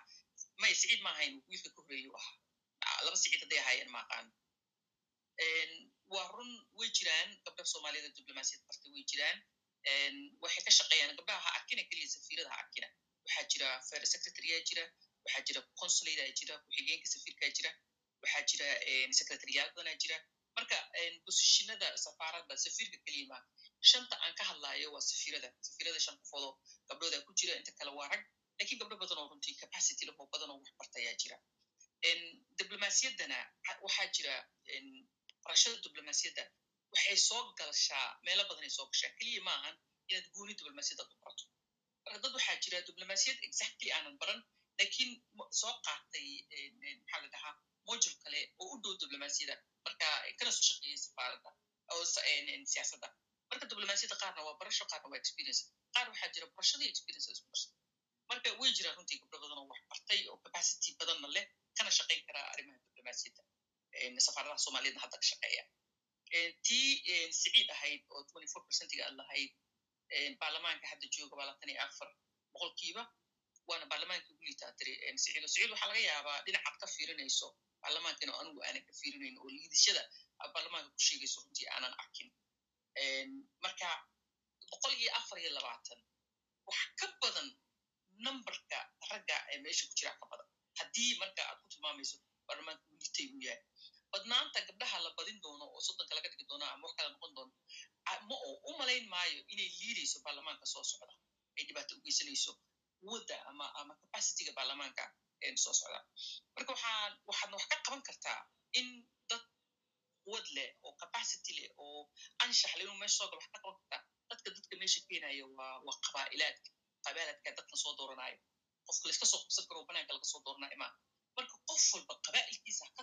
may siciid ma ahayn wiilka ka horeeyu ahaa laba siciid hadday ahaayeen ma aqaan waa run way jiraan gabdho soomaaliyeed oo diblomaasiyad bartay way jiraan waxay ka shaqeeyaan gabdhaha ha arkina keliya safiirada ha arkina. Waxaa jira fere secretary jira waxaa jira consulate jira ku-xigeenka safiirka jira waxaa jira secretariyaal badanaa jira. Marka bosishinada safaaradda safiirka keliya ma shanta aan ka hadlaayo waa safiirada. Safiirada shan qofoodoo gabdhooda ku jira inta kale waa rag. Lakiin gabdho badan runtii capacity lahoo badan oo wax bartayaa jira. Diblomaasiyaddana waxaa jira barashada diblomaasiyadda waxay soo galashaa meelo badanay soo gashaa keliya ma ahan inaad gooni diblomaasiyadda u barato marka dad waxaa jira diblomaasiyad exactly aanan baran lakiin soo qaatay maxaa la dhahaa module kale oo u dhow diblomaasiyadda marka kana soo shaqeeyey safaaradda oo siyaasadda marka diblomaasiyadda qaarna waa barasho qaarna waa experience. qaar waxaa jira barashada experience isku darsa marka way jiraan runtii gabdho badan oo wax bartay oo capacity badanna leh kana shaqayn karaa arrimaha diblomaasiyadda safaaradaha soomaaliyadna hadda ka shaqeeya tii siciid ahayd oo twenty four percentiga aad lahayd baarlamaanka hadda jooga waa labaatan iyo afar boqolkiiba waana baarlamaanka ugu liitaa tiri siciido siciid. Waxaa laga yaabaa dhinacaad ka fiirinayso baarlamaankana oo anigu aanan ka fiirinayn oo liidashada baarlamaanka ku sheegayso runtii aanan arkin. Marka boqol iyo afar iyo labaatan wax ka badan numberka ragga ee meesha ku jira ka badan. Haddii marka aad ku tilmaamayso baarlamaanka ugu liitay uu yahay badnaanta gabdhaha la badin doono oo soddonka laga dhigi doono ama wax kala noqon doono ma oo u malayn maayo inay liidayso baarlamaanka soo socda ay dhibaato u geysanayso quwadda ama ama capacityga baarlamaanka soo socda. Marka waxaan waxaadna wax ka qaban kartaa in dad quwad leh oo capacity leh oo anshax leh inuu meesha soo galo wax ka qaban kartaa. Dadka dadka meesha keenaya waa waa qabaa'ilaadka qabaaladka dadkan soo dooranayo. Qofka layska soo qabsan karo banaanka laga soo dooranayo ma marka qof walba qabaa'ilkiisa ka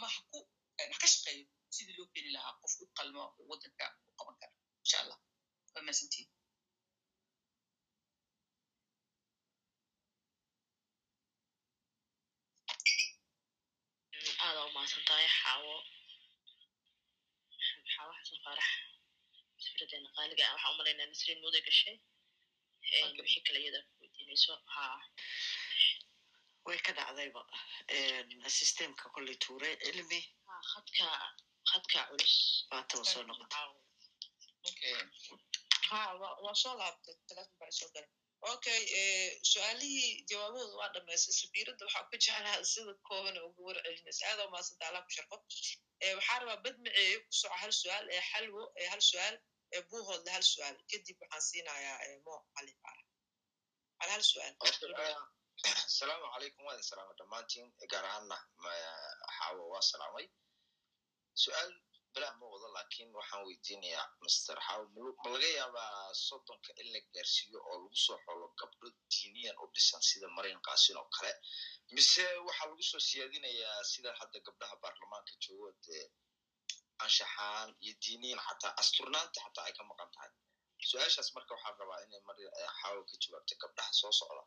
ama ku ha ka shaqeeyo sidii loo keeni lahaa qof u qalmo oo waddanka u qaban kara insha allah waa maasantiin aada u mahadsan tahay xaawo xaawo xasan faarax safiradeena qaaliga ah waxaan u malaynaa nasriin muday gashay wixii kale iyada weydiinayso ha way ka dhacdayba systemka kolley tuure cilmi khadka culus waataba soo noqotay okay su'aalihii jawaabahooda waa dhamaystay safiiradda waxaa ku jeclaha sida kooban ee ugu warcelinaysa aada umaasanta allah ku sharfo waxaa rabaa badmaceeyo ku soco hal su'aal ee xalwo ee hal su'aal ee buuhoodle hal su'aal kadib waxaan siinayaa mo cali cali hal su'aal asalaamu calaykum waa idin salaama dhammaantiin gaar ahaanna xaawo waa salaamay su'aal balaa ma wado laakiin waxaan weydiinayaa master xaawo ma laga yaabaa soddonka in la gaarsiiyo oo lagu soo xolo gabdho diiniyan u dhisan sida maryan qaasin oo kale? Mise waxaa lagu soo siyaadinayaa sida hadda gabdhaha baarlamaanka joogo dee anshaxaan iyo diiniyan xataa asturnaanta xataa ay ka maqan tahay. Su'aashaas marka waxaan rabaa inay eh, xaawo ka jawaabto gabdhaha soo socda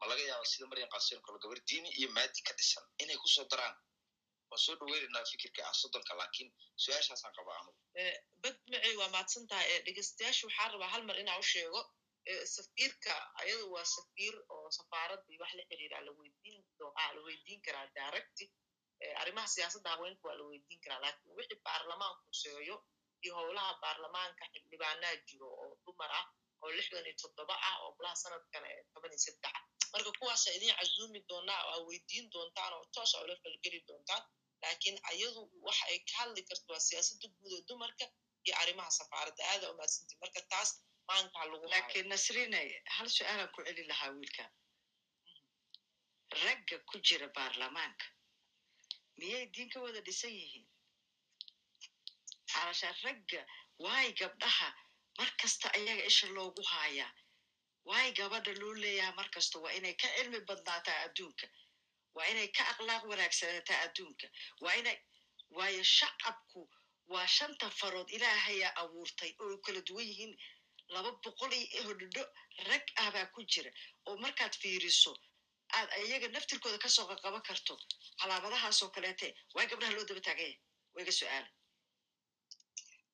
ma laga yaaba sida maryan qaasin kale gabar diini iyo maadi ka dhisan inay ku soo daraan waan soo dhaweynaynaa fikirka ah soddonka laakiin su'aashaasaan qabaa anugu Eh, badmacey waa mahadsan tahay Eh, dhegeystayaasha waxaa rabaa hal mar inaa u sheego eh, safiirka ayadu waa safiir oo safaaradda iyo wax la xiriira la weydiin karaa directy Eh, arrimaha siyaasadda haweenka waa la weydiin karaa laakiin wixii baarlamaanku seeyo iyo howlaha baarlamaanka xildhibaanaa jiro oo dumar ah oo lixdan iyo toddoba ah oo golaha sanadkan ee toban saddex ah marka kuwaasa idin casuumi doonaa oo aa weydiin doontaan oo toos aa ula falgeli doontaan laakiin ayadu waxa ay ka hadli karto waa siyaasadda guud ee dumarka iyo arrimaha safaaradda aada umaadsanti marka taas maanka ha lagu laakiin nasrine hal su'aalaan ku celin lahaa wiilka. Ragga ku jira baarlamaanka miyay diin ka wada dhisan yihiin? Calashaan ragga waay gabdhaha mar kasta ayaga isha loogu haayaa waay gabadha loo leeyaha mar kasta waa inay ka cilmi badnaataa adduunka. Waa inay ka akhlaaq wanaagsanaataa adduunka. Waa inay waayo shacabku waa shanta farood ilaahayaa abuurtay oo kala duwan yihiin. Laba boqol iyo hodhodho rag ah baa ku jira oo markaad fiiriso aad iyaga naftirkooda ka soo qaqaban karto calaamadahaasoo kaleete waa gabdhaha loo daba taaganya su'aala.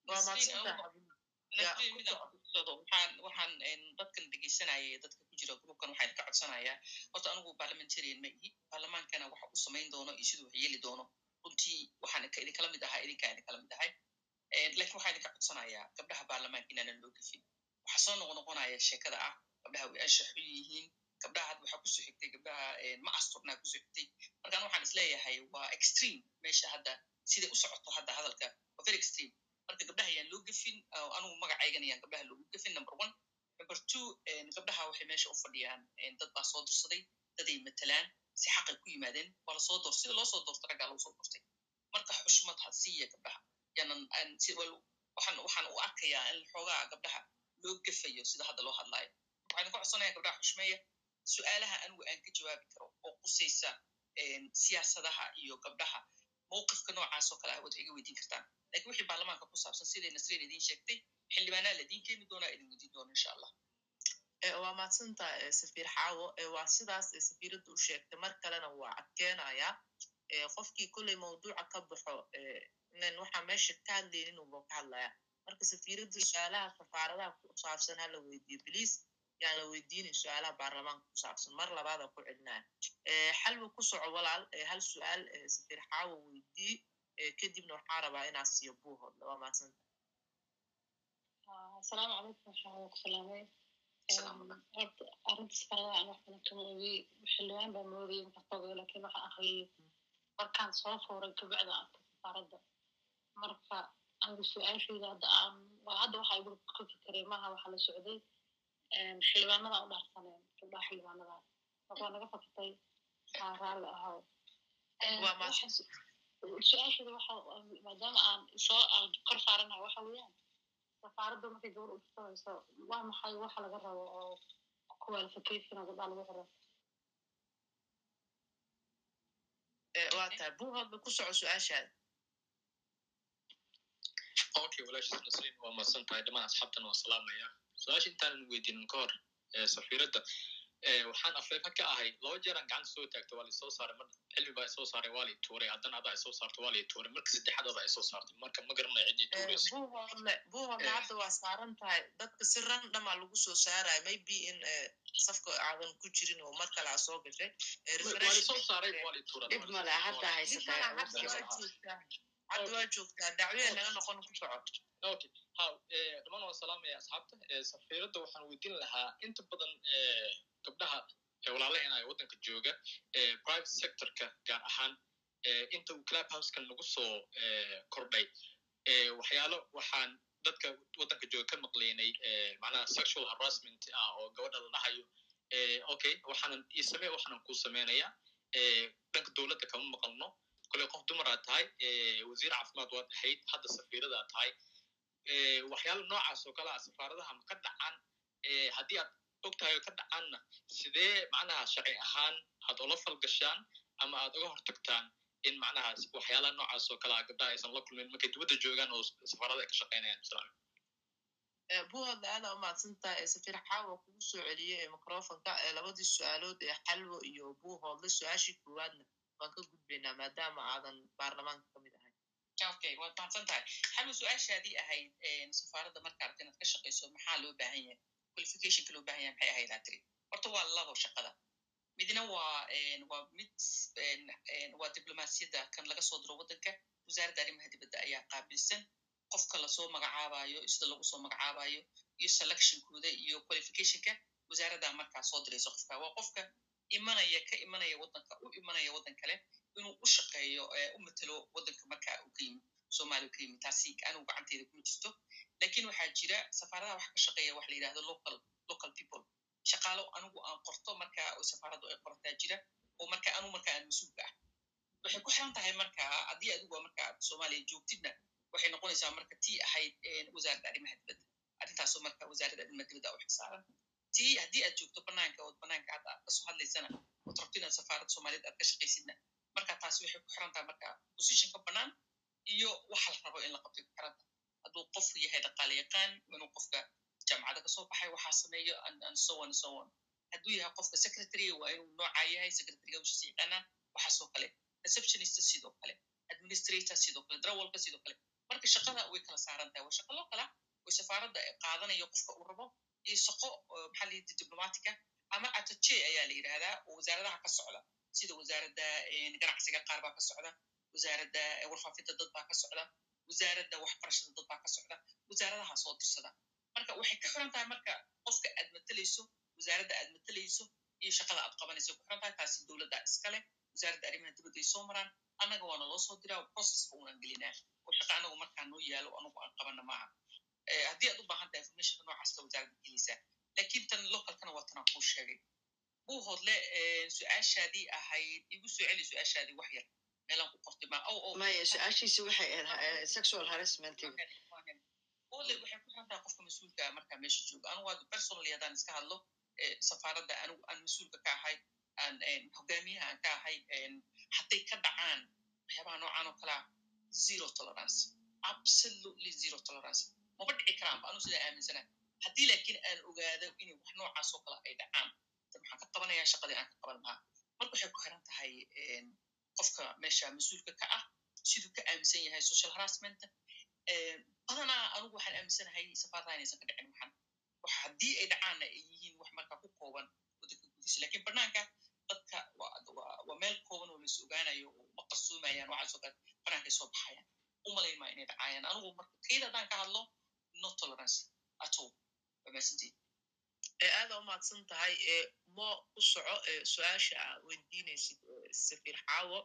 Waa Nasriin, mahadsantahay codsado, waxaan waxaan dadkan dhegeysanaya dadka ku jira grupkan waxaan ka codsanayaa horta anigu parliamentarian ma ihi baarlamaankana waxa uu samayn doono iyo siduu wax yeeli doono runtii waxaan ka idinkala mid ahaa idinkaa idinkala mid ahay Een, laakiin waxaan idinka codsanayaa gabdhaha baarlamaanka inaanan loo gafin waxaa soo noqnoqonaya sheekada ah gabdhaha way anshaxu yihiin gabdhaha hadda waxaa ku soo xigtay gabdhaha een, ma asturnaa ku soo xigtay markaan waxaan is leeyahay waa extreme. meesha hadda siday u socoto hadda hadalka waa very extreme marka gabdhaha ayaan loo gefin oo magacaygana ayaan gabdhaha loogu gefin number one number two een, gabdhaha waxay meesha u fadhiyaan dad baa soo dirsaday daday matalaan si xaqay ku yimaadeen waa la soo door sida loo soo doorto raggaa lagu soo doortay marka xushmad ha siiya wal waxaan u arkayaa in xoogaa gabdhaha loo gefayo sida hadda loo hadlaayo waxaan ku codsanayaa gabdhaha xushmeeya su'aalaha anigu aan ka jawaabi karo oo qusaysa siyaasadaha iyo gabdhaha mowqifka noocaas oo kale ah waad iga weydiin kartaan laakiin wixii baarlamaanka ku saabsan siday nasriin idiin sheegtay xildhibaanaa ladiin keeni doonaa idin weydiin doona insha allah waa mahadsantahay eh, safiir xaawo waa sidaas safiiradda u sheegtay mar kalena waa adkeenayaa Eh, qofkii kolley mawduuca ka baxo nen waxaa meesha ka hadlaynin uba ka hadlaya marka safiiradda su'aalaha safaaradaha ku saabsan ha la weydiiyo bliis yaan la weydiinin su'aalaha baarlamaanka ku saabsan mar labaada ku celinaya xalwa ku soco walaal hal su'aal safiir xaawo weydii kadibna waxaa rabaa inaa siiyo buuhoodla waa mahadsanta asalaamu calaykum waxaan ku salaamay horta arrinta safarada aan wax badan kama ogi xildhibaan baa moodayay markaan ka ogayo laakiin akhriyay markaan soo fuuray kabacda arkay safaaradda marka anigu su'aashayda hadda aan hadda waxa igu ka fikiray maaha waxa la socday xildhibaanada u dhaarsaneen gabdhaha xildhibaanada marka waa naga fakatay aa raalli su'aashayda waxa maadaama aan soo aan kor saaranayo waxa weeyaan safaaradda markay gabadh udhisanayso waa maxay waxa laga rabo oo qualification oo gabdhaha lagu xiro? Eh, waa tahay buuhoodla ku soco su'aashaada. Okay walaashiis nasriin waa mahadsan tahay dhammaan asxaabtan waa salaamaya. Su'aasha intaanan weydiinin ka hor ee safiiradda waxaan afeefa ka ahay laba jeeraan gacanta soo taagtay waa laisoo saaray mar cilmi baa isoo saaray waa lay tuuray haddana adaa isoo saartay waa lay tuuray marka saddexaad adaa isoo saartay marka ma garanaya ciddii buuhoodle buuhoodle hadda waa saaran tahay dadka si randamaa lagu soo saaraya maybe in safka aadan ku jirin oo mar kale aa soo gashay laisoo saaray waa lay tuuray. Dhib male hadda haysataa hadda waa joogtaa dacwee naga noqon ku soco okay. Ha dhamaan waan salaamaya asxaabta safiiradda waxaan weydiin lahaa inta badan gabdhaha walaalahena ee waddanka jooga private sectorka gaar ahaan inta uu club housekan nagu soo kordhay. Waxyaalo waxaan dadka waddanka jooga ka maqlaynay macnaha sexual harassment ah oo gabadha la dhahayo. Okay waxaanan ii samee waxaanan kuu sameynaya. Dhanka dowladda kama maqalno. Kole qof dumaraad tahay wasiir caafimaad waad ahayd hadda safiiradaad tahay. Waxyaala noocaas oo kale ah safaaradaha ma ka dhacaan. Haddii aad og tahay oo ka dhacaanna sidee macnaha sharci ahaan aad ula falgashaan ama aad uga hortagtaan in macnaha waxyaalaha noocaas oo kale ah gabdhaha aysan la kulmin markay dibadda joogaan oo safaarada ay ka shaqaynayaan islam buuhoodle aada umahadsantaha ee safiir xaawa kugu soo celiyey ee microfonka ee labadii su'aalood ee xalwo iyo buuhoodle su'aashii koowaadna waan ka gudbaynaa maadaama aadan baarlamaanka ka mid ahayn okay waad mahadsan tahay xalwo su'aashaadii ahayd safaaradda marka aragta inaad ka shaqayso maxaa loo baahan yahay qualificationka loo baahan yahay maxay ahayd tiri horta waa labo shaqada midna waa waa mid waa diblomaasiyadda kan laga soo diro waddanka wasaaradda arrimaha dibadda ayaa qaabilsan qofka la soo magacaabayo sida lagu soo magacaabayo iyo selectionkooda iyo qualificationka wasaaradda markaa soo dirayso qofka waa qofka imanaya ka imanaya waddanka u imanaya waddan kale inuu u shaqeeyo u matelo waddanka markaa uu ka yimi yimi taasi anigu gacanteeda kuma jirto. Lakin waxaa jira safaaradaha wax ka shaqeeya wax la yidhahdo local people. Shaqaalo anigu aan qorto marka safaaraddu ay qorataa jira oo marka anu marka aan mas'uulka ah. Waxay ku xiran tahay marka haddii adigu marka soomaaliya joogtidna waxay noqonaysaa marka tii ahayd wasaaradda arrimaha dibadda. Arrintaasoo marka wasaaradda arrimaha dibadda u xisaaran tii haddii aad joogto banaanka ood banaanka hadda aad ka soo hadlaysana ood rabto inaad safaaradda soomaaliyad aad ka shaqaysidna. Marka taasi waxay ku xiran tahay marka positionka banaan iyo waxa la rabo in la qabtay ku xiran tahay hadduu qofku yahay dhaqaale yaqaan inuu qofka jaamacada ka soo baxay waxaa sameeyo and so on so on. Hadduu yahay qofka secretary waa inuu noocaa yahay secretaryga ushiisa waxaasoo kale. Receptionista sidoo kale administrator sidoo kale drawalka sidoo kale. Marka shaqada way kala saaran tahay waa shaqo loo kala way safaaradda qaadanayo qofka uu rabo iyo shaqo maxaa la yidhi diplomatica ama atache ayaa la yidhahdaa oo wasaaradaha ka socda. Sida wasaaradda ganacsiga qaar baa ka socda wasaaradda warfaafinta dad baa ka socda wasaaradda waxbarashada dad baa ka socda wasaaradaha soo dirsada marka waxay ka xiran tahay marka qofka aad matalayso wasaaradda aad matalayso iyo shaqada aad qabanayso ku xiran tahay taasi dowladda iskale wasaaradda arrimaha dibadda ay soo maraan annaga waana loo soo diraa processka unan gelinaa oo shaqa anagu markaa noo yaalo anagu aan qabana maaha haddii aad u baahan tahay informationka noocaasta wasaaradda gelaysaa laakiin tan localkana waa tanaan kuu sheegay buu hodle su'aashaadii ahayd igu soo celi su'aashaadii wax yar meelaan ku maya su'aashiisi waxay ahayd sexual harassment ole waxay ku xiran tahay qofka mas'uulka markaa meesha jooga. Anigu hadda personally haddaan iska hadlo? Safaaradda anigu aan mas'uulka ka ahay aan hogaamiyaha aan ka ahay hadday ka dhacaan waxyaabaha noocan oo kalea zero tolerance. Absolutely zero tolerance. Maba dhici karaanba anu sidaa aaminsana haddii laakiin aan ogaado inay wax noocaas oo kale ay dhacaan maxaan ka qabanayaa shaqadii aan ka qaban lahaa. Marka waxay ku xiran tahay qofka meesha mas'uulka ka ah siduu ka aaminsan yahay social harassment. badanaa anigu waxaan aaminsanahay safaaradaha inaysan ka dhicin waxan wax haddii ay dhacaanna ay yihiin wax markaa ku kooban waddanka gudihiisa laakiin banaanka dadka waa meel kooban oo lais ogaanayo oo ma qarsoomayaan waxaasoo kale banaanka ay soo baxayaan umalayn maa inay dhacaayaan anigu marka kayda haddaan ka hadlo no tolerance at all. waa maasantiin aada umahadsan tahay mo ku soco su'aasha aa weydiinaysid safiir xaawo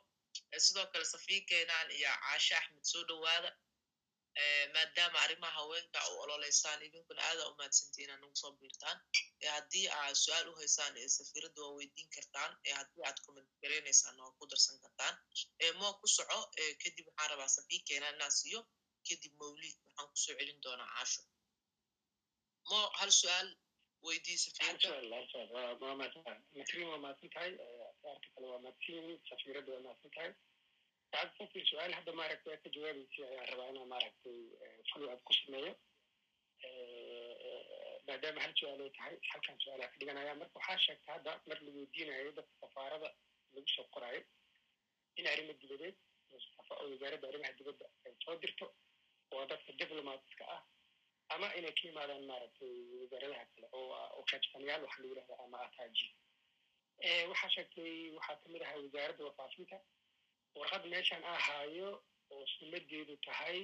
sidoo kale safiirkeenaan iyo caashe axmed soo dhowaada maadaama arrimaha haweenka u ololeysaan idinkuna aada umahadsantiin aa nagu soo biirtaan haddii aad su'aal u haysaan safiiradda waa weydiin kartaan haddii aad comment gareynaysaan waa ku darsan kartaan mo ku soco kadib waxaan rabaa safiirkeenaan inaan siiyo kadib mawlid waxaan ku soo celin doonaa caasho mo hal su'aal weydii safiirka waa mahadsan nakrin waa mahadsan tahay arka kale waa mahadsan safiiradda waa mahadsan tahay sacad safir su'aal hadda maaragtay ka jawaabaysa ayaa rabaa inaa maaragtay follow ku sameeyo maadaama hal su'aal ay tahay halkan su'aalaha ka dhiganaya marka waxaa sheegta hadda mar la weydiinayo dadka safaarada lagu soo qoraayo in arrimo dibadeed oo wasaaradda arrimaha dibadda ay soo dirto oo dadka diplomatska ah ama inay ka yimaadaan maaragtay wasaaradaha kale oo oo waxa lagu yidhahda ama ataaji waxaa sheegtay waxaa ka mid ahaa wasaaradda wafaafinta warqad meeshan ahaayo oo sumadeedu tahay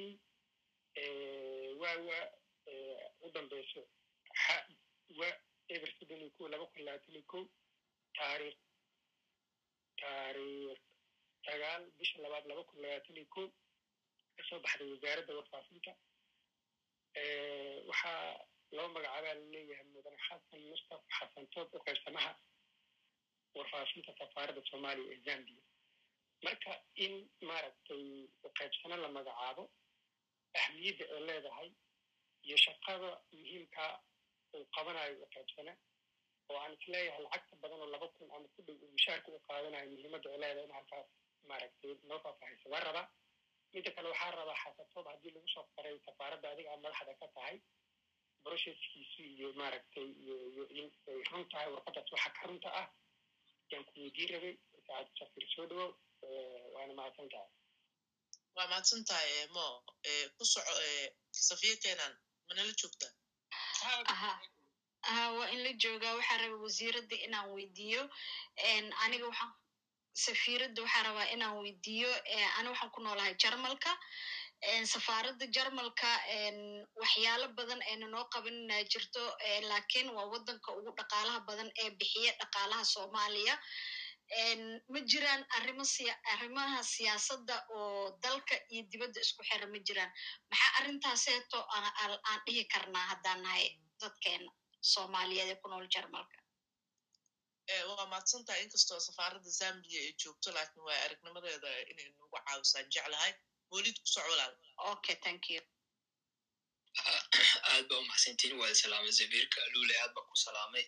waawa u dambeyso wa eber soddon iyo kow laba kun labaatan iyo kow taariikh taariikh sagaal bisha labaad laba kun labaatan iyo kow ka soo baxday wasaaradda warfaafinta waxaa loo magacaabaa la leeyahay mudane xasan mustafa xasan u qaybsamaha warfaafinta safaaradda soomaaliya ee zambia. Marka in maaragtay uqaybsano la magacaabo ahmiyadda ay leedahay iyo shaqada muhiimka uu qabanayo uqaybsana oo aan is leeyahay lacagta badan oo laba kun ama ku dhow uu mushaarka u qaadanayo muhiimadda ay leedahay in halkaas maaragtay noo faahfaahaysa waa rabaa midda kale waxaa rabaa xasatoob haddii lagu soo qoray safaaradda adiga aad madaxda ka tahay brocesskiisu iyo maaragtay iyo iyo in ay run tahay warqadaas waxa ka runta ah yaan ku weydiin rabay saacad safir soo dhawow waana mahadsan tahay waa mahadsan tahay mo ku soco safiya kenan manala joogtaa aha. Aha waa in la joogaa. Waxaa raba wasiiradda inaan weydiiyo. Aniga waxaan safiiradda waxaa rabaa inaan weydiiyo. Ani waxaan ku noolahay jarmalka safaaradda jarmalka waxyaalo badan ayna noo qabanina jirto laakiin waa waddanka ugu dhaqaalaha badan ee bixiya dhaqaalaha soomaaliya. Ma jiraan arrimaha siyaasadda oo dalka iyo dibadda isku xira ma jiraan. Maxaa arrintaaseeto aan dhihi karnaa haddaan nahay dadkeena soomaaliyeed ee ku nool jarmalka? Waa mahadsan tahay inkastoo safaaradda zambia ay joogto laakiin waa aragnimadeeda inay nagu caawisaan jeclahay moolid ku soco walaal aad ba umahadsantiin waa salaamay zabiirka lule aad ba ku salaamay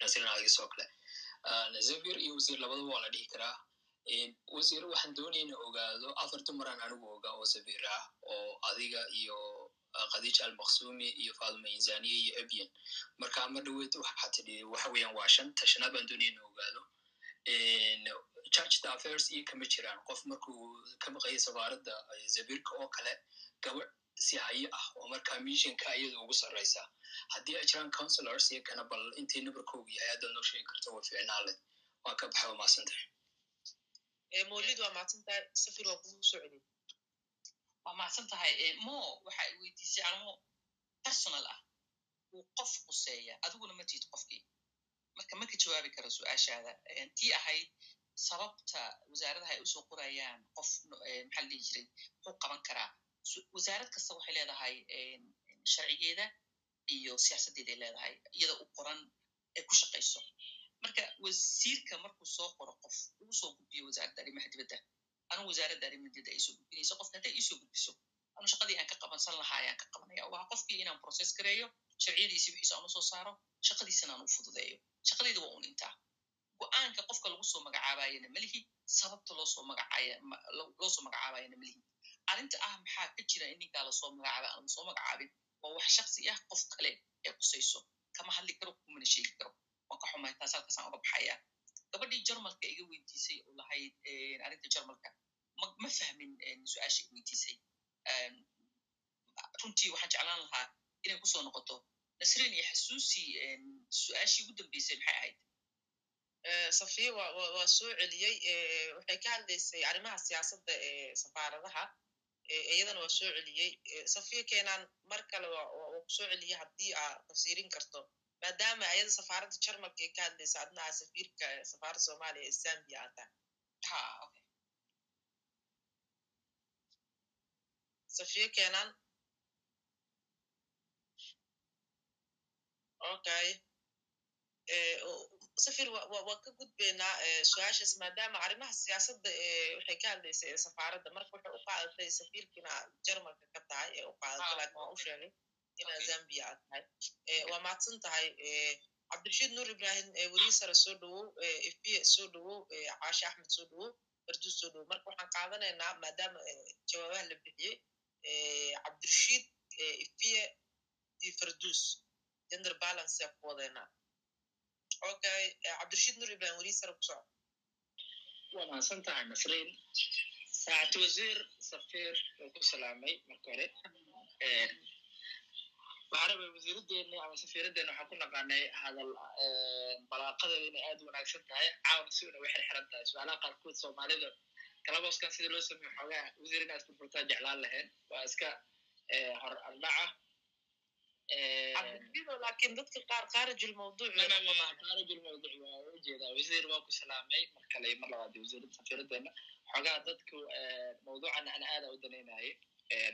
nasrin adiga soo kale zabir iyo wasiir labadaba waa la dhihi karaa wasiir waxaan doonayna ogaado afar dumaraan anigu ogaa oo zabir ah oo adiga iyo khadija almaksumi iyo faaduma insaniya iyo abian marka ama dhaweyd waxaa tidhi waxa weeyaan waa shan tashanaad baan doonayna ogaado churchta affairs iyo kama jiraan qof markuu ka maqaya safaaradda zabirka oo kale gabadh si haye ah oo markaa missionka iyada ugu sarraysa haddii ay jiraan counselors iyo kana bal intii nabarkoogu yahay haddaad noo sheegi karto waa ficnaale waa ka baxa waa mahadsan tahay moolid waa mahadsan tahay safir waa kugu soo celiy waa mahadsan tahay mo waxa ay weydiisay arimo personal ah uu qof quseeya adiguna ma tiid qofkii marka ma ka jawaabi karo su'aashaada tii ahayd sababta wasaaradaha ay u soo qorayaan qof maxaa la dhihi jiray muxuu qaban karaa. Wasaarad kasta waxay leedahay sharcigeeda iyo siyaasaddeeday leedahay iyada u qoran ay ku shaqayso. Marka wasiirka markuu soo qoro qof uu soo gudbiyo wasaaradda arrimaha dibadda. Anu wasaaradda arrimaha dibadda ay soo gudbinayso qofka hadday iisoo gudbiso anu shaqadii aan ka qabansan lahaa ayaan ka qabanaya. Waa qofkii inaan process gareeyo sharciyadiisi wixiisa aan u soo saaro shaqadiisana aan u fududeeyo. Shaqadayda waa un intaa go'aanka qofka lagu soo magacaabayana malihi sababta loosoo magacaaya loosoo magacaabayana malihi arrinta ah maxaa ka jira in ninkaa la soo magacaaba aan la soo magacaabin? Waa wax shaksi ah qof kale ee qusayso kama hadli karo kumana sheegi karo. Waan ka xumahay taas halkaasaan uga baxaya. Gabadhii jarmalka iga weydiisay oo lahayd arrinta jarmalka ma ma fahmin su'aasha i weydiisay. Runtii waxaan jeclaan lahaa inay ku soo noqoto. Nasrin iyo xasuusi su'aashii ugu dambeysay maxay ahayd safiya wa waa soo celiyey waxay ka hadlaysay arrimaha siyaasadda ee safaaradaha iyadana waa soo celiyey safiya keenaan mar kale waa ku soo celiyey haddii aa tafsiirin karto maadaama ayada safaaradda jarmalka ay ka hadlaysa adna aa safiirka safaaradda soomaaliya ee zambia aa tahay safiya keenaan okay safir waa ka gudbeynaa su'aashaas maadaama arrimaha siyaasadda waxay ka hadlaysay ee safaaradda marka waxay u qaadatay safiirkiina jarmalka ka tahay ee u qaadatay laakiin waa u sheegay inaa zambia aad tahay waa mahadsan tahay cabdirashiid nuur ibrahim weriisara soo dhawow ifiya soo dhawow caashe axmed soo dhawow farduus soo dhawow marka waxaan qaadanaynaa maadaama jawaabaha la bixiyey cabdirashiid ifiya iyo farduus gender balance aa ku wadeynaa okay cabdirashiid nur ibrahim weli sare ku soco waa mahadsan tahay nasriin saacati wasiir safir oo ku salaamay marka hore waxaa rabay wasiiraddeena ama safiiraddeena waxaan ku naqaanay hadal balaaqadeeda inay aad u wanaagsan tahay caawan si una way xirxiran tahay su'aalaha qaarkood soomaalida kalabooskan sida loo sameeyo xoogaa wasiir inaad furfurtaa jeclaan lahayn waa iska hor ardaca cabdirashiido laakiin dadka qaar qaarajul mawduuc qaarajul mawduuc waa u jeedaa wasiir waa ku salaamay mar kale mar labaad wasiirada safiiraddeena xoogaa dadku mawduucan ana aada u danaynaye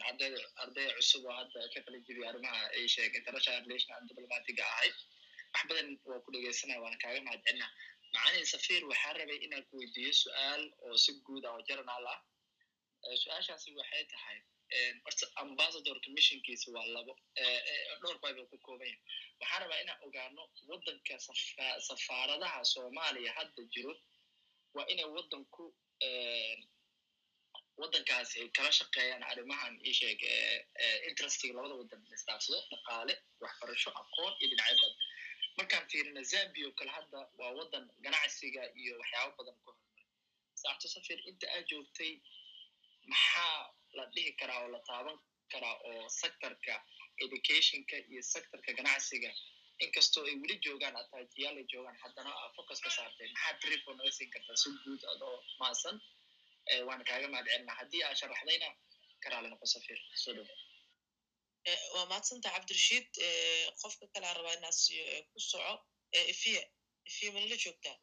ardayda ardayda cusub oo hadda ka kala jibiya arrimaha ay sheeg international relation and diplomatiga ahay wax badan waa ku dhegeysanaya waana kaaga mahadcelina macanihi safiir waxaa rabay inaan ku weydiiyo su'aal oo si guud ah oo journal ah su'aashaasi waxay tahay ambassadorka missionkiisa waa labo dhowr bayba ku kooban. Yahay waxaa rabaa inaan ogaano waddanka safaaradaha soomaaliya hadda jiro. Waa inay waddanku waddankaasi ay kala shaqeeyaan arrimahan ii sheeg interestiga labada waddan isdhaafsado dhaqaale waxbarasho aqoon iyo dhinacyo badan markaan fiirina zambia kale hadda waa waddan ganacsiga iyo waxyaabo badan ku hormaray saacto safir inta aad joogtay maxaa la dhihi karaa oo la taaban karaa oo sectorka educationka iyo sectorka ganacsiga. Inkastoo ay weli joogaan ataajiyaal ay joogaan haddana focus ka saartay maxaa brief oo naga siin kartaa si guud adoo maasan waana kaaga mahadcelina haddii aa sharaxdayna karaale noqo safir soo dhow. Waa mahadsanta cabdirashiid. Qofka kale aan rabaa inaa siiyo ku soco. Ifiya ifiya manila joogtaa?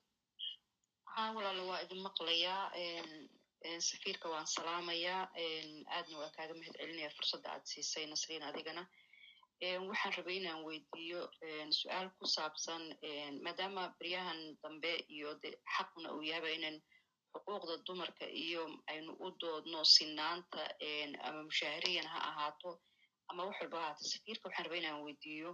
Haa walaalo waa idin maqlayaa safiirka waan salaamayaa aadna waa kaaga mahad celinaya fursadda aad siisay nasriin adigana waxaan rabay inaan weydiiyo su'aal ku saabsan maadaama beryahan dambe iyo de xaqna uu yahaba inan xuquuqda dumarka iyo aynu u doodno sinaanta ama mushaahiriyan ha ahaato ama wax walba ahaato safiirka waxaan rabay inaan weydiiyo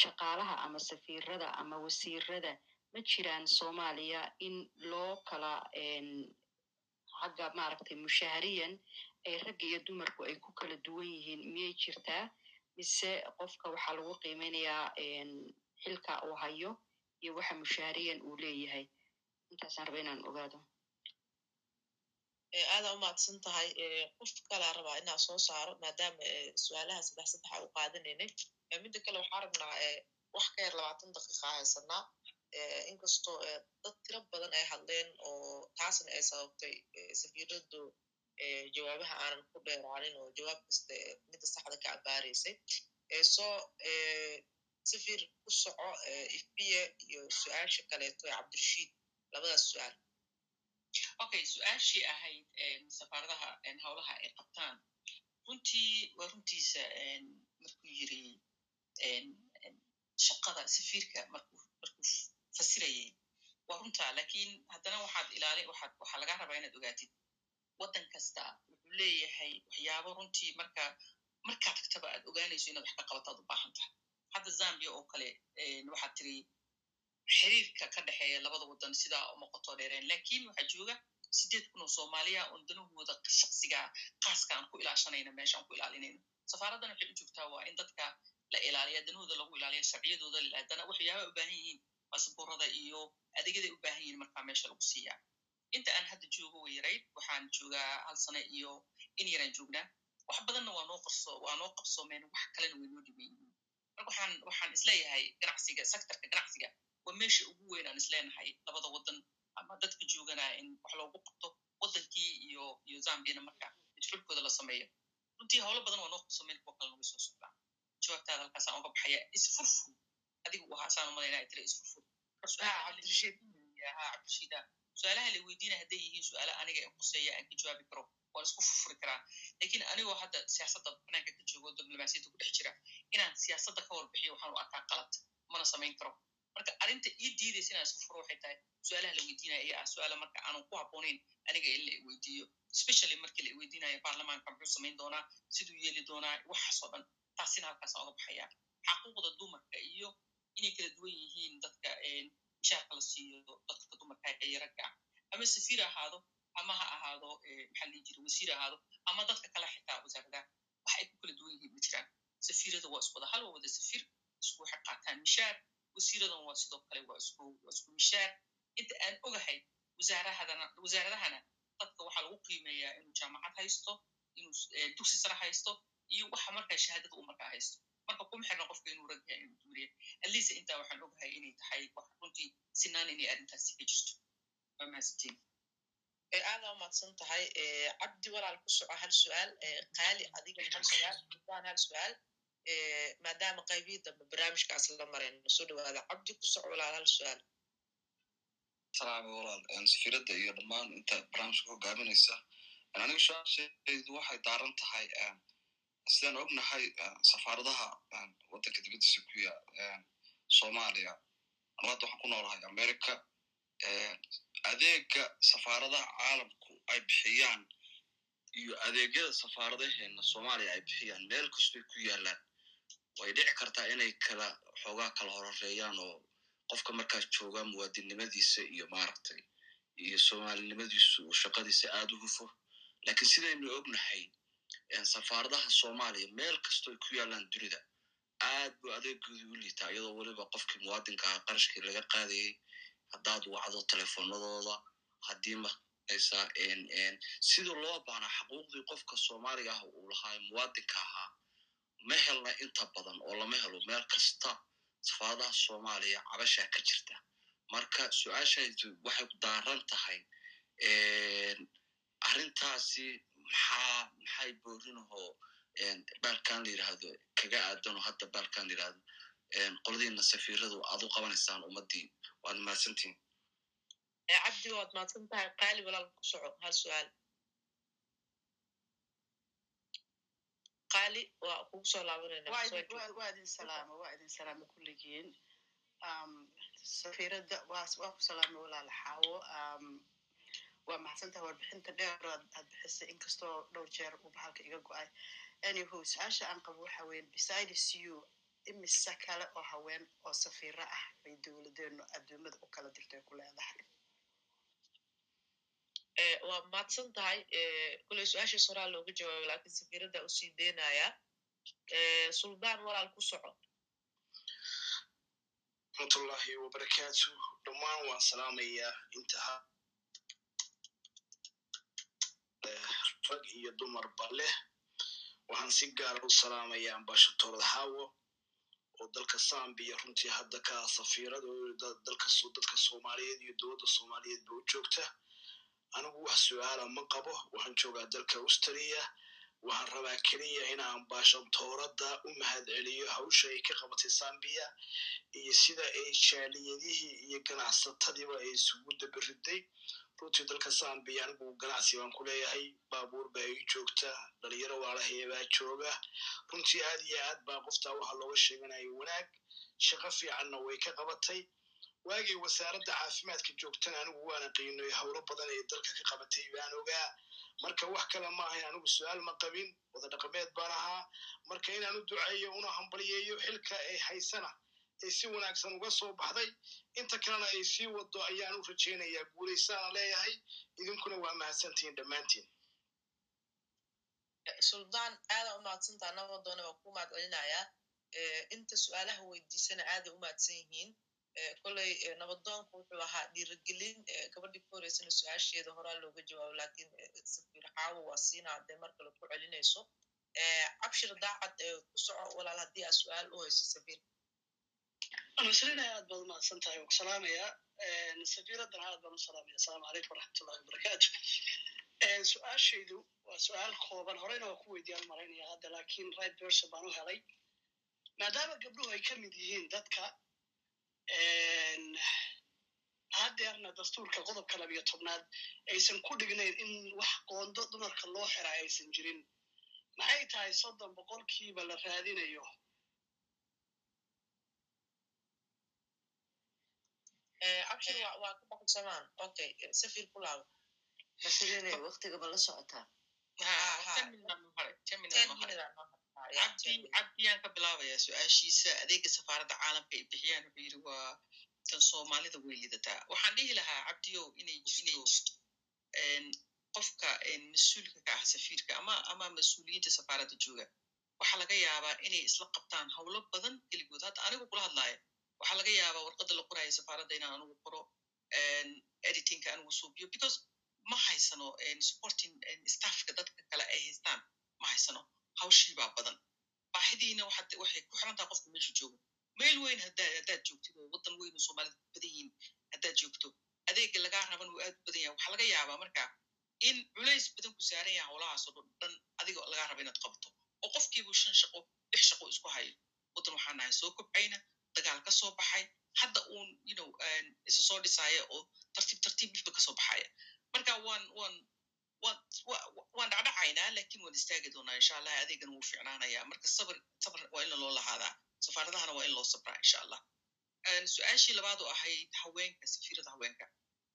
shaqaalaha ama safiirada ama wasiirada ma jiraan soomaaliya in loo kala xagga maaragtay mushaahiriyan ay ragga iyo dumarku ay ku kala duwan yihiin. Miyay jirtaa mise qofka waxaa lagu qiimeynayaa xilka uu hayo iyo waxa mushaahiriyan uu leeyahay. Intaasaan raba inaan ogaado. Aadaa u mahadsan tahay qof kalaa rabaa inaa soo saaro maadaama su'aalaha saddex saddexa u qaadanaynay midda kale waxaa rabnaa wax ka yar labaatan daqiiqa haysanaa inkastoo dad tiro badan ay hadleen oo taasna ay sababtay safiiradu jawaabaha aanan ku dheeraanin oo jawaab kasta midda saxda ka abaaraysay so safir ku soco ifbiye iyo su'aasha kaleeto ee cabdirashiid labadaas su'aal okay su'aashii ahayd safaaradaha howlaha ay qabtaan runtii waa runtiisa markuu yiri shaqada safiirka markuu fasirayay. Waa runtaa laakiin haddana waxaad ilaali waxaa laga rabaa inaad ogaatid. Waddan kasta wuxuu leeyahay waxyaabo runtii marka markaa tagtaba aad ogaanayso inaad wax ka qabataad u baahan tahay. Hadda zambia oo kale waxaad tiri xiriirka ka dhexeeya labada waddan sidaa qoto dheereen. Lakin waxaa jooga sideed kun oo soomaaliya oon danahooda shaksiga khaaska aan ku ilaashanayno meesha aan ku ilaalinayno safaaraddana waxay u joogtaa waa in dadka la ilaaliya danahooda lagu ilaaliya sharciyadooda haddana waxyaaba u baahan yihiin basaboorada iyo adeegyaday u baahan yihiin markaa meesha lagu siiyaa inta aan hadda joogo way yarayd waxaan joogaa hal sane iyo in yaraan joognaa. Wax badanna waa noo qabsoomeen wax kalena way noo dhiban yihiin marka waxaan is leeyahay ganacsiga sectorka ganacsiga waa meesha ugu weyn aan isleenahay labada waddan ama dadka jooganaa in wax loogu qabto waddankii iyo iyo zambiana marka isfulkooda la sameeyo. Runtii howlo badan waa noo qabsoomeen kuwa kalena way soo socdaan jawaabtaada halkaasaan uga baxaya isfurfur adigu ahaa saan umalaynaa tira isfurfur cabdirashiida su'aalaha la weydiinaya hadday yihiin su'aala aniga ee quseeya aan ka jawaabi karo waan isku furfuri karaa laakiin anigoo hadda siyaasadda banaanka ka joogo diblomaasiyadda ku dhex jira inaan siyaasadda ka warbixiyo waxaan u arkaa qalad mana samayn karo marka arrinta ii diidaysa inaan isku furo waxay tahay su'aalaha la weydiinaya ayaa ah su'aala marka aanan ku habboonayn aniga in la weydiiyo especially markii la weydiinayo baarlamaanka muxuu samayn doonaa siduu yeeli doonaa waxaasoo dhan taasina halkaasaan uga baxaya xaquuqda dumarka iyo. Inay kala duwan yihiin dadka mishaarka la siiyo dadka dumarka ee ragga ama safiir ahaado ama ha ahaado maxaa lihi jira wasiir ahaado ama dadka kale xitaa wasaaradaha wax ay ku kala duwan yihiin ma jiraan safiirada waa isku wada hal waa wada safiir isku waxay qaataan mishaar wasiiradan waa sidoo kale waa isku waa isku mishaar inta aan ogahay wasaaradahana wasaaradahana dadka waxaa lagu qiimeeyaa inuu jaamacad haysto inuu dugsi sare haysto iyo waxa markaa shahaadada uu markaa haysto marka kuma xirna qofka inuu rag yahay inuu duuriya atleast intaa waxaan ogahay inay tahay wax runtii sinaan inay arrintaasi ka jirto waa mahadsantiin aadaa umahadsan tahay cabdi walaal ku soco hal su'aal qaali adiga hal su'aal daan hal su'aal maadaama qaybihii dambe barnaamijkaas la marayno soo dhawaada cabdi ku soco walaal hal su'aal salaami walaal safiiradda iyo dhammaan inta barnaamijka hogaaminaysa aniga su'aashaydu waxay daaran tahay sidaan ognahay safaaradaha waddanka dibaddiisa ku ya soomaaliya anu hadda waxaan ku noolahay america adeega safaaradaha caalamku ay bixiyaan iyo adeegyada safaaradaheena soomaaliya ay bixiyaan meel kastoy ku yaalaan way dhici kartaa inay kala xoogaa kala horereeyaan oo qofka markaas joogaa muwaadinnimadiisa iyo maaragtay iyo soomaalinimadiisu uu shaqadiisa aad u hufo. Lakiin sidaynu ognahay safaaradaha soomaaliya meel kastoo ku yaalaan dunida aad buu adeegooda u liitaa iyadoo weliba qofkii muwaadinka aha qarashkii laga qaadayay haddaad wacdo telefonadooda haddii maqaysaa sidii loo baanaa xaquuqdii qofka soomaaliga ah uu lahaa muwaadinka ahaa ma helna inta badan oo lama helo meel kasta safaaradaha soomaaliya cabashaa ka jirta. Marka su'aashaydu waxay daaran tahay arrintaasi maxaa maxay boorinahoo baalkan la yidhaahdo kaga aadano hadda baalkan la yidhahdo qoladiina safiiradu aad u qabanaysaan ummaddii waad mahadsantiin cabdi waad mahadsan tahay qaali walaal ku soco hal su'aal. Qaali waa kugu soo laabanayna waa idin salaama waa idin salaama kulligiin safiiradda waa waa ku salaama walaal xaawo waa mahadsantaha warbixinta dheer aad bixisay inkastoo dhowr jeer uu bahalka iga go'ay. Anyhow su'aasha aan qabo waxa weeye besides you imise kale oo haween oo safiiro ah bay dowladeenu adduumada u kala dirtay ku leedahay waa mahadsan tahay kuley su'aashaas horaa looga jawaabo laakiin safiiradda u sii deynaya suldaan walaal ku soco raxmatullahi wabarakaatu dhammaan waan salaamayaa. Intaha rag iyo dumarba leh. Waxaan si gaara u salaamayaa ambashatorad hawo oo dalka sambiya runtii hadda ka safiirada dadka soomaaliyeed iyo dowladda soomaaliyeed ba u joogta. Anigu wax su'aala ma qabo waxaan joogaa dalka australia. Waxaan rabaa keliya inaan ambashatooradda u mahad celiyo hawsha ay ka qabatay sambiya iyo sida ay jaaliyadihii iyo ganacsatadiiba ay isugu dabiriday runtii dalka sambiya anigu ganacsi baan ku leeyahay. Baabuur baa ii joogta. Dhalinyaro waalahaya baa jooga. Runtii aad iyo aad baa qoftaa waxa looga sheeganaya wanaag. Shaqo fiicanna way ka qabatay. Waagay wasaaradda caafimaadka joogtana anigu waana qiinoy howlo badan ay dalka ka qabatay baan ogaa. Marka wax kale ma ahayn anigu su'aal ma qabin. Wada dhaqameed baan ahaa. Marka inaan u duceeyo una hambaliyeeyo xilka ay haysana ay si wanaagsan uga soo baxday. Inta kalena ay sii wado ayaan u rajaynayaa guulaysaana leeyahay. Idinkuna waa mahadsantihiin dhammaantiin. Suldaan aada u mahadsantaa nabadoona waa ku mahad celinayaa inta su'aalaha weydiisana aaday u mahadsan yihiin. Koley nabadoonku wuxuu ahaa dhiirigelin. Gabadhii ku horeysana su'aasheeda horaa looga jawaabo laakiin safiir xaawo waa siina hadday mar kale ku celinayso. Cabshir daacad ku soco walaal haddii aad su'aal u hayso safiir nasrina aad baad umahadsan tahay waan ku salaamayaa safiiraddana aad baan u salaamaya. Asalaamu calaykum waraxmatullahi wabarakaatu su'aashaydu waa su'aal kooban. Horeyna waa ku weydiyaan maraynaya hadda laakiin right person baan u helay. Maadaama gabdhuhu ay ka mid yihiin dadka haddeerna dastuurka qodobka labiyo tobnaad aysan ku dhignayn in wax qoondo dumarka loo xira aysan jirin. Maxay tahay soddon boqolkiiba la raadinayo abshir waa ka baxsamaan okay safir ku laabo masirine waktigaba la socotaa cabdiyaan ka bilaabayaa su'aashiisa adeega safaaradda caalamka ay bixiyaan wuxuu yidhi waa tan soomaalida way lidataa waxaan dhihi lahaa cabdiyow inay jirto qofka mas'uulka ka ah safiirka ama ama mas'uuliyiinta safaaradda jooga waxaa laga yaabaa inay isla qabtaan howlo badan keligood hadda anigu kula hadlaaya waxaa laga yaabaa warqadda la qoraayo safaaradda inaan anigu qoro editingka anigu suubiyo because ma haysano supporting staffka dadka kale ay haystaan ma haysano. Hawshiibaa badan. Baahidiina waxay ku xiran taha qofka meeshu joogo. Meel weyn haddaad joogtid oo waddan weyn oo soomaalida badan yihiin haddaad joogto adeega lagaa raban uu aad u badan yahay. Waxaa laga yaabaa marka in culays badan ku saaran yahay howlahaasoo dhan adiga lagaa raba inaad qabato. Oo qofkiibu shan shaqo lix shaqo isku hayo waddan waxaa nahay soo kobcayna dagaal ka baxay hadda uun you know isa soo dhisaaya oo tartiib tartiib dhifka ka soo baxaya marka waan waan waan dhacdhacaynaa laakiin waan istaagi doonaa insha allah adeegan wuu ficnaanaya marka sabr sabr waa in loo lahaadaa. Safaaradahana waa in loo sabraa insha allah su'aashii labaad oo ahayd haweenka safiirada haweenka.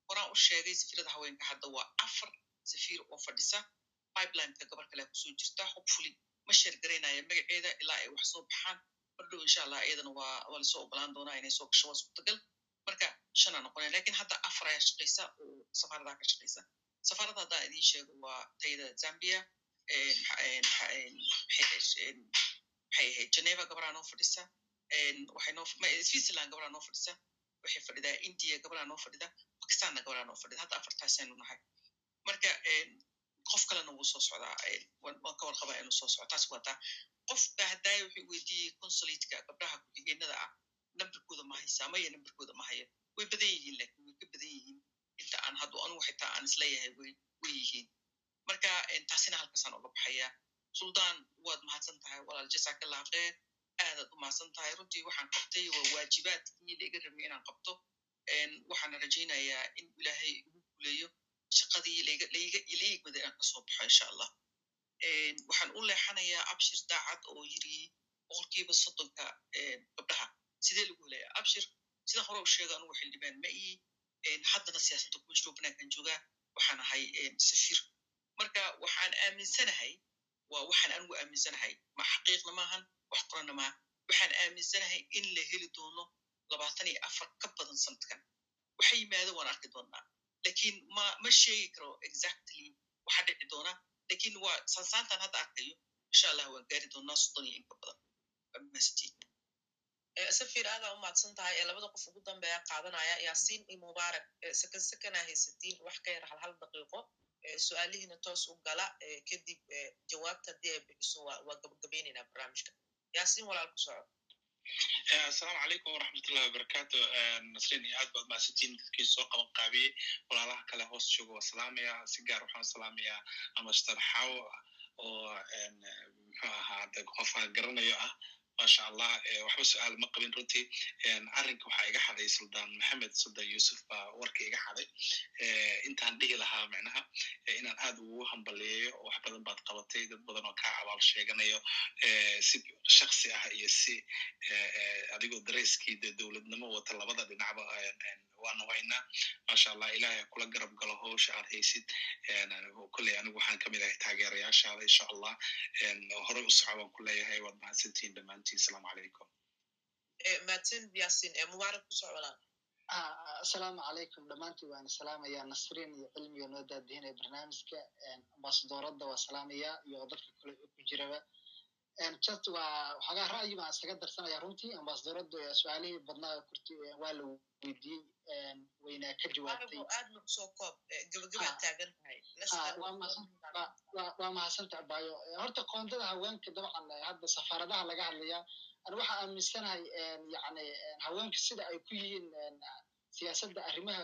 Horaan u sheegay safiirada haweenka hadda waa afar safiir oo fadhisa. Pipelineka gabar kale ku soo jirta hopefully ma sheer garaynaya magaceeda ilaa ay wax soo baxaan mardhow insha allah iyadana waa la soo ogolaan doonaa inay soo gasho waa suurtagal marka shanaa noqonaya laakiin hadda afar ayaa shaqaysa oo safaaradaha ka shaqaysa safaarada haddaa idiin sheego waa tayada zambia maxay ahayd geneva gabaraa noo fadhisa switzerland gabaraa noo fadhisa waxay fadhidaa india gabaraa noo fadhida pakistanna gabaraa noo fadhida hadda afartaasaynu nahay marka qof kalena wuu soo socdaa waan ka warqabaa inuu soo socdo taas waa taa qof ba haddaaya wuxuu weydiiyey consulatka gabdhaha ku-xigeenada ah namberkooda ma haysaa maya namberkooda ma hayo. Way badan yihiin laakiin way ka badan yihiin. Inta aan haddu anigu xitaa aan is leeyahay way yihiin. Marka taasina halkaasaan oga baxaya. Suldaan waad mahadsan tahay walaal jasakallah kheer aadaad u mahadsan tahay. Runtii waxaan qabtay waa waajibaadkii laiga rabay inaan qabto. Waxaana rajaynayaa in ilaahay igu guleeyo shaqadii laiga laiga ila igmada inaan ka soo baxo insha allah waxaan u leexanayaa abshir daacad oo yiri boqolkiiba soddonka gabdhaha. Sidee lagu helaya abshir sidaan hore u sheega anugu xildhibaan ma ii haddana siyaasadda kuma jiro banaankan joogaa waxaan ahay safiir marka waxaan aaminsanahay waa waxaan anigu aaminsanahay ma xaqiiqna maahan wax qorana maaha. Waxaan aaminsanahay in la heli doono labaatan iyo afar ka badan sanadkan. Waxa yimaado waan arki doonaa. Lakin ma ma sheegi karo exactly waxa dhici doona laakiin waa sansaantan hadda arkayo insha allah waan gaari doonaa soddon iyo inka badan safir aadaa u mahadsan tahay ee labada qof ugu dambeeya qaadanaya yaasiin iyo mubaarak sekan sekanaa haysatiin wax ka yar hal hal daqiiqo su'aalihiina toos u gala kadib jawaabta haddii ay bixiso waa gabagabaynaynaa barnaamijka yaasiin walaal ku soco asalaamu calaykum waraxmatullahi wabarakatu nasrin iyo aad baad mahadsantiin dadkii soo qaban qaabiyey walaalaha kale hoos jooga waa salaamaya si gaar waxaan salaamayaa amashtar xawo oo muxuu ahaa de qofka garanayo ah masha allah waxba su'aal ma qabin runtii. Arrinka waxaa iga xaday suldaan maxamed suldan yusuf baa warka iga xaday. Intaan dhihi lahaa micnaha inaan aad ugu hambaliyeeyo wax badan baad qabatay dad badan oo kaa abaal sheeganayo si shaksi ah iyo si adigoo dareyskii de dowladnimo wata labada dhinacba waanu haynaa masha allah ilahay kula garab galo howsha aad haysid. Kolley anigu waxaan ka mid ahay taageerayaashaada insha allah horey u soco baan ku leeyahay waad mahadsantihin dhammaantiin. Asalaamu calaykum. Mahadsan yasin mubaarak ku soco walaal asalaamu calaykum. Dhammaantiin waan salaamayaa nasriin iyo cilmiga noo daadihinaya barnaamijka. Ambasadooradda waa salaamayaa iyo dadka kale ku jiraba just waa waxoogaa ra'yi baan isaga darsanaya runtii ambasadooraddu su'aalihii badnaa kurti waa la weydiiyey waynaa ka jawaabtay. Waa mahadsanta abayo horta qoondada haweenka dabcan hadda safaaradaha laga hadlaya an waxaa aaminsanahay yani haweenka sida ay ku yihiin siyaasadda arrimaha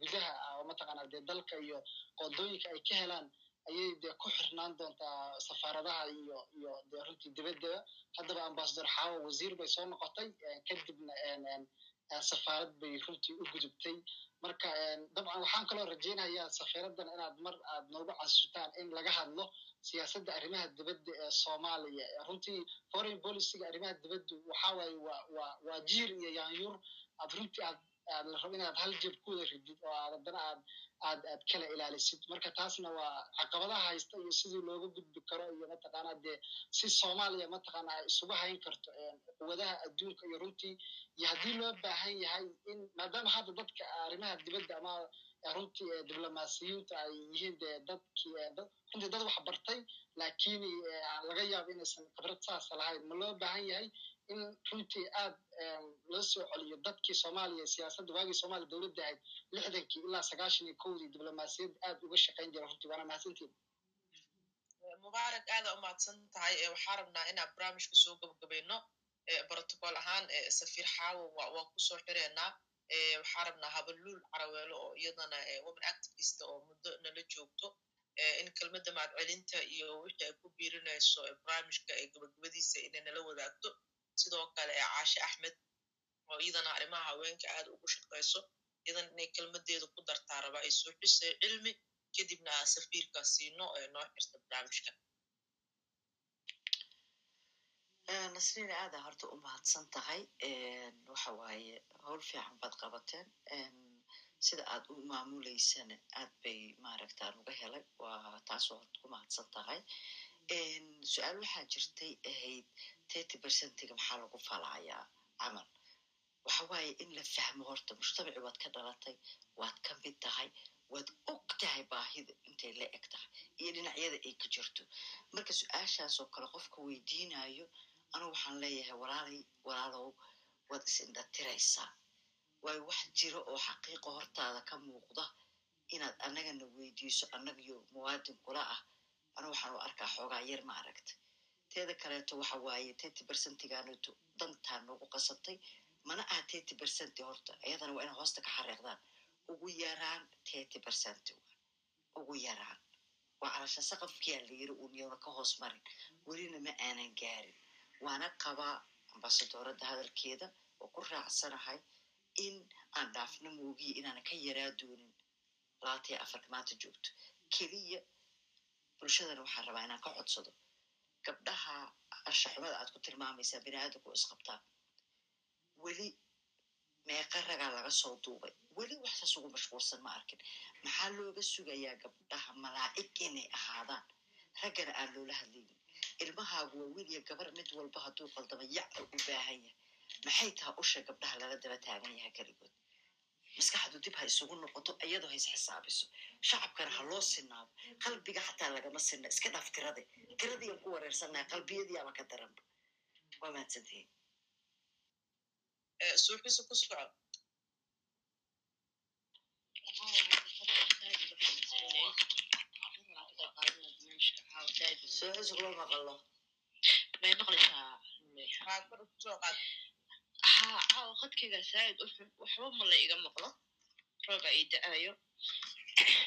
gudaha oo mataqaana dee dalka iyo qoondooyinka ay ka helaan ayay dee ku xirnaan doontaa safaaradaha iyo iyo dee runtii dibaddaba haddaba ambasador xaawo wasiir bay soo noqotay kadibna safaarad bay runtii u gudubtay. Marka dabcan waxaan kaloo rajaynayaa safiiradan inaad mar aad noogu casutaan in laga hadlo siyaasadda arrimaha dibadda ee soomaaliya. Runtii foreign policyga arrimaha dibaddu waxa waaye waa waa jiir iyo yaanyur. Aad runtii aad aad la rabo inaad hal jeeb kuwada ridid oo aad haddana aad aad aad kala ilaalisid. Marka taasna waa caqabadaha haysta iyo sidii looga gudbi karo iyo mataqaana dee si soomaaliya mataqaana ay isugu hayn karto quwadaha adduunka iyo runtii. Iyo haddii loo baahan yahay in maadaama hadda dadka arrimaha dibadda ama runtii diblomaasiyiinta ay yihiin dee dadkii dad runtii dad wax bartay laakiin laga yaabo inaysan khibrad saasa lahayn. Ma loo baahan yahay in runtii aad loo soo celiyo dadkii soomaaliya siyaasadda waagii soomaaliya dowladda ahayd lixdankii ilaa sagaashan iyo kowdii diblomaasiyad aad uga shaqayn jira runtii waana mahadsantiin. Mubaarak aada u mahadsan tahay waxaa rabnaa inaan barnaamijka soo gabagabayno protocol ahaan safiir xaawo waa ku soo xireynaa waxaa rabnaa habaluul caraweelo oo iyadana woman activist oo muddo nala joogto. In kelmadda mahadcelinta iyo wixii ay ku biirinayso barnaamijka ee gabagabadiisa inay nala wadaagto sidoo kale caashe axmed oo iyadana arrimaha haweenka aad ugu shaqayso iyadana inay kelmadeeda ku dartaa rabaa ay soo xisay cilmi kadibna safiirka siino ee noo xirta barnaamijka nasriina aada horta u mahadsan tahay waxa waaye howl fiican baad qabateen sida aad u maamuleysaan aad bay maaragtaan uga helay waa taasoo horta ku mahadsan tahay su'aal waxaa jirtay ahayd thirty percentiga maxaa lagu falayaa camal. Waxa waaye in la fahmo horta mujtamaci waad ka dhalatay waad ka mid tahay waad og tahay baahida intay la eg tahay iyo dhinacyada ay ka jirto. Marka su'aashaasoo kale qofka weydiinayo anu waxaan leeyahay walaalay walaalow waad is-indhatiraysaa waayo wax jiro oo xaqiiqa hortaada ka muuqda inaad annagana weydiiso annagiyo muwaadin kula ah anu waxaan u arkaa xoogaa yar ma aragta teeda kaleeto waxa waaye thirty percentigaanato dantaa noogu qasabtay. Mana aha thirty percenti horta iyadana waa inay hoosta ka xariiqdaan. Ugu yaraan thirty percent ugu yaraan. Waa calasha saqafkiyaa la yiri uuniyona ka hoos marin. Welina ma aanan gaarin. Waana qabaa ambasadoorada hadalkeeda oo ku raacsanahay in aan dhaafno moogiya inaana ka yaraa doonin. Labaataiyo afarka maanta joogto. Keliya bulshadana waxaan rabaa inaan ka codsado gabdhaha anshaxumada aad ku tilmaamaysaa bini aadamku isqabtaa weli meeqa ragaa laga soo duubay weli waxsaas ugu mashquulsan ma arkin maxaa looga sugayaa gabdhaha malaa'ig inay ahaadaan raggana aan loola hadlaynin ilmahaagu waa wiil iyo gabar mid walba hadduu qaldama yaca u baahan yahay maxay taha usha gabdhaha lala daba taagan yahay keligood maskaxdu dib ha isugu noqoto iyadoo ha isxisaabiso shacabkana ha loo sinaado qalbiga xataa lagama sinna iska dhaaf tirade tiradiyaan ku wareersannaha qalbiyadiyaaba ka daranba waa mahadsantihiin suuxiisa ku soco suuxiisa kuma maqalo may maqlaysaa haa caawa khadkayga saa'id u xun waxba ma la iga maqlo rooba ii da'ayo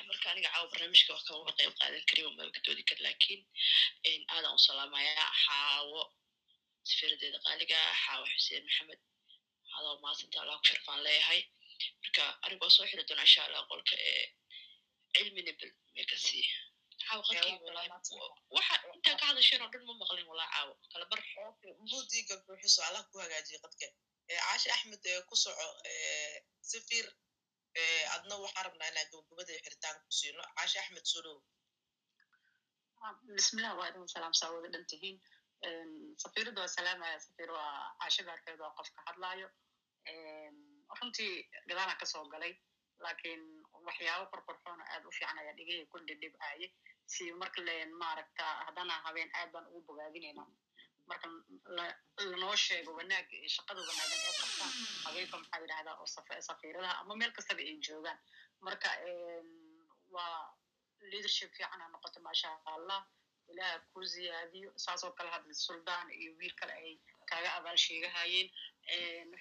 marka aniga caawa barnaamijka wax kamaba qayb qaadan karin magadoodi kar laakiin aadan u salaamayaa xaawo safiradeeda qaaliga xaawo xuseen maxamed adoo maasanta allah ku sharfaan leeyahay marka anigu waa soo xiri doona insha allah qolka ee cilmi nebel mekasi caawa khadkayga waxa intaan ka hadasheen oo dhan ma maqlin walaa caawo kala bar buuxiso allah ku hagaajiye qadke caashi axmed ku soco safir adna waxaan rabnaa inaan gabagabada xiritaan ku siino. Caashi axmed soo dhow. Bismillah waa idin salaamsaa wada dhan tihiin. Safiirada waa salaamaya safiir waa caashada arkeed waa qofka hadlaayo. Runtii gadaana ka soo galay laakiin waxyaabo qorqorxoona aad u fiican ayaa dhigaya kun dhidhibaaye si marka leen maaragta haddana habeen aad baan ugu bogaadinayna marka lanoo sheego wanaag shaqada wanaagan ee qabtaan habeenka maxaa yidhahdaa oo safiiradaha ama meel kastaba ay joogaan marka waa leadership fiican ha noqoto maasha allah ilaah ku ziyaadiyo saasoo kale hadda suldaan iyo wiil kale ay kaaga abaal sheegahayeen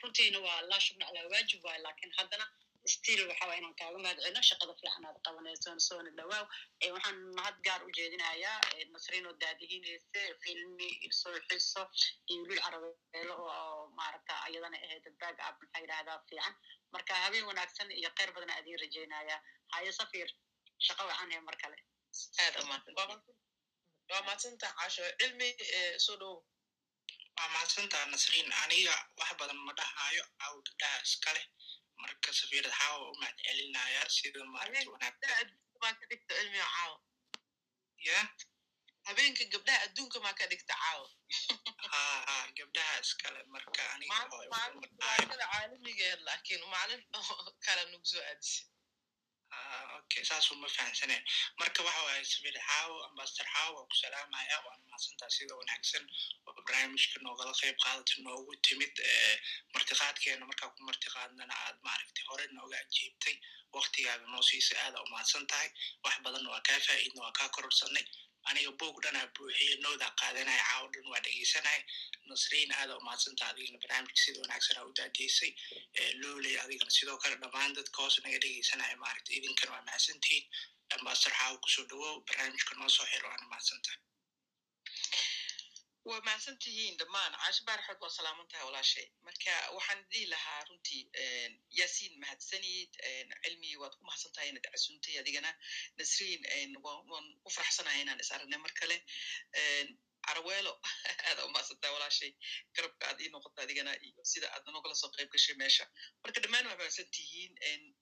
runtiina waa laa shubna alaa waajib waay laakiin haddana still waxa waa inaan kaaga mahad celino shaqada fiican aad qabanaysoon soona dhawaaw waxaan mahad gaar u jeedinayaa nasriin oo daadihinaysa cilmi soo xiso iyo wiil carabeelo oo maaragta ayadana ahayd baag ab maxaa yidhahdaa fiican. Marka habeen wanaagsan iyo kheyr badan aad ii rajaynayaa haye safir shaqa wacan he mar kale. Aad waa maadsantaa caasho cilmi soo dhowow waa mahadsantaa nasriin aniga wax badan ma dhahaayo caawa gabdhaha iskale marka safiirad xaawa u mahad celinaya sida ya habeenka gabdhaha adduunka maa ka dhigta caawa ha ha gabdhaha iskale marka aniga maalinta caalamigeed laakiin maalin kale nagu soo okay saas uma fahansaneen marka waxa waaye sabir xaawo ambassador xaawo waa ku salaamaya waana mahadsantaa sida wanaagsan oo barnaamijka noogala qayb qaadata noogu timid martiqaadkeena markaa ku martiqaadnana aad maaragtay hore nooga ajiibtay waktigaaga noo aada u mahadsan tahay wax badanna waa kaa faa'iidna waa kaa kororsanay aniga boog dhanaa buuxiye noodaa qaadanaya caawo dhan waa dhegeysanaya nasriin aada u mahadsantaha adigana barnaamijka sida wanaagsan aa u daadiysay looley adigana sidoo kale dhammaan dadka hoos naga dhegeysanaya maaragta idinkana waa mahadsantihiin. Ambassador xaawo ku soo dhawow barnaamijka noo soo xiro waana mahadsantahay waa mahadsan tihiin dhammaan caasho baarxood waa salaaman tahay walaashay marka waxaan dhihi lahaa runtii yaasiin mahadsanid cilmi waad ku mahadsan tahay inaad casuuntay adigana nasriin waan u faraxsanahay inaan is aragnay mar kale caraweelo aada u mahadsan tahay walaashay garabka aad ii noqota adigana iyo sida aad nogala soo qayb gashay meesha marka dhammaan waa mahadsan tihiin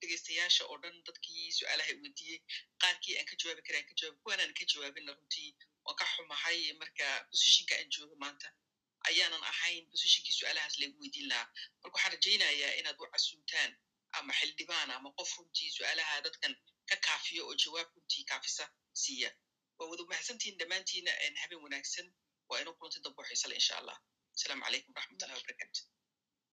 dhegeystayaasha oo dhan dadkii su'aalaha weydiiyey qaarkii aan ka jawaabi kara aan ka jawaabi kuwaan aan ka jawaabinna runtii waan ka xumahay marka positionka aan joogo maanta ayaanan ahayn positionkii su'aalahaas lagu weydiin lahaa marka waxaan rajaynayaa inaad u casuuntaan ama xildhibaan ama qof runtii su'aalaha dadkan ka kaafiyo oo jawaab runtii kaafisa siiya waa wada mahadsantihiin dhammaantiina habeen wanaagsan waa inuu kulantay dambo xiisale insha allah asalaamu calaykum waraxmatullahi wabarakatu